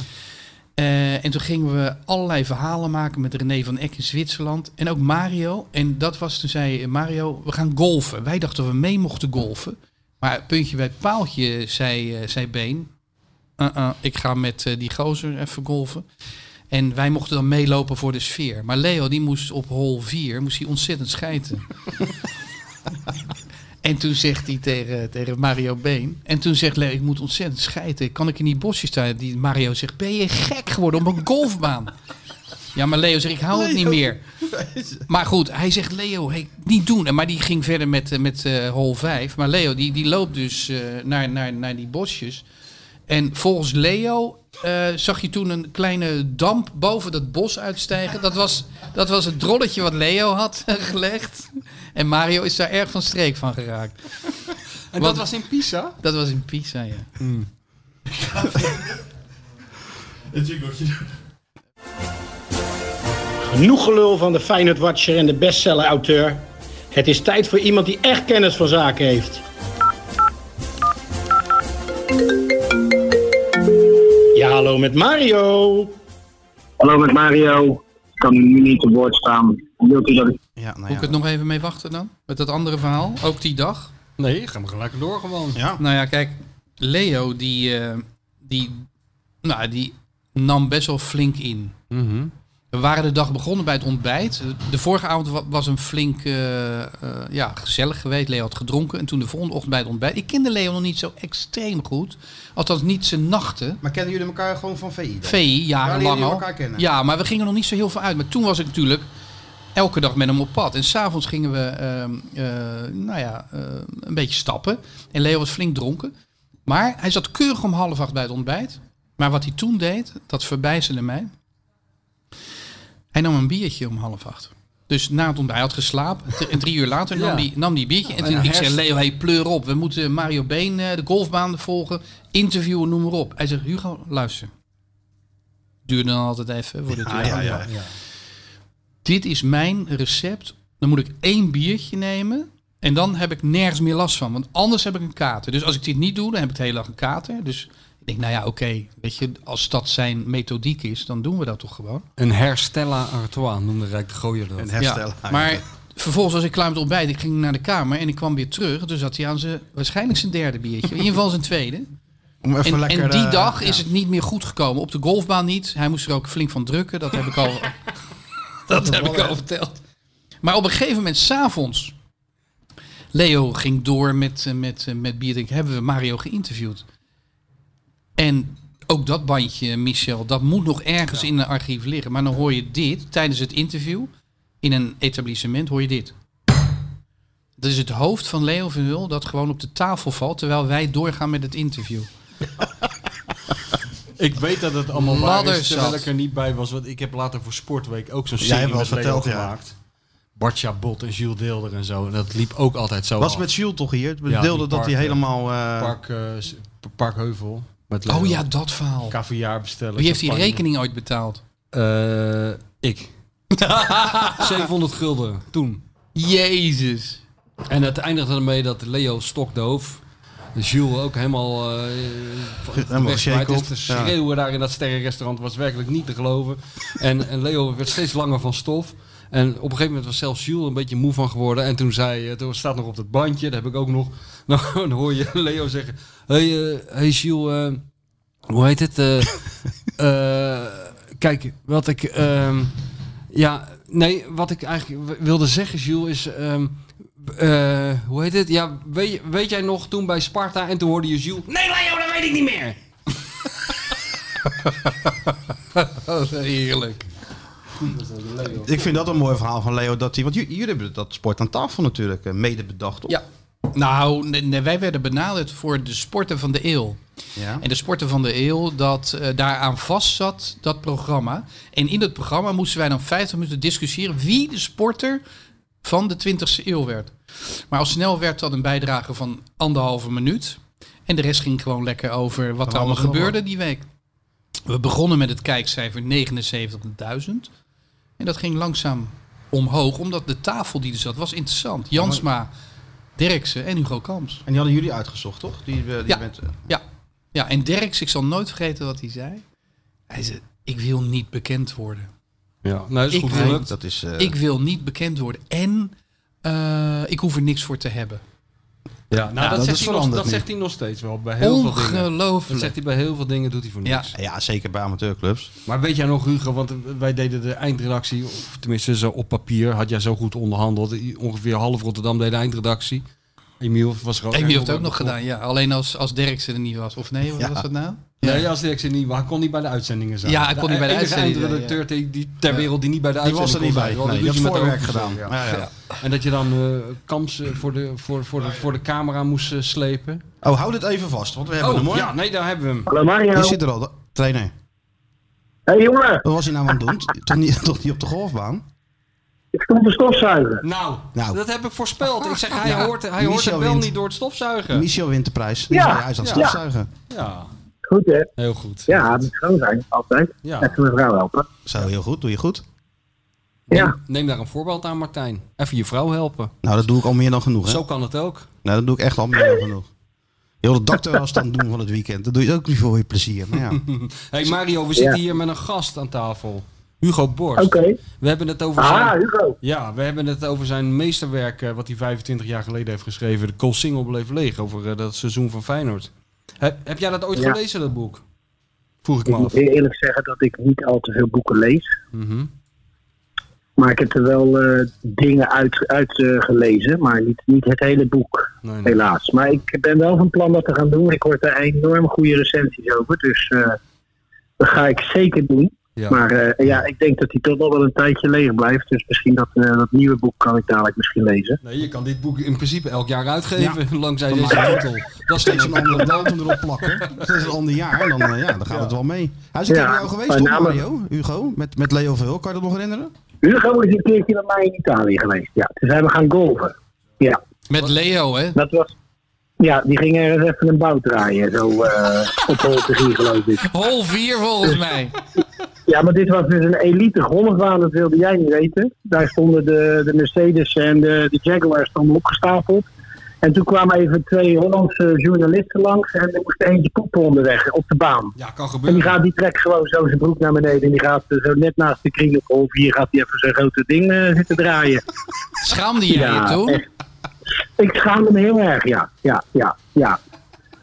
D: Eh, en toen gingen we allerlei verhalen maken met René van Eck in Zwitserland. En ook Mario. En dat was, toen zei Mario, we gaan golfen. Wij dachten dat we mee mochten golfen. Maar puntje bij het paaltje, zei, eh, zei Been. "Uh-uh, ik ga met eh, die gozer even golfen. En wij mochten dan meelopen voor de sfeer. Maar Leo, die moest op hol 4, moest hij ontzettend schijten. en toen zegt hij tegen, tegen Mario Been. En toen zegt Leo, ik moet ontzettend schijten. Kan ik in die bosjes staan? Die Mario zegt, ben je gek geworden op een golfbaan? Ja, maar Leo zegt, ik hou het niet meer. Maar goed, hij zegt, Leo, hey, niet doen. En Maar die ging verder met, eh, met eh hol 5. Maar Leo, die, die loopt dus eh, naar, naar, naar die bosjes. En volgens Leo eh, zag je toen een kleine damp boven dat bos uitstijgen. Dat was, dat was het drolletje wat Leo had gelegd. En Mario is daar erg van streek van geraakt.
C: En dat was in Pisa?
D: Dat was in Pisa, ja.
E: Het jingletje.
F: Genoeg gelul van de Feyenoord Watcher en de bestseller-auteur. Het is tijd voor iemand die echt kennis van zaken heeft. Ja, hallo met Mario.
G: Hallo met Mario. Ik kan nu niet te woord staan. Wilt u dat ik...
B: Ja, nou
D: Moet
B: ja.
D: ik het nog even mee wachten dan? Met dat andere verhaal? Ook die dag?
C: Nee, ga maar gelijk door gewoon.
B: Ja.
D: Nou ja, kijk, Leo die, eh, die, nou, die nam best wel flink in.
C: Mhm.
D: We waren de dag begonnen bij het ontbijt. De vorige avond wa- was een flink eh, eh, ja, gezellig geweest. Leo had gedronken. En toen de volgende ochtend bij het ontbijt. Ik kende Leo nog niet zo extreem goed. Althans niet zijn nachten.
B: Maar kennen jullie elkaar gewoon van VI? dan?
D: VI, jarenlang al. Ja, maar we gingen nog niet zo heel veel uit. Maar toen was ik natuurlijk elke dag met hem op pad. En s'avonds gingen we ehm, eh, nou ja, een beetje stappen. En Leo was flink dronken. Maar hij zat keurig om half acht bij het ontbijt. Maar wat hij toen deed, dat verbijsterde mij. Hij nam een biertje om half acht. Dus na het ontbijt, hij had geslapen. En drie uur later nam
C: Ja.
D: hij nam die biertje. En
C: En
D: toen ik zei, Leo, hey, pleur op. We moeten Mario Been eh, de golfbaan volgen. Interviewen, noem maar op. Hij zegt, Hugo, luister. Duurde dan altijd even. Voor de
B: Ah, ja, ja.
D: Dit is mijn recept. Dan moet ik één biertje nemen. En dan heb ik nergens meer last van. Want anders heb ik een kater. Dus als ik dit niet doe, dan heb ik de hele dag een kater. Dus ik denk, nou ja, oké. weet je, als dat zijn methodiek is, dan doen we dat toch gewoon.
C: Een herstella artois noemde Rijk de Gooier dat.
B: Een herstel.
D: Ja, maar vervolgens was ik klaar met ontbijt. Ik ging naar de kamer en ik kwam weer terug. Dus zat hij aan zijn, waarschijnlijk zijn derde biertje. In ieder geval zijn tweede.
B: Om even
D: En,
B: lekker,
D: en die
B: eh,
D: dag
B: ja.
D: is het niet meer goed gekomen. Op de golfbaan niet. Hij moest er ook flink van drukken. Dat heb ik al, dat heb ik al verteld. Maar op een gegeven moment, s'avonds. Leo ging door met, eh, met, eh, met bier. drinken. Hebben we Mario geïnterviewd. En ook dat bandje, Michel, dat moet nog ergens in een archief liggen. Maar dan hoor je dit tijdens het interview. In een etablissement hoor je dit. Dat is het hoofd van Leo van Hul dat gewoon op de tafel valt. Terwijl wij doorgaan met het interview.
C: Ik weet dat het allemaal waar is, terwijl ik er niet bij was. Want ik heb later voor Sportweek ook zo'n
B: Jij
C: serie
B: hebt wel
C: met
B: verteld, ja.
C: gemaakt. Bart Chabot en Jules Deelder en zo. En dat liep ook altijd zo
B: Was
C: af.
B: met Jules toch hier? Het
C: Ja,
B: deelde
C: die
B: dat
C: park,
B: hij
C: eh,
B: helemaal... eh,
C: Park, s- Parkheuvel. Met
D: Oh ja, dat verhaal.
C: Caviar bestellen.
D: Wie heeft die
C: champagne.
D: rekening ooit betaald?
C: Eh, ik. 700 gulden toen.
D: Jezus.
C: En het eindigde ermee dat Leo stokdoof. Jules ook helemaal, eh
B: Helemaal
C: is te
B: ja.
C: schreeuwen daar in dat sterrenrestaurant was werkelijk niet te geloven. En, en Leo werd steeds langer van stof. En op een gegeven moment was zelfs Jules een beetje moe van geworden. En toen zei, eh, toen staat nog op het bandje, dat heb ik ook nog. Nou, dan hoor je Leo zeggen: Hey, eh, hey Jules, eh, hoe heet het? Kijk, wat ik. ehm, ja, nee, wat ik eigenlijk wilde zeggen, Jules, is. ehm, eh, hoe heet het? Ja, weet, weet jij nog toen bij Sparta en toen hoorde je Jules. Nee, Leo, dat weet ik niet meer.
D: Heerlijk.
B: Ik vind dat een mooi verhaal van Leo. Dat hij, want jullie hebben dat sport aan tafel natuurlijk eh, mede bedacht. Toch?
D: Ja. Nou, nee, wij werden benaderd voor de sporten van de eeuw.
B: Ja.
D: En de sporten van de eeuw, dat eh, daaraan vast zat, dat programma. En in dat programma moesten wij dan 50 minuten discussiëren wie de sporter van de 20e eeuw werd. Maar al snel werd dat een bijdrage van anderhalve minuut. En de rest ging gewoon lekker over wat er allemaal gebeurde die week. We begonnen met het kijkcijfer 79.000. En dat ging langzaam omhoog, omdat de tafel die er zat was interessant. Jansma, Derksen en Hugo Kamps.
B: En die hadden jullie uitgezocht, toch? Die, eh, die
D: Ja.
B: bent,
D: Ja, ja en Derks, ik zal nooit vergeten wat hij zei. Hij zei, ik wil niet bekend worden.
C: Ja, nou, dat is
D: Ik
C: goed
B: dat is... eh,
D: Ik wil niet bekend worden. En eh, ik hoef er niks voor te hebben.
C: Ja, nou, dat,
B: dat
C: zegt hij nog, dat zegt hij nog steeds wel. Bij heel veel dingen. Dat zegt hij bij heel veel dingen, doet hij voor
D: Ja.
C: niks.
B: ja, zeker bij amateurclubs.
C: Maar weet jij nog, Hugo, want wij deden de eindredactie, of tenminste zo op papier, had jij zo goed onderhandeld. Ongeveer half Rotterdam deed de eindredactie. Emiel was gewoon...
D: Emiel heeft het ook nog gedaan, ja. Alleen als, als Derksen er niet was. Of nee, wat
B: Ja.
D: was dat nou?
C: Nee, als directie niet, hij kon niet bij de uitzendingen zijn.
D: Ja, hij kon niet bij de uitzendingen zijn,
C: eindredacteur die- die ter wereld die niet bij de
B: Die was
C: uitzending
B: er niet bij. Nee, die had
C: met
B: voorwerk gedaan.
C: ja.
B: Ja, ja.
C: En dat je dan eh Kamps eh, voor, de, voor, voor, de, voor de camera moest eh, slepen.
B: Oh, hou dit even vast, want we hebben
C: Oh,
B: hem hoor.
C: ja, nee, daar hebben we hem.
G: Hallo Mario.
B: Die zit er al, de- trainer.
G: Hé hey, jongen,
B: Wat was hij nou aan het doen? toch, niet, toch niet op de golfbaan?
G: Ik stond te stofzuigen.
C: Nou,
B: Nou.
C: dat heb ik voorspeld. Ik zeg, hij
B: Ja,
C: hoort, hij hoort het wel
B: wint.
C: niet door het stofzuigen.
B: Michel wint de prijs. Die
G: Ja,
B: hij is aan het
G: ja.
B: stofzuigen.
C: Ja,
G: Goed hè?
C: heel goed.
G: Ja, het moet schoon zijn, altijd.
C: Ja.
G: Even mijn vrouw helpen.
B: Zo, heel goed. Doe je goed.
G: Ja,
C: Neem daar een voorbeeld aan, Martijn. Even je vrouw helpen.
B: Nou, dat doe ik al meer dan genoeg. Hè?
C: Zo kan het ook.
B: Nou, dat doe ik echt al meer dan genoeg. Heel de dakterras dan doen van het weekend. Dat doe je ook niet voor je plezier. Maar ja.
C: hey Mario, we zitten
G: Ja.
C: hier met een gast aan tafel. Hugo Borst.
G: oké.
C: We hebben het over
G: Ah,
C: zijn...
G: Hugo.
C: Ja, we hebben het over zijn meesterwerk, eh, wat hij 25 jaar geleden heeft geschreven. De Koolsingel bleef leeg, over eh, dat seizoen van Feyenoord. Heb, heb jij dat ooit
G: Ja.
C: gelezen, dat boek? Vroeg ik
G: Ik
C: me
G: moet
C: af.
G: heel eerlijk zeggen dat ik niet al te veel boeken lees.
C: Mhm.
G: Maar ik heb er wel eh, dingen uit, uit gelezen, maar niet, niet het hele boek,
C: Nee, nee.
G: helaas. Maar ik ben wel van plan dat te gaan doen. Ik hoor er enorm goede recensies over, dus dat ga ik zeker doen.
C: Ja.
G: Maar eh, ja, ik denk dat hij toch nog wel een tijdje leeg blijft. Dus misschien dat, eh, dat nieuwe boek kan ik dadelijk misschien lezen.
C: Nee, je kan dit boek in principe elk jaar uitgeven, langzij
B: Dan
C: deze titel. Dat is
B: Steeds een andere datum erop plakken. Steeds een ander jaar. Dan, eh, ja, dan gaat het wel mee. Hij is een keer
G: Ja,
B: bij jou geweest, toch Mario? Hugo? Met, met Leo Veel. Kan je dat nog herinneren?
G: Hugo is een keertje met mij in Italië geweest. Ja, toen zijn we gaan golven. Ja,
D: Met Leo, hè?
G: dat was... Ja, die ging ergens even een bout draaien. Zo eh, op hol 3 geloof ik.
D: Hol 4 volgens mij.
G: Ja, maar dit was dus een elite golfbaan, dat wilde jij niet weten. Daar stonden de, de Mercedes en de, de Jaguar stonden opgestapeld. En toen kwamen even twee Hollandse journalisten langs en er moest eentje poepen onderweg op de baan.
C: Ja, kan
G: En die,
C: gebeuren.
G: gaat, die trekt gewoon zo zijn broek naar beneden en die gaat zo net naast de kring op hol 4 gaat hij even zijn grote ding eh, zitten draaien.
D: Schaamde jij je toen?
G: echt. Ik schaamde me heel erg, ja. Ja, ja, ja.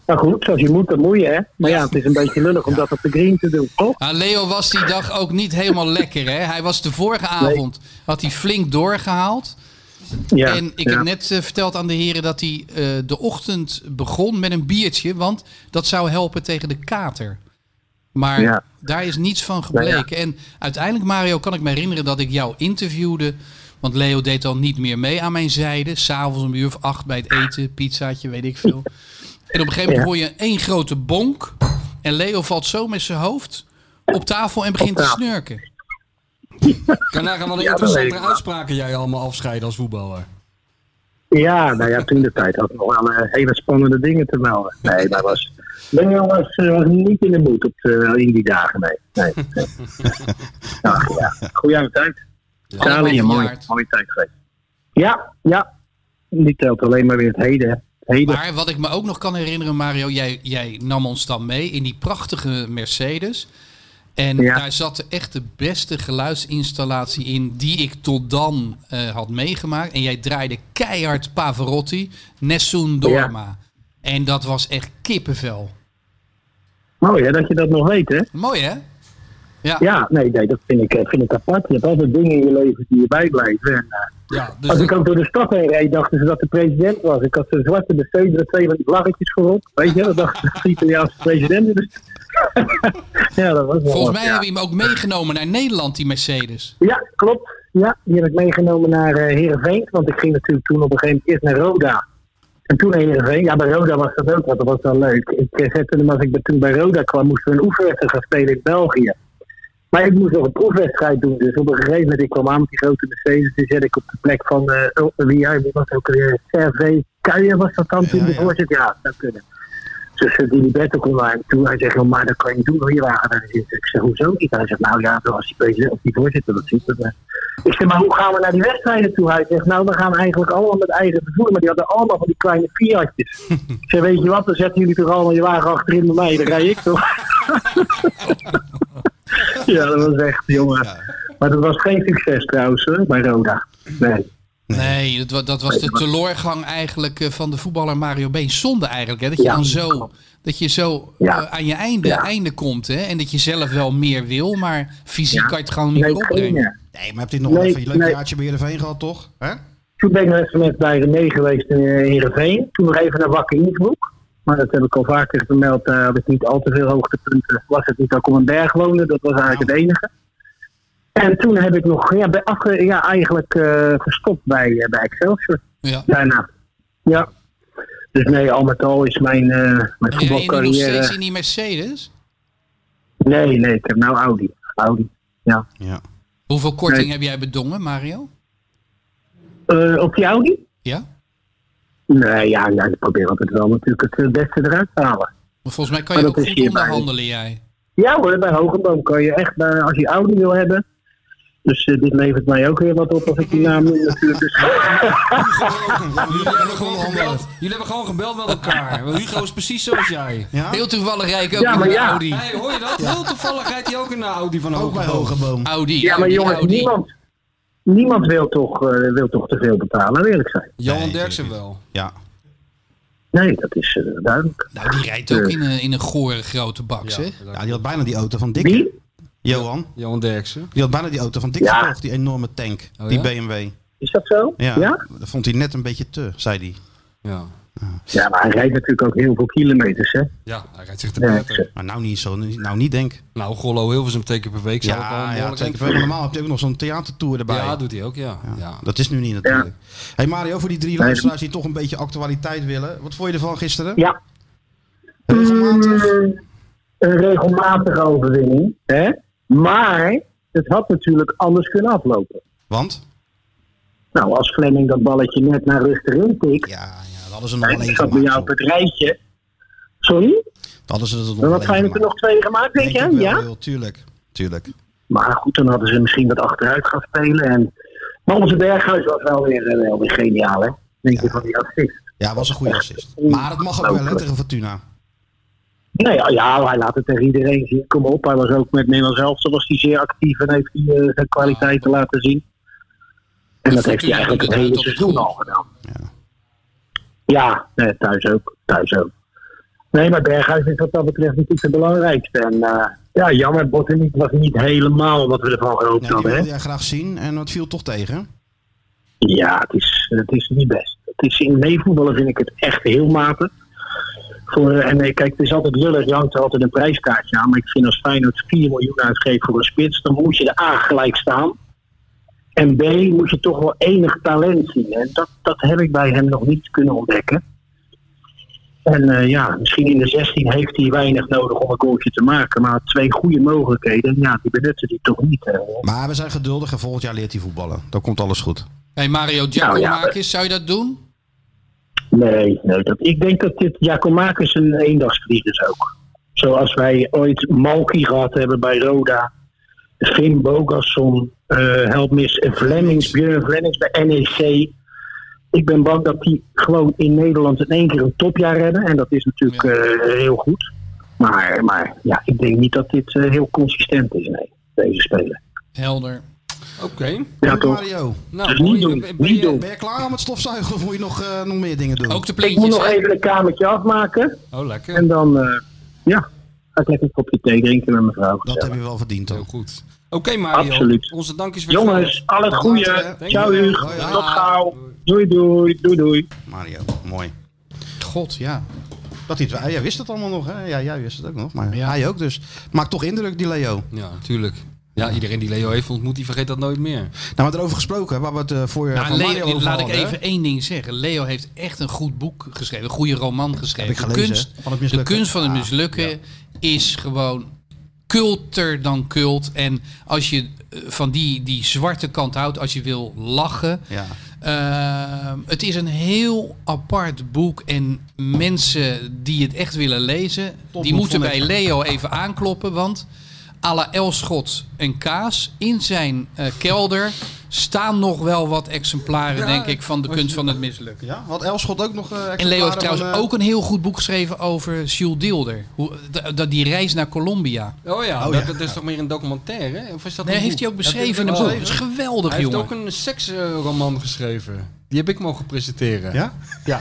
G: Maar goed, zoals je moet, dan moet je, hè. Maar ja, het is een beetje lullig om dat op de green te doen, toch?
D: Ah, Leo was die dag ook niet helemaal lekker, hè? Hij was de vorige avond, had hij flink doorgehaald.
G: Ja,
D: en ik
G: ja.
D: heb net eh, verteld aan de heren dat hij eh, de ochtend begon met een biertje, want dat zou helpen tegen de kater. Maar
G: Ja.
D: daar is niets van gebleken. En uiteindelijk, Mario, kan ik me herinneren dat ik jou interviewde. Want Leo deed dan niet meer mee aan mijn zijde. S'avonds om een uur of acht bij het eten, pizzaatje, weet ik veel. En op een gegeven moment
G: Ja.
D: hoor je één grote bonk. En Leo valt zo met zijn hoofd op tafel en begint te snurken.
C: Kan nagaan wat een
G: Ja,
C: interessante uitspraken jij allemaal afscheiden als voetballer.
G: Ja, nou ja, toen de tijd had ik nog wel eh, hele spannende dingen te melden. Nee, dat was... Benjo was, eh, was niet in de moed op de, in die dagen, nee. nee, nee. Ach, ja, goeie oude tijd.
D: Allemaal
G: Italië, mooi,
D: verjaard.
G: mooie tijd geweest. Ja, ja. Die telt alleen maar weer het heden.
D: Maar wat ik me ook nog kan herinneren, Mario, jij, jij nam ons dan mee in die prachtige Mercedes. En
G: Ja.
D: daar zat echt de beste geluidsinstallatie in die ik tot dan eh, had meegemaakt. En jij draaide keihard Pavarotti, Nessun Dorma. En dat was echt kippenvel.
G: Mooi hè, dat je dat nog weet hè.
D: Mooi hè? Ja,
G: Ja, nee, nee dat vind ik, eh, vind ik apart. Je hebt altijd dingen in je leven die je bijblijven. En, eh,
C: Ja, dus
G: als ik ook door de stad heen reed, dachten ze dat de president was. Ik had zo'n zwarte Mercedes met twee van die vlaggetjes voorop. Weet je, dat dacht ik dat de Italiaanse president is. ja, dat was wel
D: volgens
G: wat,
D: mij
G: ja.
D: hebben we hem ook meegenomen naar Nederland, die Mercedes.
G: Ja, klopt. Ja, die heb ik meegenomen naar eh Heerenveen. Want ik ging natuurlijk toen op een gegeven moment eerst naar Roda. En toen naar Heerenveen. Ja, bij Roda was dat ook wat. Dat was wel leuk. Ik zette hem, als ik bij- toen bij Roda kwam, moesten we een oefenwedstrijd gaan spelen in België. Maar ik moest nog een proefwedstrijd doen. Dus op een gegeven moment, ik kwam aan met die grote Mercedes. Die zet ik op de plek van, oh, wie, wie was ook weer? Servé Kuijen was dat dan toen
B: Ja,
G: de voorzitter? Ja, dat kunnen. Dus uh, die Berto kon naar hem toe. Hij zegt, "Oh, maar dat kan je niet doen hoor, je wagen daar zitten. Ik zeg, hoezo niet? Hij zegt, nou ja, als die president of die voorzitter dat ziet. Dat, eh." Ik zeg, maar hoe gaan we naar die wedstrijden toe? Hij zegt, nou, we gaan eigenlijk allemaal met eigen vervoer. Maar die hadden allemaal van die kleine Fiatjes. ik zeg, weet je wat, dan zetten jullie toch allemaal je wagen achterin bij mij. Dan rij ik toch. ja, dat was echt, jongen. Maar dat was geen succes trouwens, hoor, bij Roda. Nee.
D: Nee, dat, dat was de teleurgang eigenlijk eh, van de voetballer Mario Been. Zonde eigenlijk, hè? Dat je
G: Ja.
D: dan zo, dat je zo
G: Ja.
D: eh, aan je einde,
G: Ja.
D: einde komt, hè? En dat je zelf wel meer wil, maar fysiek
G: Ja.
D: kan je het gewoon niet
G: Nee,
D: meer opbrengen.
B: Nee, maar heb je nog
G: Nee,
B: even een leuk
G: nee.
B: jaartje bij Heerenveen gehad, toch? Hè?
G: Toen ben ik nog even met bij René geweest in eh, Heerenveen. Toen nog even naar Wakker Innsbruck. Maar dat heb ik al vaker vermeld. Daar had ik niet al te veel hoogtepunten. Was het niet dat ik op een berg woonde. Dat was eigenlijk het enige. En toen heb ik nog ja, bij afge, ja, eigenlijk eh, gestopt bij, eh, bij Excelsior.
D: Ja.
G: Daarna. Ja. Dus nee, al met al is mijn, eh mijn
D: rij je nog
G: voetbalcarrière...
D: steeds in die Mercedes?
G: Nee, nee, ik heb nou Audi. Audi, ja.
B: Ja.
D: Hoeveel korting
G: Nee.
D: heb jij bedongen, Mario?
G: Eh, op die Audi?
D: Ja?
G: Nee, ja, ja, ik probeer altijd wel natuurlijk het eh, beste eruit te halen.
D: Maar volgens mij kan je ook goed onderhandelen, jij.
G: Ja hoor, bij Hogeboom kan je echt, bij, als je Audi wil hebben. Dus eh, dit levert mij ook weer wat op als ik die naam noem natuurlijk. Dus,
C: Jullie hebben gewoon gebeld, jullie hebben gewoon gebeld met elkaar. Want Hugo is precies zoals jij.
B: Ja?
D: Heel toevallig rij ik ook
G: Ja,
D: in
G: maar
D: een
G: ja.
D: Audi.
C: Hey, hoor je dat? Heel toevallig rijdt hij ook in de Audi van
B: Ook bij
C: Hogeboom.
B: Hogeboom.
D: Audi,
G: ja, maar
D: Audi,
G: jongens,
D: Audi.
G: niemand, niemand wil, toch, eh, wil toch te veel betalen, eerlijk zijn.
C: Johan
B: Nee,
C: Derksen wel.
B: Ja.
G: Nee, dat is eh, duidelijk.
D: Nou, die rijdt ook in een, in een gore grote bak, zeg.
B: ja, die had bijna die auto van Dick.
G: Wie?
B: Johan.
C: Johan Derksen.
B: Die had bijna die auto van Dick
G: Ja.
B: gekocht, die enorme tank.
C: Oh,
B: die
C: ja?
B: BMW.
G: Is dat zo?
B: Ja,
G: ja?
B: dat vond hij net een beetje te, zei hij.
C: Ja.
G: Ja, maar hij rijdt natuurlijk ook heel veel kilometers, hè?
C: Ja, hij rijdt zich te
G: Ja,
C: pletten.
B: Maar nou niet zo, nou niet denk.
C: Nou, Gollo Hilversum twee keer per week zou ik wel een
B: Ja, ja
C: behoorlijk
B: zeker.
C: eind
B: Maar
C: vinden.
B: normaal heb je ook nog zo'n theatertour erbij.
C: Ja, doet hij ook, ja. ja.
B: Dat is nu niet natuurlijk. Hey Mario, voor die drie luisteraars die toch een beetje actualiteit willen. Wat vond je ervan gisteren?
G: Ja.
B: Regelmatig?
G: Mm, een regelmatige overwinning, hè? Maar het had natuurlijk anders kunnen aflopen.
B: Want?
G: Nou, als Fleming dat balletje net naar rust erin tikt,
B: Ja, ja, hadden ze nog alleen
G: zat bij
B: gemaakt.
G: jou op het rijtje. Sorry?
B: Dat hadden ze er nog alleen
G: Feyenoord er nog
B: gemaakt.
G: twee gemaakt, denk
B: Denk
G: je? Ja?
B: tuurlijk. Tuurlijk.
G: Maar goed, dan hadden ze misschien wat achteruit gaan spelen. En... Maar onze Berghuis was wel weer, eh, wel weer geniaal, hè? Denk je van die assist?
B: Ja, was een goede assist. Maar het mag ook wel hè, tegen Fortuna.
G: Nee, ja, ja, hij laat het tegen iedereen zien. Kom op, hij was ook met Nederland zelf, was hij zeer actief en heeft hij eh, zijn kwaliteiten laten zien. En dat heeft hij eigenlijk het hele seizoen al gedaan.
B: Ja.
G: Ja, nee, thuis ook. Thuis ook. Nee, maar Berghuis is wat dat betreft natuurlijk het belangrijkste. En eh, ja, jammer, Botaniek was niet helemaal wat we ervan gehoopt
B: Nee,
G: hadden.
B: wilde
G: Hè?
B: jij graag zien en het viel toch tegen.
G: Ja, het is, het is niet best. Het is in meevoetballen vind ik het echt heel matig. Voor, en eh, kijk, het is altijd lullig, je hangt er altijd een prijskaartje aan. Maar ik vind als Feyenoord 4 miljoen uitgeeft voor een spits, dan moet je er A gelijk staan. En B moet je toch wel enig talent zien. En dat, dat heb ik bij hem nog niet kunnen ontdekken. En eh, ja, misschien in de 16 heeft hij weinig nodig om een goaltje te maken. Maar twee goede mogelijkheden, ja, die benutten hij toch niet. hè.
B: Maar we zijn geduldig en volgend jaar leert hij voetballen. Dan komt alles goed.
D: Hey Mario
G: Nou ja,
D: Giacomakis, zou je dat doen?
G: Nee, nee dat, ik denk dat dit Jacomakis een eendagsvlieg is ook. Zoals wij ooit Malki gehad hebben bij Roda. Finn Bogasson, eh Helpmis en Vlemmings, Björn Vlemmings bij NEC. Ik ben bang dat die gewoon in Nederland in één keer een topjaar hebben. En dat is natuurlijk eh, heel goed. Maar, maar ja, ik denk niet dat dit eh, heel consistent is, nee, deze speler.
D: Helder.
C: Oké.
G: Ja, toch?
B: Mario,
C: Nou,
G: Dus niet doen,
C: Ben
G: niet
C: je-
G: doen.
B: ben je klaar om het stofzuigen of moet je nog, eh, nog meer dingen doen?
D: Ook de
G: Ik moet
D: plintjes.
G: nog
D: hè?
G: even een kamertje afmaken.
C: Oh, lekker.
G: En dan, eh, ja, ga ik lekker een kopje thee drinken met mijn vrouw.
B: Dat heb je wel verdiend
C: Heel
B: ook.
C: goed. Oké Mario,
G: Absoluut.
C: onze dank is weer
G: Jongens, al het goede. Ciao
B: hoi.
G: Tot gauw. Doei doei. Doei doei.
B: Mario, mooi.
D: God, ja.
B: Dat hij het, ah, jij wist het allemaal nog, hè? Ja, jij wist het ook nog. Maar
D: Ja.
B: hij ook dus. Maakt toch indruk, die Leo.
C: Ja, natuurlijk. Ja, iedereen die Leo heeft ontmoet, die vergeet dat nooit meer.
B: Nou, maar erover gesproken, waar we het eh, voor je
D: Nou,
B: van
D: Leo,
B: Mario over
D: laat ik
B: hè?
D: even één ding zeggen. Leo heeft echt een goed boek geschreven. Een goede roman geschreven.
B: Heb ik
D: de, kunst?
B: Van het
D: de
B: mislukken.
D: kunst van het
B: Ah,
D: mislukken is gewoon culter dan cult. En als je eh, van die, die zwarte kant houdt, als je wil lachen...
B: Ja.
D: Uh, het is een heel apart boek en mensen die het echt willen lezen, die moeten bij. Leo even aankloppen, want à la Elschot en Kaas in zijn eh, kelder staan nog wel wat exemplaren,
C: Ja,
D: denk ik, van de kunst van het mislukken.
B: Ja, had Elschot ook nog eh
D: En Leo heeft trouwens
B: van, eh,
D: ook een heel goed boek geschreven over Jules Deelder. Hoe, dat, die reis naar Colombia.
C: Oh ja,
B: Oh
C: dat,
B: ja.
C: dat is toch meer een documentaire? hè? Of is dat
D: Nee,
C: een
D: heeft
C: boek?
D: hij ook beschreven in
C: dat
D: een boek. Dat is geweldig,
C: Hij heeft
D: jongen.
C: ook een seksroman geschreven. Die heb ik mogen presenteren.
B: Ja?
C: Ja.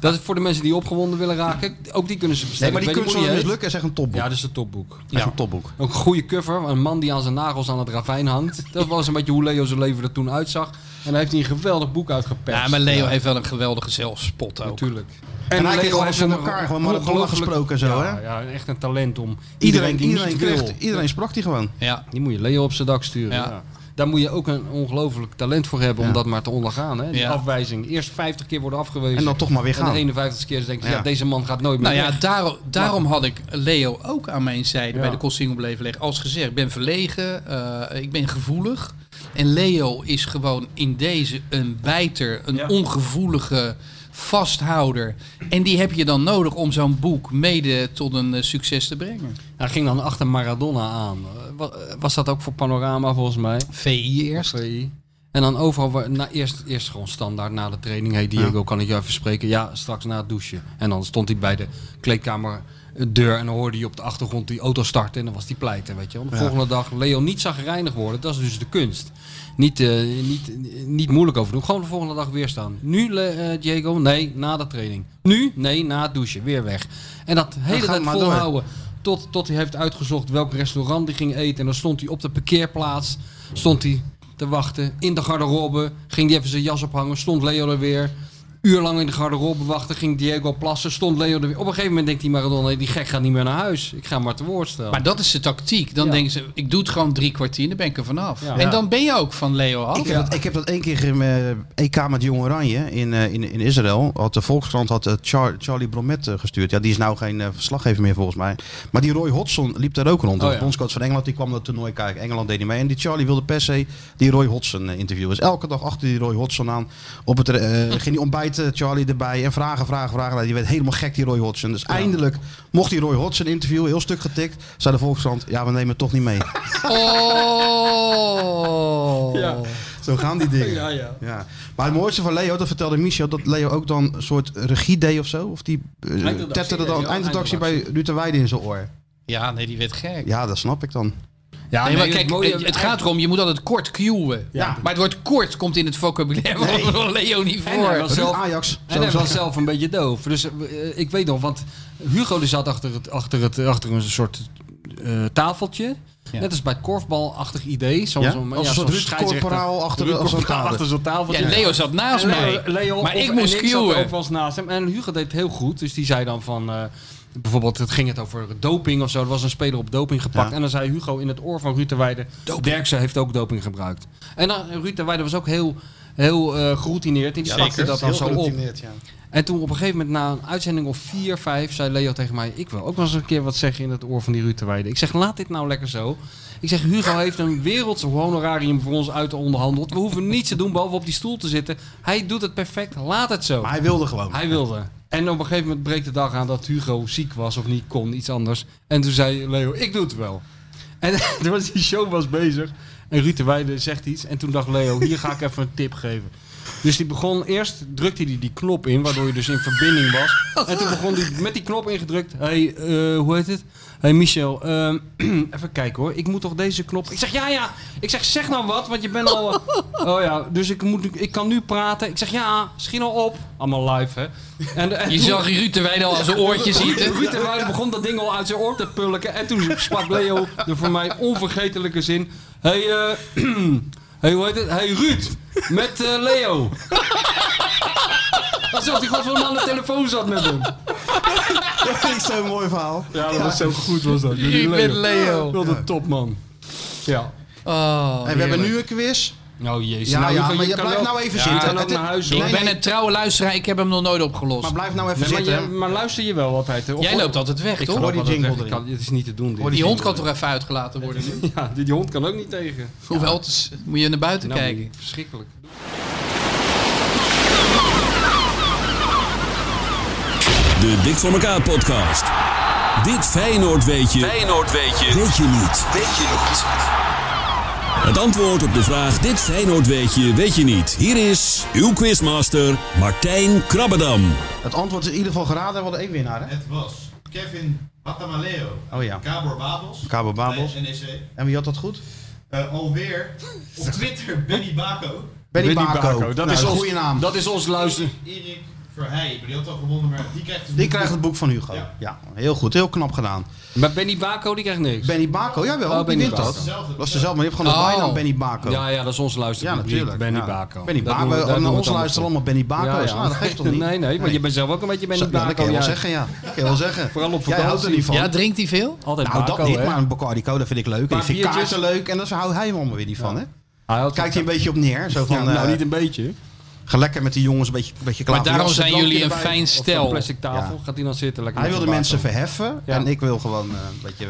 C: dat is voor de mensen die opgewonden willen raken. Ook die kunnen ze
B: Nee,
C: bestellen.
B: maar die
C: weet
B: kunst van mislukken is echt een topboek.
C: Ja, dat is een topboek.
B: Echt een topboek.
C: Ook een goede cover. Een man die aan zijn nagels aan het ravijn hangt. Dat was een beetje hoe Leo zijn leven er toen uitzag. En hij heeft hij een geweldig boek uitgeperst.
D: Ja, maar Leo heeft wel een geweldige zelfspot ook.
C: Natuurlijk.
B: En hij kreeg alles
C: een
B: elkaar, gewoon
C: ongelooflijk-
B: gesproken en zo,
C: ja,
B: hè?
C: Ja, echt een talent om
B: Iedereen,
C: die
B: iedereen,
C: niet
B: kreeg,
C: wil.
B: iedereen sprak die gewoon.
D: Ja.
C: Die moet je Leo op zijn dak sturen.
D: Ja.
C: Daar moet je ook een ongelooflijk talent voor hebben om dat maar te ondergaan. Hè? Die afwijzing. Eerst 50 keer worden afgewezen.
B: En dan toch maar weer
C: En
B: gaan.
C: de 51 keer denk je, ja. Deze man gaat nooit meer
D: Nou ja, daarom, had ik Leo ook aan mijn zijde bij de Kosting op leven leggen. Als gezegd, ik ben verlegen, eh, ik ben gevoelig. En Leo is gewoon in deze een bijter, een ongevoelige vasthouder. En die heb je dan nodig om zo'n boek mede tot een eh, succes te brengen.
C: Hij ging dan achter Maradona aan. Eh, eh, Was dat ook voor Panorama volgens mij?
D: VI eerst.
C: VI. En dan overal, na, eerst, eerst gewoon standaard na de training. Hey Diego, kan ik je even spreken? Ja, straks na het douchen. En dan stond hij bij de kleedkamer deur en dan hoorde hij op de achtergrond die auto starten en dan was hij pleiten, weet je wel. De
B: Ja.
C: volgende dag Leo niet zag gereinigd worden, dat is dus de kunst. Niet, eh, niet, niet moeilijk over doen, gewoon de volgende dag weer staan. Nu eh, Diego, nee, na de training. Nu, nee, na het douchen, weer weg. En dat hele tijd
B: door.
C: volhouden. Tot, tot hij heeft uitgezocht welk restaurant hij ging eten. En dan stond hij op de parkeerplaats. Stond hij te wachten. In de garderobe. Ging hij even zijn jas ophangen. Stond Leo er weer. Uur lang in de garderobe wachten. Ging Diego plassen. Stond Leo er weer. Op een gegeven moment denkt die Maradona... "Nee, die gek gaat niet meer naar huis. Ik ga maar te woord stellen.
D: Maar dat is de tactiek. Dan
C: Ja.
D: denken ze, ik doe het gewoon drie kwartier, dan ben ik er vanaf.
C: Ja.
D: En dan ben je ook van Leo af.
B: Ik heb, dat, ik heb dat één keer in eh, EK met Jong Oranje in, eh, in, in Israël. Had de Volkskrant had eh, Char- Charlie Bromet gestuurd. Ja, die is nou geen verslaggever meer volgens mij. Maar die Roy Hodgson liep daar ook rond.
C: Oh,
B: de bondscoach van Engeland die kwam dat toernooi kijken. Engeland deed niet mee. En die Charlie wilde per se die Roy Hodgson interviewen. Dus elke dag achter die Roy Hodgson aan. Op het, ging die ontbijten, Charlie erbij. En vragen, vragen, vragen. Nou, die werd helemaal gek, die Roy Hodgson. Dus eindelijk mocht die Roy Hodgson interviewen. Heel stuk getikt. Zei de Volkskrant, ja, we nemen het toch niet mee.
D: Oh.
C: Ja.
B: Zo gaan die dingen.
C: Ja, ja.
B: Ja. Maar het mooiste van Leo, dat vertelde Michel, dat Leo ook dan een soort regie deed of zo. Of die uh, tetterde
C: deed
B: dan eindredactie bij. Ruud de Weide in zijn oor.
D: Ja, nee, die werd gek.
B: Ja, dat snap ik dan.
C: Ja,
D: Nee, maar
C: nee,
D: kijk,
C: het mooie-
D: het, gaat erom, je moet altijd kort cueën.
B: Ja.
D: Maar het woord kort komt in het vocabulaire van Leo niet
C: En hij
D: voor.
C: was zelf,
B: Ajax,
C: En hij was zelf een beetje doof. Dus eh, ik weet nog, want Hugo die zat achter, het, achter, het, achter een soort eh, tafeltje.
D: Ja.
C: Net als bij korfbalachtig idee. Zo'n
B: Ja?
C: zo'n-
B: Als
C: ja, zo'n
B: Ruud. Corporaal achter
C: Ruud
B: zo'n
C: achter tafeltje.
D: Ja, Leo zat naast
C: En,
D: mij.
C: eh, Leo,
D: maar
C: of-
D: ik moest
C: zat
D: cueën.
C: ook wel eens naast hem. En Hugo deed het heel goed. Dus die zei dan van... eh, bijvoorbeeld, het ging het over doping of zo. Er was een speler op doping gepakt.
B: Ja.
C: En dan zei Hugo in het oor van Ruud de Weijden... Derksen heeft ook doping gebruikt. En dan, Ruud de Weijden was ook heel, heel eh geroutineerd. En die pakte dat dan zo op. En toen op een gegeven moment, na een uitzending of vier, vijf, zei Leo tegen mij... ik wil ook wel eens een keer wat zeggen in het oor van die Ruud de Weide. Ik zeg, laat dit nou lekker zo. Ik zeg, Hugo heeft een wereldse honorarium voor ons uit onderhandeld. We hoeven niets te doen behalve op die stoel te zitten. Hij doet het perfect, laat het zo.
B: Maar hij wilde gewoon.
C: Hij wilde. En op een gegeven moment breekt de dag aan dat Hugo ziek was of niet kon, iets anders. En toen zei Leo, ik doe het wel. En toen was die show was bezig. En Ruud de Weide zegt iets. En toen dacht Leo, hier ga ik even een tip geven. Dus die begon eerst, drukte hij die knop in, waardoor je dus in verbinding was. En toen begon hij met die knop ingedrukt. hey, eh, hoe heet het? Hey Michel, ehm, even kijken hoor. Ik moet toch deze knop... Ik zeg, ja, ja. Ik zeg, zeg nou wat, want je bent al... eh, oh ja, dus ik, moet, ik kan nu praten. Ik zeg, ja, schiet al op. Allemaal live, hè. En, en
D: Je
C: toen-
D: zag Ruud de al aan zijn oortjes zitten.
C: Ruud de begon dat ding al uit zijn oor te pulken. En toen sprak Leo de voor mij onvergetelijke zin. Hey, eh hey, hoe heet het? Hey Ruud, met eh, Leo. Alsof hij gewoon van aan de telefoon zat met hem.
B: Dat vind ik zo'n mooi verhaal.
C: Ja, dat was zo goed was dat.
D: Ruud met Leo.
C: Wat een topman. Ja.
D: Oh,
B: En we hebben nu een quiz.
C: Nou jezus.
B: Ja,
C: nou,
B: ja,
C: Hugo,
B: maar je blijft nou even
C: Ja,
B: zitten. Het-
C: huis
B: Nee.
D: Ik ben een trouwe luisteraar, ik heb hem nog nooit opgelost.
B: Maar blijf nou even
C: Nee, maar,
B: zitten.
C: maar luister je wel altijd. Of
D: Jij loopt altijd weg,
C: Ik
D: toch?
B: Hoor die jingle
C: weg. Ik kan- Dit is niet te doen. dit.
D: Die hond kan toch even uitgelaten worden nu?
C: Ja, die, die hond kan ook niet tegen.
D: Hoewel, het is- moet je naar buiten
C: Nou,
D: kijken.
C: Verschrikkelijk.
H: De Dik voor elkaar podcast. Dit Feyenoord weet je. Feyenoord weet je. Weet je niet. Weet je niet. Het antwoord op de vraag Dit Feyenoord weet je, weet je niet. Hier is uw quizmaster Martijn Krabbedam.
B: Het antwoord is in ieder geval geraden. We hadden één winnaar, hè?
E: Het was Kevin Batamaleo.
B: Oh ja.
E: Cabor Babels.
B: Cabo Babels.
E: NEC.
B: En wie had dat goed?
E: Eh, alweer op Twitter Benny Bako.
B: Benny, Bako.
C: Dat
B: Nou,
C: is
B: een
C: ons,
B: goede naam.
C: Dat is ons luister.
E: Erik Verheij. Maar die had al gewonnen, maar die krijgt dus
B: Die
E: een
B: krijgt het boek van Hugo.
E: Ja.
B: Ja, heel goed. Heel knap gedaan.
C: Maar Benny Bako die krijgt niks.
B: Benny Bako, jawel.
C: Oh,
B: die
C: Benny
B: wint
C: Bako.
B: dat.
E: Dezelfde.
B: Dat is dezelfde, maar je hebt gewoon een
D: Oh.
B: bijnaam Benny Bako.
C: Ja, ja, dat is ons
B: Ja,
C: luisterpubliek.
B: natuurlijk.
C: Benny
B: ja.
C: Bako.
B: Benny
C: Dat
B: Bako.
C: doen we- daar
B: En
C: doen we
B: ons
C: het
B: luisteren
C: allemaal
B: Benny Bako's.
C: Ja.
B: Nou, dat geeft toch niet?
C: Nee, nee, maar je bent zelf ook een beetje Benny
B: Zo, ja,
C: Bako.
B: dat kan je wel zeggen, ja. Dat kan je wel zeggen.
C: Vooral op
B: Jij houdt er
C: vakantie.
B: niet van.
D: Ja, drinkt hij veel?
C: Altijd
B: nou, dat niet,
C: hè?
B: maar een Bacardi Cola vind ik leuk. Ik vind kaarten leuk. En daar houdt hij allemaal weer niet van, hè? Kijkt hij een beetje op neer. Zo van,
C: Ja, nou,
B: eh,
C: niet een beetje.
B: Ga lekker met die jongens een beetje, een beetje
D: Maar
B: klaar.
D: daarom zijn jullie een fijn
C: Op een
D: stel.
C: plastic tafel
B: Ja.
C: gaat hij dan zitten. Lekker
B: Hij
C: met
B: wil de
C: zijn
B: mensen verheffen.
C: Ja.
B: En ik wil gewoon eh, een beetje...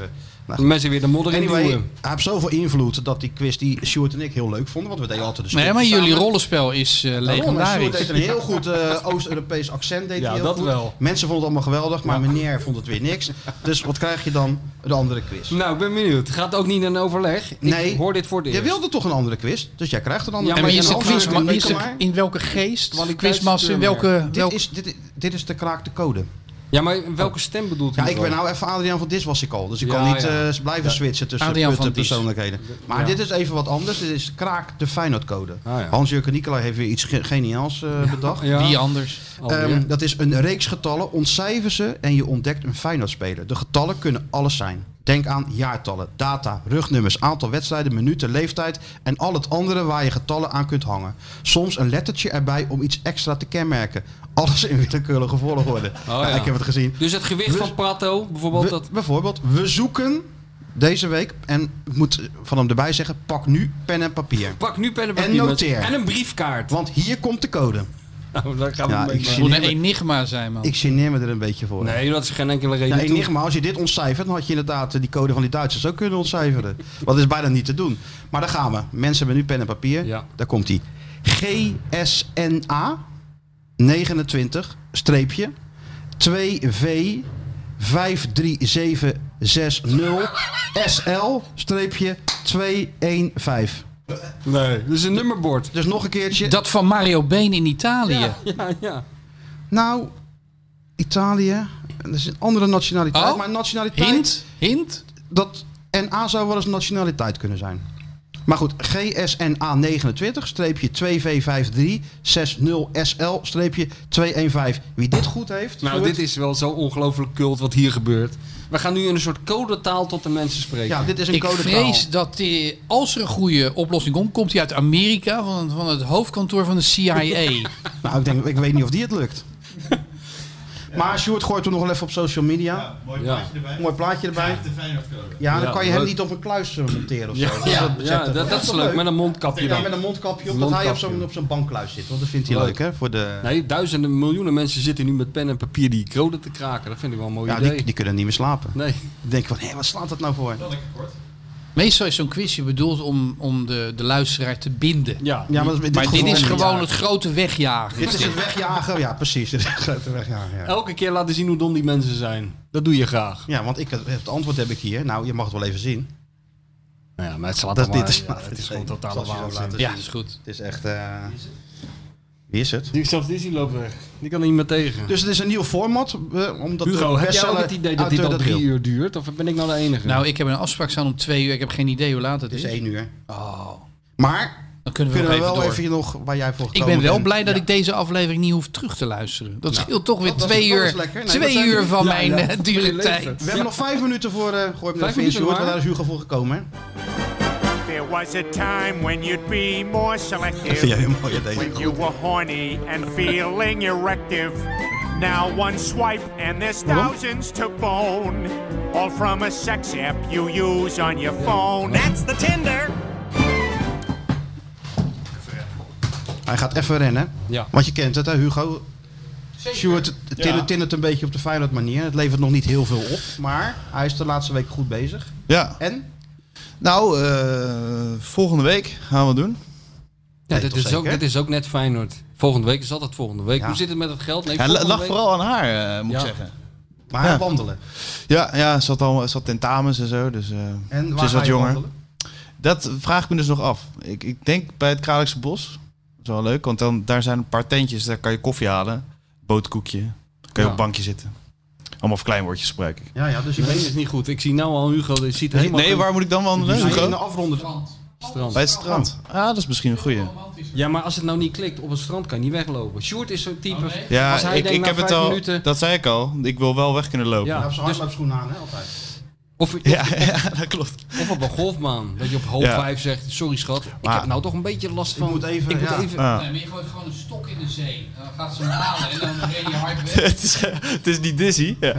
B: Nou,
C: De mensen weer de modder in
B: Anyway,
C: duwen.
B: hij heeft zoveel invloed dat die quiz die Stuart en ik heel leuk vonden. Want we deden altijd de
D: Nee, maar jullie rollenspel is eh,
B: Stuart
D: legendarisch.
B: deed een heel goed eh, Oost-Europees accent. Deed
C: Ja,
B: heel
C: dat
B: goed.
C: wel.
B: Mensen vonden het allemaal geweldig, maar meneer vond het weer niks. Dus wat krijg je dan? De andere quiz.
C: Nou, ik ben benieuwd. Gaat ook niet in een overleg?
B: Nee.
C: Ik hoor dit voor het
B: Je
C: eerst.
B: wilde toch een andere quiz? Dus jij krijgt een andere
C: Ja,
D: En
C: maar
B: quiz.
D: de maar is de- in welke geest? Quizmaster, in welke...
B: Dit
D: welke
B: is, dit, dit is de kraakte code.
C: Ja, maar in welke stem bedoelt u?
B: Ja, ik ben nou even Adriaan van Dis was ik al. Dus ik
C: Ja,
B: kan niet
C: ja.
B: eh, blijven switchen tussen
D: Adriaan van Dis.
B: persoonlijkheden. Maar
C: Ja.
B: dit is even wat anders. Dit is kraak de Feyenoordcode.
C: Ah, ja.
B: Hans-Jurgen Nicolai heeft weer iets ge- geniaals eh, bedacht.
C: Ja.
D: Wie anders?
B: Ehm, dat is een reeks getallen. Ontcijfer ze en je ontdekt een Feyenoord-speler. De getallen kunnen alles zijn. Denk aan jaartallen, data, rugnummers, aantal wedstrijden, minuten, leeftijd en al het andere waar je getallen aan kunt hangen. Soms een lettertje erbij om iets extra te kenmerken. Alles in willekeurige volgorde.
C: ja.
B: ik heb het gezien.
C: Dus het gewicht
B: We-
C: van Prato, bijvoorbeeld
B: We-
C: dat...
B: Bijvoorbeeld, we zoeken deze week, en ik moet van hem erbij zeggen, pak nu pen en papier.
C: Pak nu pen en
B: En
C: papier.
B: noteer.
C: met- En een briefkaart.
B: Want hier komt de code.
C: Nou, daar gaan we
B: Ja,
C: mee.
B: ik
D: Het
B: zie-
D: moet een enigma zijn, man.
B: Ik geneer me er een beetje voor.
C: Nee, dat is geen enkele reden.
B: Ja,
C: toe.
B: enigma, als je dit ontcijfert, dan had je inderdaad eh, die code van die Duitsers ook kunnen ontcijferen. Wat is bijna niet te doen. Maar daar gaan we. Mensen hebben nu pen en papier.
C: Ja.
B: Daar komt hij. GSNA 29 streepje 2V 53760 SL streepje 215.
C: Nee, dus een nummerbord.
B: Dus nog een keertje.
D: Dat van Mario Been in Italië.
C: Ja, ja, ja.
B: Nou, Italië. Dat is een andere nationaliteit.
D: Oh,
B: maar nationaliteit.
D: Hint? Hint?
B: dat NA zou wel eens een nationaliteit kunnen zijn. Maar goed, GSNA 29 streepje 2V53 60SL streepje 215. Wie dit goed heeft,
C: Nou, dit is wel zo ongelooflijk cult wat hier gebeurt. We gaan nu in een soort codetaal tot de mensen spreken.
B: ja, dit is een
D: Ik
B: code
D: vrees dat die, als er een goede oplossing komt, komt die uit Amerika, van, van het hoofdkantoor van de CIA.
B: Nou, ik denk, ik weet niet of die het lukt. Maar Sjoerd gooit hem nog wel even op social media.
E: Ja, mooi
C: Ja.
E: plaatje erbij.
B: Mooi plaatje erbij. Ja, dan
C: Ja,
B: kan je hem niet op een kluis monteren of zo.
C: Ja,
B: Dat is
C: ja, ja, dat, dat leuk. Met een mondkapje
B: Ja,
C: dan.
B: met een mondkapje op, dat hij op zo'n op zo'n bankkluis zit. Want dat vindt hij leuk,
C: Leuk.
B: hè? Voor de...
C: Nee, duizenden, miljoenen mensen zitten nu met pen en papier die code te kraken. Dat vind ik wel een mooi
B: ja,
C: idee.
B: die, die kunnen niet meer slapen.
C: Nee.
B: Die denken van, hé, wat slaat dat nou voor?
E: Wel lekker kort.
D: Meestal is zo'n quizje bedoeld om, om de, de luisteraar te binden.
C: Ja,
B: Ja, maar, dit,
D: Maar dit is gewoon het grote wegjagen.
B: Dit is het wegjagen. Ja, precies. Dit is het grote wegjagen. Ja.
C: elke keer laten zien hoe dom die mensen zijn. Dat doe je graag.
B: ja, want ik, het antwoord heb ik hier. Nou, je mag het wel even zien.
C: Nou ja, maar het slaat
B: Dat-
C: allemaal-
B: dit is-
C: ja, het is gewoon
B: laat
D: Ja, is goed.
B: Het is echt... eh, Wie is het?
C: Die, zelfs Disney loopt weg. Die kan er niet meer tegen.
B: Dus het is een nieuw format. eh, omdat
C: Hugo, heb jij ook het idee dat dit al drie uur duurt? Of ben ik nou de enige?
D: Nou, ik heb een afspraak staan om twee uur. Ik heb geen idee hoe laat het
B: Het is
D: is.
B: één uur.
D: Oh,
B: Maar
D: dan kunnen we,
B: kunnen we
D: nog
B: wel
D: even
B: even,
D: door.
B: nog waar jij voor
D: Ik
B: gekomen
D: ben wel
B: bent.
D: blij dat
B: Ja.
D: ik deze aflevering niet hoef terug te luisteren. Dat scheelt toch weer
B: dat is-
D: twee
B: dat
D: uur,
B: is lekker. Nee, dat
D: twee
B: zijn-
D: uur van
C: Ja,
D: mijn
C: ja,
D: eh, dure tijd.
B: We hebben nog vijf minuten voor... eh gooi hem
C: Vijf
B: even in,
C: minuten
B: Sjoerd, want
C: maar?
B: daar is Hugo voor gekomen. hè?
I: There was a time when you'd be more
B: Dat vind
I: selective.
B: jij heel mooi, deze.
I: When you were horny and feeling erective. Now one swipe and there's thousands to bone. All from a sex app you use on your phone. That's the Tinder.
B: Hij gaat even rennen.
C: Ja.
B: Want je kent het, hè, Hugo? Sjoerd tindert tindert een beetje op de Feyenoord manier. Het levert nog niet heel veel op. Maar hij is de laatste week goed bezig.
J: Ja,
B: En?
J: Nou, eh, volgende week gaan we het doen.
C: Ja,
B: Nee,
C: dit,
B: toch
C: is ook, dit is ook net Feyenoord. Volgende week is altijd volgende week.
B: Ja.
C: Hoe zit het met het geld? Nee,
J: Ja,
C: volgende
J: lag
C: week-
J: vooral aan haar, eh, moet
C: Ja.
J: ik zeggen.
B: Maar
J: Ja.
B: wandelen.
J: Ja, ja ze had al ze had tentamens en zo, dus eh,
B: En waar
J: is wat jonger.
B: wandelen?
J: Dat vraag ik me dus nog af. Ik, ik denk bij het Kralingse Bos. Dat is wel leuk, want dan, daar zijn een paar tentjes. Daar kan je koffie halen, boterkoekje. Dan kan je
C: Ja.
J: op een bankje zitten. Allemaal verkleinwoordjes gebruik ik.
B: Ja, ja, dus je
C: Nee, is niet goed. Ik zie nou al Hugo, ziet
J: Nee,
C: helemaal
J: nee,
C: geen
J: waar moet ik dan wandelen?
B: in de
J: Hugo?
B: afronde.
C: strand.
J: Bij het strand. Ah, dat is misschien een goeie.
C: Ja, maar als het nou niet klikt op het strand, kan je niet weglopen. Sjoerd is zo'n type.
J: Ja,
C: als hij
J: ik,
C: denkt
J: ik
C: na
J: heb het al.
C: minuten.
J: Dat zei ik al. Ik wil wel weg kunnen lopen.
C: Ja.
B: Ja, op zijn
C: dus-
B: aan, hè, altijd.
C: Of, of,
J: Ja, ja, dat klopt.
C: of op een golfbaan. Dat je op
J: Ja.
C: vijf zegt: Sorry schat, ik heb nou toch een beetje last van.
B: moet even-
C: ik moet
B: ja.
C: even.
J: Ah.
D: Nee, maar je gooit gewoon een stok in de zee. Dan gaat ze hem halen en dan ren je hard weg.
J: het, is, het is niet dizzy. Ja.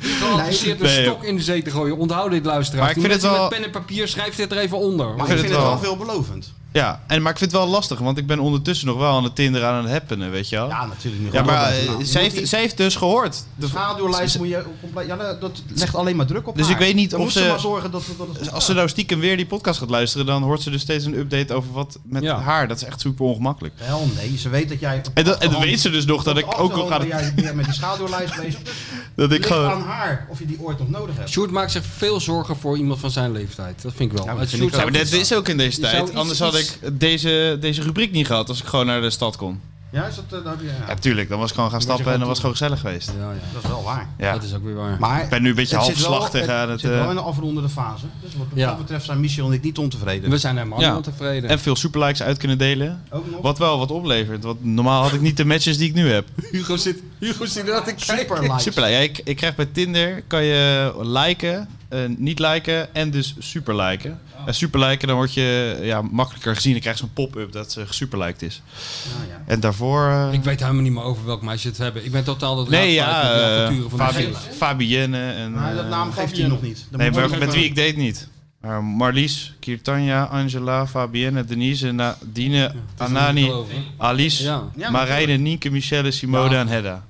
C: geadviseerd een
J: Nee,
C: stok in de zee te gooien. Onthoud dit, luisteraars.
J: Maar ik vind het wel-
C: met pen en papier, schrijf dit er even onder.
B: Maar
J: vind
B: ik vind
J: het
B: het wel
J: wel-
B: veelbelovend.
J: Ja, en, maar ik vind het wel lastig, want ik ben ondertussen nog wel aan het Tinder aan het happenen, weet je wel.
B: Ja, natuurlijk niet.
J: Ja, maar eh.
B: Nou,
J: zij,
B: je
J: heeft, zij heeft dus gehoord. De-
B: schaduwlijst moet je compleet... Ja, dat legt alleen maar druk op
J: Dus
B: haar.
J: ik weet niet
B: Dan
J: of
B: moet
J: ze-
B: ze maar zorgen dat, dat het
J: Als ze nou stiekem weer die podcast gaat luisteren, dan hoort ze dus steeds een update over wat met
C: Ja.
J: haar. Dat is echt super ongemakkelijk.
B: Wel, nee. Ze weet dat jij...
J: En, dat, en dan
B: achterhand-
J: weet ze dus nog dat ik ook
B: ben
J: het...
B: jij weer met die schaduwlijst bezig. Dus
J: Dat ik gewoon...
B: aan haar of je die ooit nog nodig hebt.
C: Sjoerd maakt zich veel zorgen voor iemand van zijn leeftijd. Dat vind ik wel.
B: Ja, ik
J: maar dat is ook in deze tijd. Anders had
C: iets-
J: ik deze, deze rubriek niet gehad als ik gewoon naar de stad kon.
B: Ja, is dat... eh, dat- ja,
J: Ja, tuurlijk. Dan was ik gewoon gaan stappen en dan was het gewoon gezellig geweest.
C: Ja, ja.
B: Dat is wel waar.
J: Ja.
C: Dat is ook weer waar.
B: Maar
J: Ik ben nu een beetje
B: het zit wel-
J: halfslachtig aan
B: Het
J: het...
B: zit
J: eh,
B: wel in een afrondende fase. Dus wat
C: Ja.
B: dat betreft zijn Michel en ik niet ontevreden.
C: We zijn helemaal
J: Ja.
C: niet ontevreden.
J: en veel superlikes uit kunnen delen.
B: Ook nog?
J: Wat wel wat oplevert. Want normaal had ik niet de matches die ik nu heb.
C: Hugo zit, Hugo zit er aan te kijken.
B: Super likes.
J: Super ja, ik, ik krijg bij Tinder kan je liken, eh, niet liken en dus super liken. En super liken, dan word je ja, makkelijker gezien. Dan krijg je zo'n pop-up dat ze super liked is.
B: Ja, ja.
J: En daarvoor. eh,
C: Ik weet helemaal niet meer over welk meisje het hebben. Ik ben totaal dat
J: nee, ja, eh,
C: avonturen van
J: Fabi-. Fabienne en.
B: Maar dat
J: eh,
B: naam geeft hij nog niet.
J: Nee, maar met wie ik date niet. Maar Marlies, Kirtanja, Angela, Fabienne, Denise, Nadine, Anani. Alice,
C: Ja.
B: Ja,
J: Marijne, Nienke, Michelle, Simone
C: Ja.
J: en Hedda.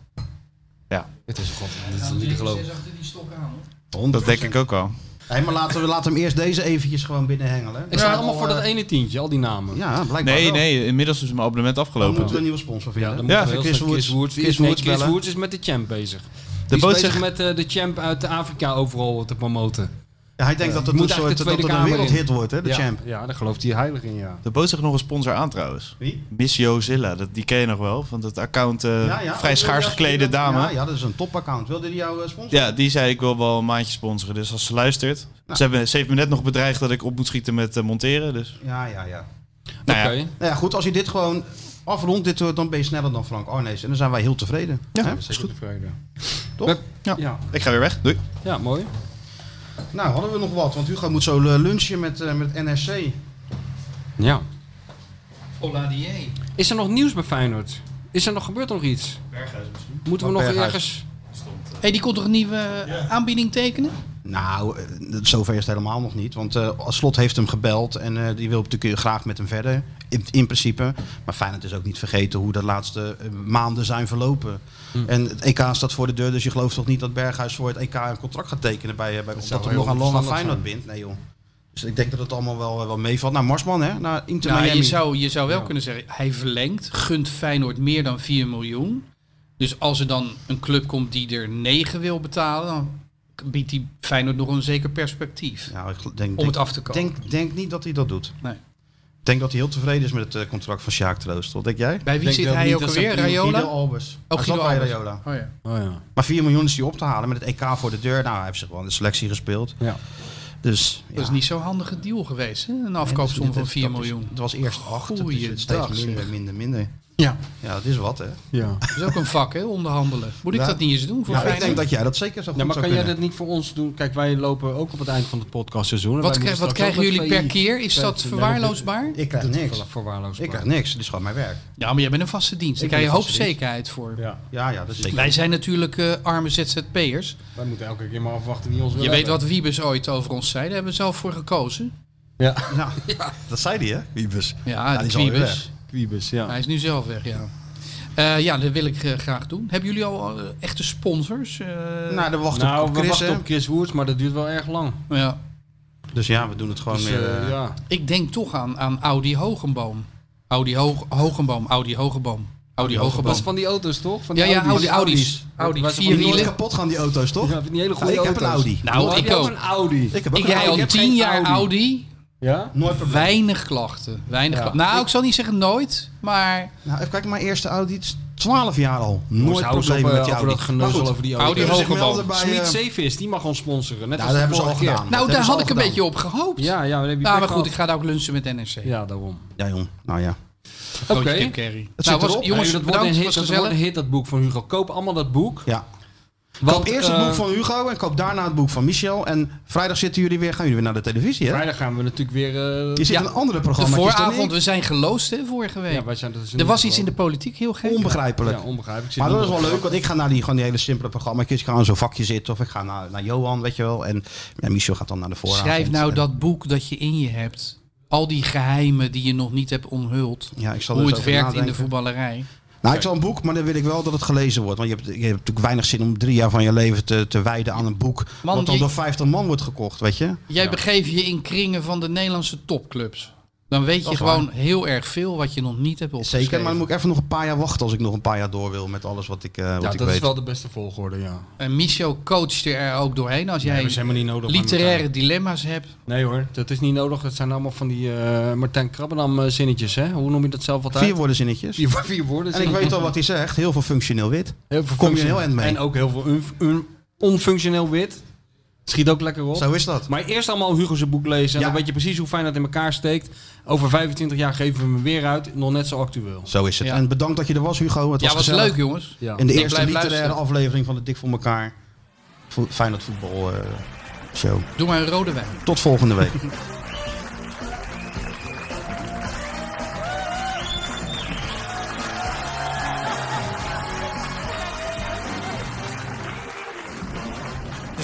C: Het is, god, dit is niet te geloven.
D: achter die stok aan hoor.
B: 100%.
J: Dat denk ik ook al.
B: Nee, maar laten we laten hem eerst deze eventjes gewoon binnenhengelen.
C: Zijn
B: Ja,
C: allemaal voor dat
B: eh,
C: ene tientje, al die namen.
B: Ja, blijkbaar
J: Nee,
B: wel.
J: nee, inmiddels is mijn abonnement
B: Dan
J: afgelopen.
B: moeten we een nieuwe sponsor
C: Ja,
B: vinden.
J: Ja,
C: moeten
B: Chris Woods-
C: snel- Chris Woods,
B: Chris
C: is, nee,
B: Woods
C: Chris
B: bellen.
C: Woods is met de champ bezig.
J: De
C: Die is bezig
J: zegt-
C: met eh, de champ uit Afrika overal te promoten.
B: Ja, hij denkt dat het
C: Moet
B: een soort dat het een wereldhit
C: in.
B: wordt, hè, de
C: ja,
B: champ.
C: Ja, daar gelooft hij heilig in, ja.
J: De boot zegt nog een sponsor aan trouwens.
B: Wie?
J: Miss Jozilla, dat, die ken je nog wel. Van dat account eh,
B: Ja, ja.
J: vrij
B: Oh,
J: schaars
B: ja,
J: geklede dame.
B: Ja,
J: Ja,
B: ja, dat is een topaccount. Wilde die jou eh, sponsoren?
J: die zei ik wil wel een maandje sponsoren. Dus als ze luistert.
B: Nou.
J: Ze, hebben, ze heeft me net nog bedreigd dat ik op moet schieten met eh, monteren. Dus.
B: Ja, ja, ja.
J: Nou ja,
C: Oké.
B: Nou ja, goed, als je dit gewoon afrondt, dit, dan ben je sneller dan Frank Arnees. En dan zijn wij heel tevreden.
J: Ja.
B: Hè?
C: Is goed tevreden.
B: Toch?
C: We-
J: Ja.
C: Ja.
J: ik ga weer weg. Doei.
C: ja, mooi.
B: Nou, hadden we nog wat, want Hugo moet zo eh, lunchen met, eh, met NSC.
C: Ja.
D: Oladier.
C: Is er nog nieuws bij Feyenoord? Is er nog gebeurd nog iets?
J: Berghuis misschien.
C: Moeten we nog
B: Berghuis?
C: ergens...
D: hey, die kon toch een nieuwe eh, aanbieding tekenen?
B: Nou, eh, zover is het helemaal nog niet. Want eh Slot heeft hem gebeld en eh, die wil natuurlijk graag met hem verder. In, in principe. Maar Feyenoord is ook niet vergeten hoe de laatste eh, maanden zijn verlopen.
C: Hm.
B: En het EK staat voor de deur, dus je gelooft toch niet dat Berghuis voor het EK een contract gaat tekenen bij, eh, bij dat hij
C: heel
B: nog aan Feyenoord bindt? Nee joh. Dus ik denk dat het allemaal wel, wel meevalt. Nou, Marsman hè, naar Inter
D: Nou,
B: Miami.
D: je zou, je zou wel kunnen zeggen, hij verlengt, gunt Feyenoord meer dan 4 miljoen. Dus als er dan een club komt die er 9 wil betalen, dan biedt die Feyenoord nog een zeker perspectief.
B: Ja, ik denk,
D: Om
B: denk-
D: het af te komen.
B: Denk, denk niet dat hij dat doet.
D: Nee.
B: Ik denk dat hij heel tevreden is met het eh, contract van Sjaak Troost. Wat denk jij?
D: Bij wie
C: denk
D: zit
C: ook
D: hij ook alweer? Rayola?
B: Guido Albers.
D: Oh,
B: Hij
D: Guido
B: zat bij
D: Albers.
B: Rayola.
D: Oh ja.
C: Oh ja.
B: Maar 4 miljoen is hij op te halen met het EK voor de deur. Nou, hij heeft zich wel in de selectie gespeeld.
C: Ja.
B: Dus
D: Dat is niet zo'n handige deal geweest, hè? Een afkoopsom van 4 miljoen.
B: Het was eerst 8. Het is
D: Goeiedag,
B: steeds minder, minder, minder.
D: Ja.
B: Ja, dat is wat hè.
C: Ja.
D: Dat is ook een vak, hè? Onderhandelen. Moet ik
B: Ja.
D: dat niet eens doen voor
B: Ja, ik denk dat jij dat zeker zo goed
C: Ja, maar
B: zou
C: kan jij
B: kunnen.
C: dat niet voor ons doen? Kijk, wij lopen ook op het eind van het podcastseizoen. en
D: Wat, krijg- wat krijgen jullie per keer? Is dat verwaarloosbaar?
B: Ik krijg niks.
C: Verwaarloosbaar.
B: Ik krijg niks. Het is gewoon mijn werk.
D: Ja, maar jij bent een vaste dienst. Daar
C: Ik
D: krijg je
C: vaste
D: hoopzekerheid voor.
C: Ja.
B: Ja, ja, dat is zeker.
D: Wij zijn natuurlijk eh, arme ZZP'ers.
C: Wij moeten elke keer maar afwachten wie ons wil
D: Je weet wat Wiebes ooit over ons zei. Daar hebben we zelf voor gekozen.
C: Ja.
B: Ja, dat zei hij hè, Wiebes.
D: Ja,
B: die
D: Wiebes.
C: Wiebes, ja.
D: Hij is nu zelf weg, ja. Eh, ja, dat wil ik eh, graag doen. Hebben jullie al eh, echte sponsors? Eh,
B: Nou, dan wachten
C: nou,
B: we op
C: we
B: Chris
C: wachten
B: hè.
C: op Chris Woerts, maar dat duurt wel erg lang.
D: ja.
B: Dus ja, we doen het gewoon
C: Dus,
B: meer...
C: ja.
D: Ik denk toch aan, aan Audi Hogenboom. Audi Hoog, Hogenboom, Audi Hogenboom. Audi
C: Dat
D: Hogenboom.
C: is van die auto's, toch? Van
D: Ja,
C: die
D: ja,
C: Audi's.
D: Audi, Audi's. Audi,
C: Waar ze
D: vier
C: van die
B: Die
D: wielen.
B: nooit kapot gaan die auto's toch?
C: Ja, van die hele
B: Ja,
C: goede
B: ik heb een Audi.
D: Nou, ik
C: heb je
D: ook.
C: een Audi.
B: Ik heb ook
D: Ik
B: een
D: rij
B: Audi.
D: al tien jaar
C: Audi. Ja?
B: Nooit.
D: Weinig klachten. Weinig
C: Ja.
D: klachten. Nou,
C: Ik-
D: ik zal niet zeggen nooit, maar
B: Nou, even kijken, mijn eerste Audi. Is 12 jaar al. Nooit problemen
C: eh,
B: met die
C: over
B: Audi.
C: dat geneuzel over die
D: Audi
C: Audi.
B: melden bij...
C: Sweet
B: eh,
C: Safevis, die mag ons sponsoren. Net
B: Ja,
C: als
B: dat hebben ze al
C: keer.
B: gedaan.
D: nou,
B: Dat
D: daar had ik een beetje op gehoopt.
C: Ja, ja, dat heb je
D: Nou, maar goed, ik ga daar ook lunchen met NRC.
C: Ja, daarom.
B: Ja, jong. Nou ja.
C: Oké.
B: Het
D: Nou, was, jongens,
C: Nee, dat wordt een
D: was
C: hit, dat wordt een
D: gezellig.
C: hit, dat boek van Hugo. Koop allemaal dat boek.
B: Ja.
C: Want,
B: koop eerst het
C: eh,
B: boek van Hugo en koop daarna het boek van Michel. En vrijdag zitten jullie weer, gaan jullie weer naar de televisie, hè?
C: Vrijdag gaan we natuurlijk weer... eh,
B: Je zit
D: Ja,
B: in een andere
D: De
B: programma.
D: vooravond, we zijn geloosd hè, vorige week.
C: ja, wij zijn, dat is
D: er was iets in de politiek heel gek.
B: Onbegrijpelijk.
C: Ja, onbegrijpelijk.
B: Maar dat is wel leuk, want ik ga naar die, gewoon die hele simpele programma's. Ik ga aan zo'n vakje zitten of ik ga naar, naar Johan, weet je wel. En Michel gaat dan naar de vooravond.
D: Schrijf nou
B: En-
D: dat boek dat je in je hebt. Al die geheimen die je nog niet hebt onthuld.
B: Ja, ik zal er
D: Hoe het werkt in de voetballerij.
B: Nou, ik zal een boek, maar dan wil ik wel dat het gelezen wordt. Want je hebt, je hebt natuurlijk weinig zin om drie jaar van je leven te, te wijden aan een boek.
D: Man,
B: wat dan
D: je-
B: door 50 man wordt gekocht, weet je?
D: Jij begeeft je in kringen van de Nederlandse topclubs. Dan weet
B: Dat
D: je gewoon heel erg veel wat je nog niet hebt opgeschreven.
B: Zeker, maar dan moet ik even nog een paar jaar wachten als ik nog een paar jaar door wil met alles wat ik, eh, wat
C: Ja,
B: ik
C: dat
B: weet.
C: is wel de beste volgorde, ja.
D: En Michel coacht er ook doorheen. Als
C: Nee,
D: jij
C: dat is helemaal niet nodig
D: literaire dilemma's hebt.
C: Nee hoor, dat is niet nodig. Dat zijn allemaal van die eh Martijn Krabbenam eh, zinnetjes, hè? Hoe noem je dat zelf altijd?
B: Vier woorden zinnetjes.
C: Vier, vier woorden.
B: En ik weet al wat hij zegt. Heel veel functioneel wit.
C: Heel veel
B: Kom je heel eind mee.
C: En ook heel veel un- un- onfunctioneel wit. Schiet ook lekker op.
B: Zo is dat.
C: Maar eerst allemaal Hugo zijn boek lezen. En
B: Ja.
C: dan weet je precies hoe fijn dat in elkaar steekt. Over 25 jaar geven we hem weer uit. Nog net zo actueel.
B: Zo is het.
D: Ja.
B: En bedankt dat je er was, Hugo. Het
D: Ja,
B: was
D: was
B: gezellig.
D: leuk jongens.
C: Ja.
B: In de
D: Ik
B: eerste literaire
D: luisteren.
B: aflevering van de Dik voor elkaar vo- Feyenoord voetbal eh, show.
D: Doe maar een rode wijn.
B: Tot volgende week.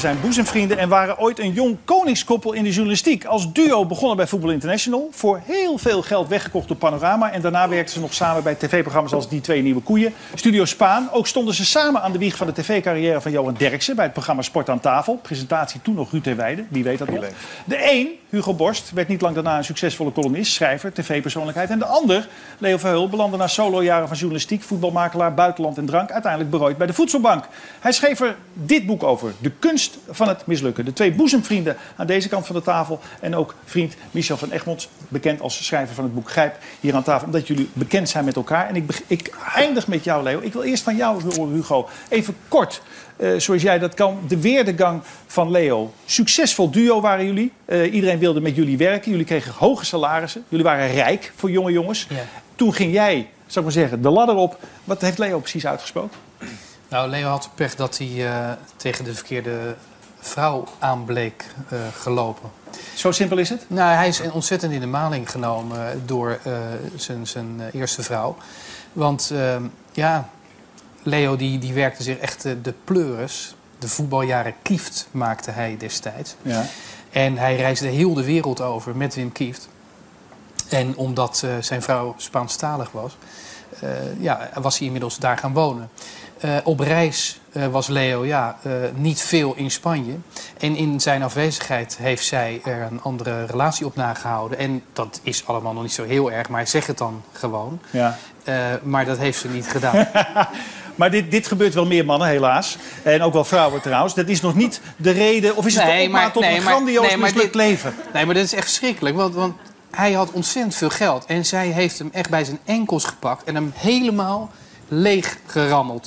K: zijn boezemvrienden en waren ooit een jong koningskoppel in de journalistiek. Als duo begonnen bij Voetbal International. Voor heel veel geld weggekocht door Panorama. En daarna werkten ze nog samen bij tv-programma's als Die Twee Nieuwe Koeien. Studio Spaan. Ook stonden ze samen aan de wieg van de tv-carrière van Johan Derksen. Bij het programma Sport aan tafel. Presentatie toen nog Ruud de Weijden. Wie weet dat nog. De een, Hugo Borst, werd niet lang daarna een succesvolle columnist, schrijver, tv-persoonlijkheid. En de ander, Leo Verheul, belandde na solojaren van journalistiek, voetbalmakelaar, buitenland en drank. Uiteindelijk berooid bij de Voedselbank. Hij schreef er dit boek over. De kunst van het mislukken. De twee boezemvrienden aan deze kant van de tafel. En ook vriend Michel van Egmond, bekend als schrijver van het boek Grijp, hier aan tafel. Omdat jullie bekend zijn met elkaar. En ik, ik eindig met jou, Leo. Ik wil eerst van jou horen, Hugo. Even kort, eh, zoals jij dat kan. De weerdegang van Leo. Succesvol duo waren jullie. Eh, iedereen wilde met jullie werken. Jullie kregen hoge salarissen. Jullie waren rijk voor jonge jongens. Toen ging jij, zou ik maar zeggen, de ladder op. Wat heeft Leo precies uitgesproken?
D: Nou, Leo had de pech dat hij eh, tegen de verkeerde vrouw aan bleek eh, gelopen.
K: Zo simpel is het?
D: Nou, hij is ontzettend in de maling genomen door zijn, zijn eerste vrouw. Want ehm, ja, Leo die, die werkte zich echt eh, de pleuris. De voetbaljaren Kieft maakte hij destijds.
K: Ja.
D: En hij reisde heel de wereld over met Wim Kieft. En omdat eh, zijn vrouw Spaanstalig was, eh, ja, was hij inmiddels daar gaan wonen. Op reis was Leo ja, niet veel in Spanje. En in zijn afwezigheid heeft zij er een andere relatie op nagehouden. En dat is allemaal nog niet zo heel erg, maar hij zegt het dan gewoon.
K: Ja.
D: Maar dat heeft ze niet gedaan.
K: Maar dit, dit gebeurt wel meer mannen, helaas. En ook wel vrouwen trouwens. Dat is nog niet de reden... Of is het de opmaat tot een grandioos mislukt
D: dit,
K: leven?
D: Nee, maar dit is echt verschrikkelijk. Want, want hij had ontzettend veel geld. En zij heeft hem echt bij zijn enkels gepakt. En hem helemaal leeg gerammeld.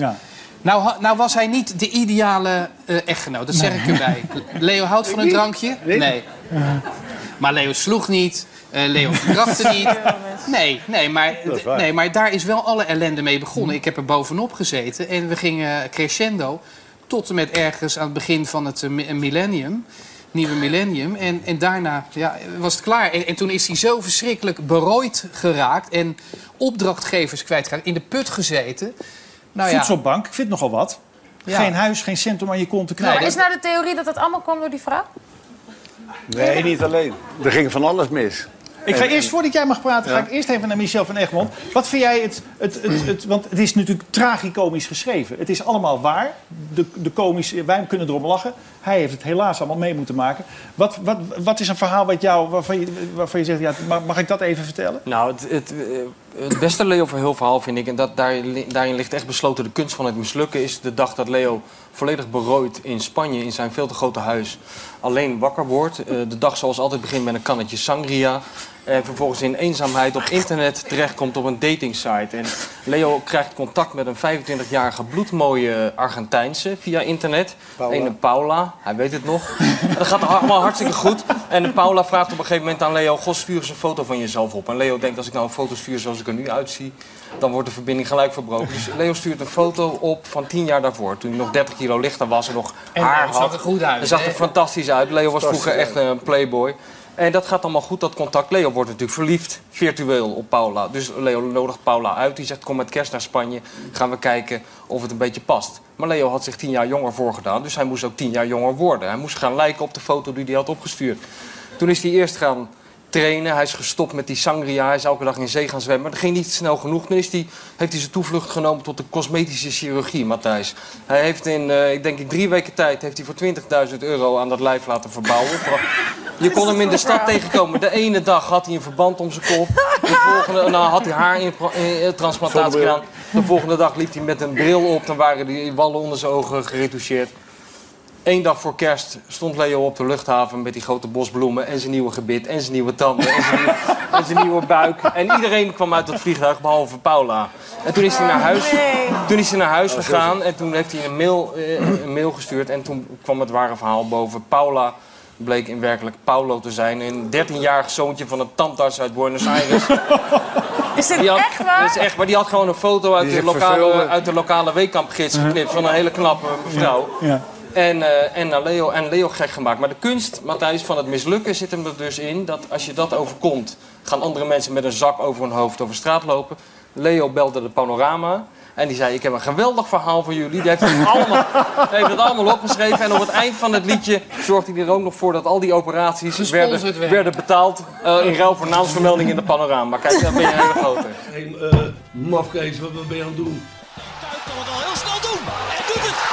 D: Nou, ha- nou was hij niet de ideale eh, echtgenoot. Dat zeg
K: Nee.
D: ik erbij. Leo houdt van een drankje?
K: Nee.
D: Maar Leo sloeg niet. eh, Leo verkrachtte niet. Nee, nee, maar, nee, maar daar is wel alle ellende mee begonnen. Ik heb er bovenop gezeten. En we gingen crescendo tot en met ergens aan het begin van het eh, mi- millennium. Nieuwe millennium. En, en daarna ja, was het klaar. En, en toen is hij zo verschrikkelijk berooid geraakt. En opdrachtgevers kwijtgeraakt. In de put gezeten. Nou ja,
K: Voedselbank, ik vind nogal wat.
D: Ja.
K: Geen huis, geen cent om aan je kont te.
L: Maar is nou de theorie dat dat allemaal kwam door die vrouw?
F: Nee, niet alleen. Er ging van alles mis.
K: Ik ga eerst, voordat jij mag praten, ga ik eerst even naar Michel van Egmond. Wat vind jij het, het, het, het... Want het is natuurlijk tragicomisch geschreven. Het is allemaal waar. De, de komische, wij kunnen erom lachen. Hij heeft het helaas allemaal mee moeten maken. Wat, wat, wat is een verhaal wat jou, waarvan, je, waarvan je zegt... Ja, mag, ik dat even vertellen?
C: Nou, het, het, het beste Leo Verheul verhaal vind ik, en dat, daar, daarin ligt echt besloten de kunst van het mislukken, is de dag dat Leo volledig berooid in Spanje in zijn veel te grote huis alleen wakker wordt. Eh, de dag zoals altijd begint met een kannetje sangria. En vervolgens in eenzaamheid op internet terechtkomt op een datingsite. En Leo krijgt contact met een 25-jarige bloedmooie Argentijnse via internet.
F: Paula.
C: Een Paula, hij weet het nog. Dat gaat allemaal hartstikke goed. En Paula vraagt op een gegeven moment aan Leo... Goh, stuur eens een foto van jezelf op. En Leo denkt, als ik nou een foto stuur zoals ik er nu uitzie... dan wordt de verbinding gelijk verbroken. Dus Leo stuurt een foto op van 10 jaar daarvoor. Toen hij nog 30 kilo lichter was en nog
D: En
C: haar
D: Leo zag
C: had.
D: er goed uit,
C: Hij zag er fantastisch uit. Leo was vroeger echt een playboy. En dat gaat allemaal goed, dat contact. Leo wordt natuurlijk verliefd, virtueel, op Paula. Dus Leo nodigt Paula uit. Die zegt, kom met kerst naar Spanje. Gaan we kijken of het een beetje past. Maar Leo had zich tien jaar jonger voorgedaan. Dus hij moest ook tien jaar jonger worden. Hij moest gaan lijken op de foto die hij had opgestuurd. Toen is hij eerst gaan trainen. Hij is gestopt met die sangria. Hij is elke dag in zee gaan zwemmen. Maar dat ging niet snel genoeg. Toen is hij, heeft hij zijn toevlucht genomen tot de cosmetische chirurgie, Matthijs. Hij heeft in, eh, ik denk in drie weken tijd, heeft hij voor 20.000 euro aan dat lijf laten verbouwen. Je kon hem in de stad tegenkomen. De ene dag had hij een verband om zijn kop. De volgende nou, had hij haartransplantatie
F: Zonnebril.
C: gedaan. De volgende dag liep hij met een bril op. Dan waren die wallen onder zijn ogen geretoucheerd. Eén dag voor kerst stond Leo op de luchthaven met die grote bosbloemen en zijn nieuwe gebit en zijn nieuwe tanden en zijn, nieuwe, en zijn nieuwe buik. En iedereen kwam uit dat vliegtuig behalve Paula. En toen is hij naar huis, toen is hij naar huis gegaan en toen heeft hij een mail, eh, een mail gestuurd. En toen kwam het ware verhaal boven. Paula bleek in werkelijk Paulo te zijn. Een 13-jarig zoontje van een tandarts uit Buenos Aires.
L: Is dit
C: had,
L: echt waar?
C: Dat is echt, maar die had gewoon een foto uit de lokale, uit de lokale weekkampgids geknipt van een hele knappe mevrouw.
K: Ja.
C: En, eh, en, naar Leo, en Leo gek gemaakt. Maar de kunst, Matthijs, van het mislukken zit hem er dus in... dat als je dat overkomt, gaan andere mensen met een zak over hun hoofd over straat lopen. Leo belde de panorama en die zei... ik heb een geweldig verhaal voor jullie. Die heeft het allemaal, die heeft het allemaal opgeschreven. En op het eind van het liedje zorgde hij er ook nog voor... dat al die operaties werden,
D: werden.
C: werden betaald... eh, in ruil voor naamsvermelding in de panorama. Kijk, dan ben je een hele grote.
A: Hey, eh, mafkees, wat, wat ben je aan het doen?
M: Kuit kan het al heel snel doen. En doet het.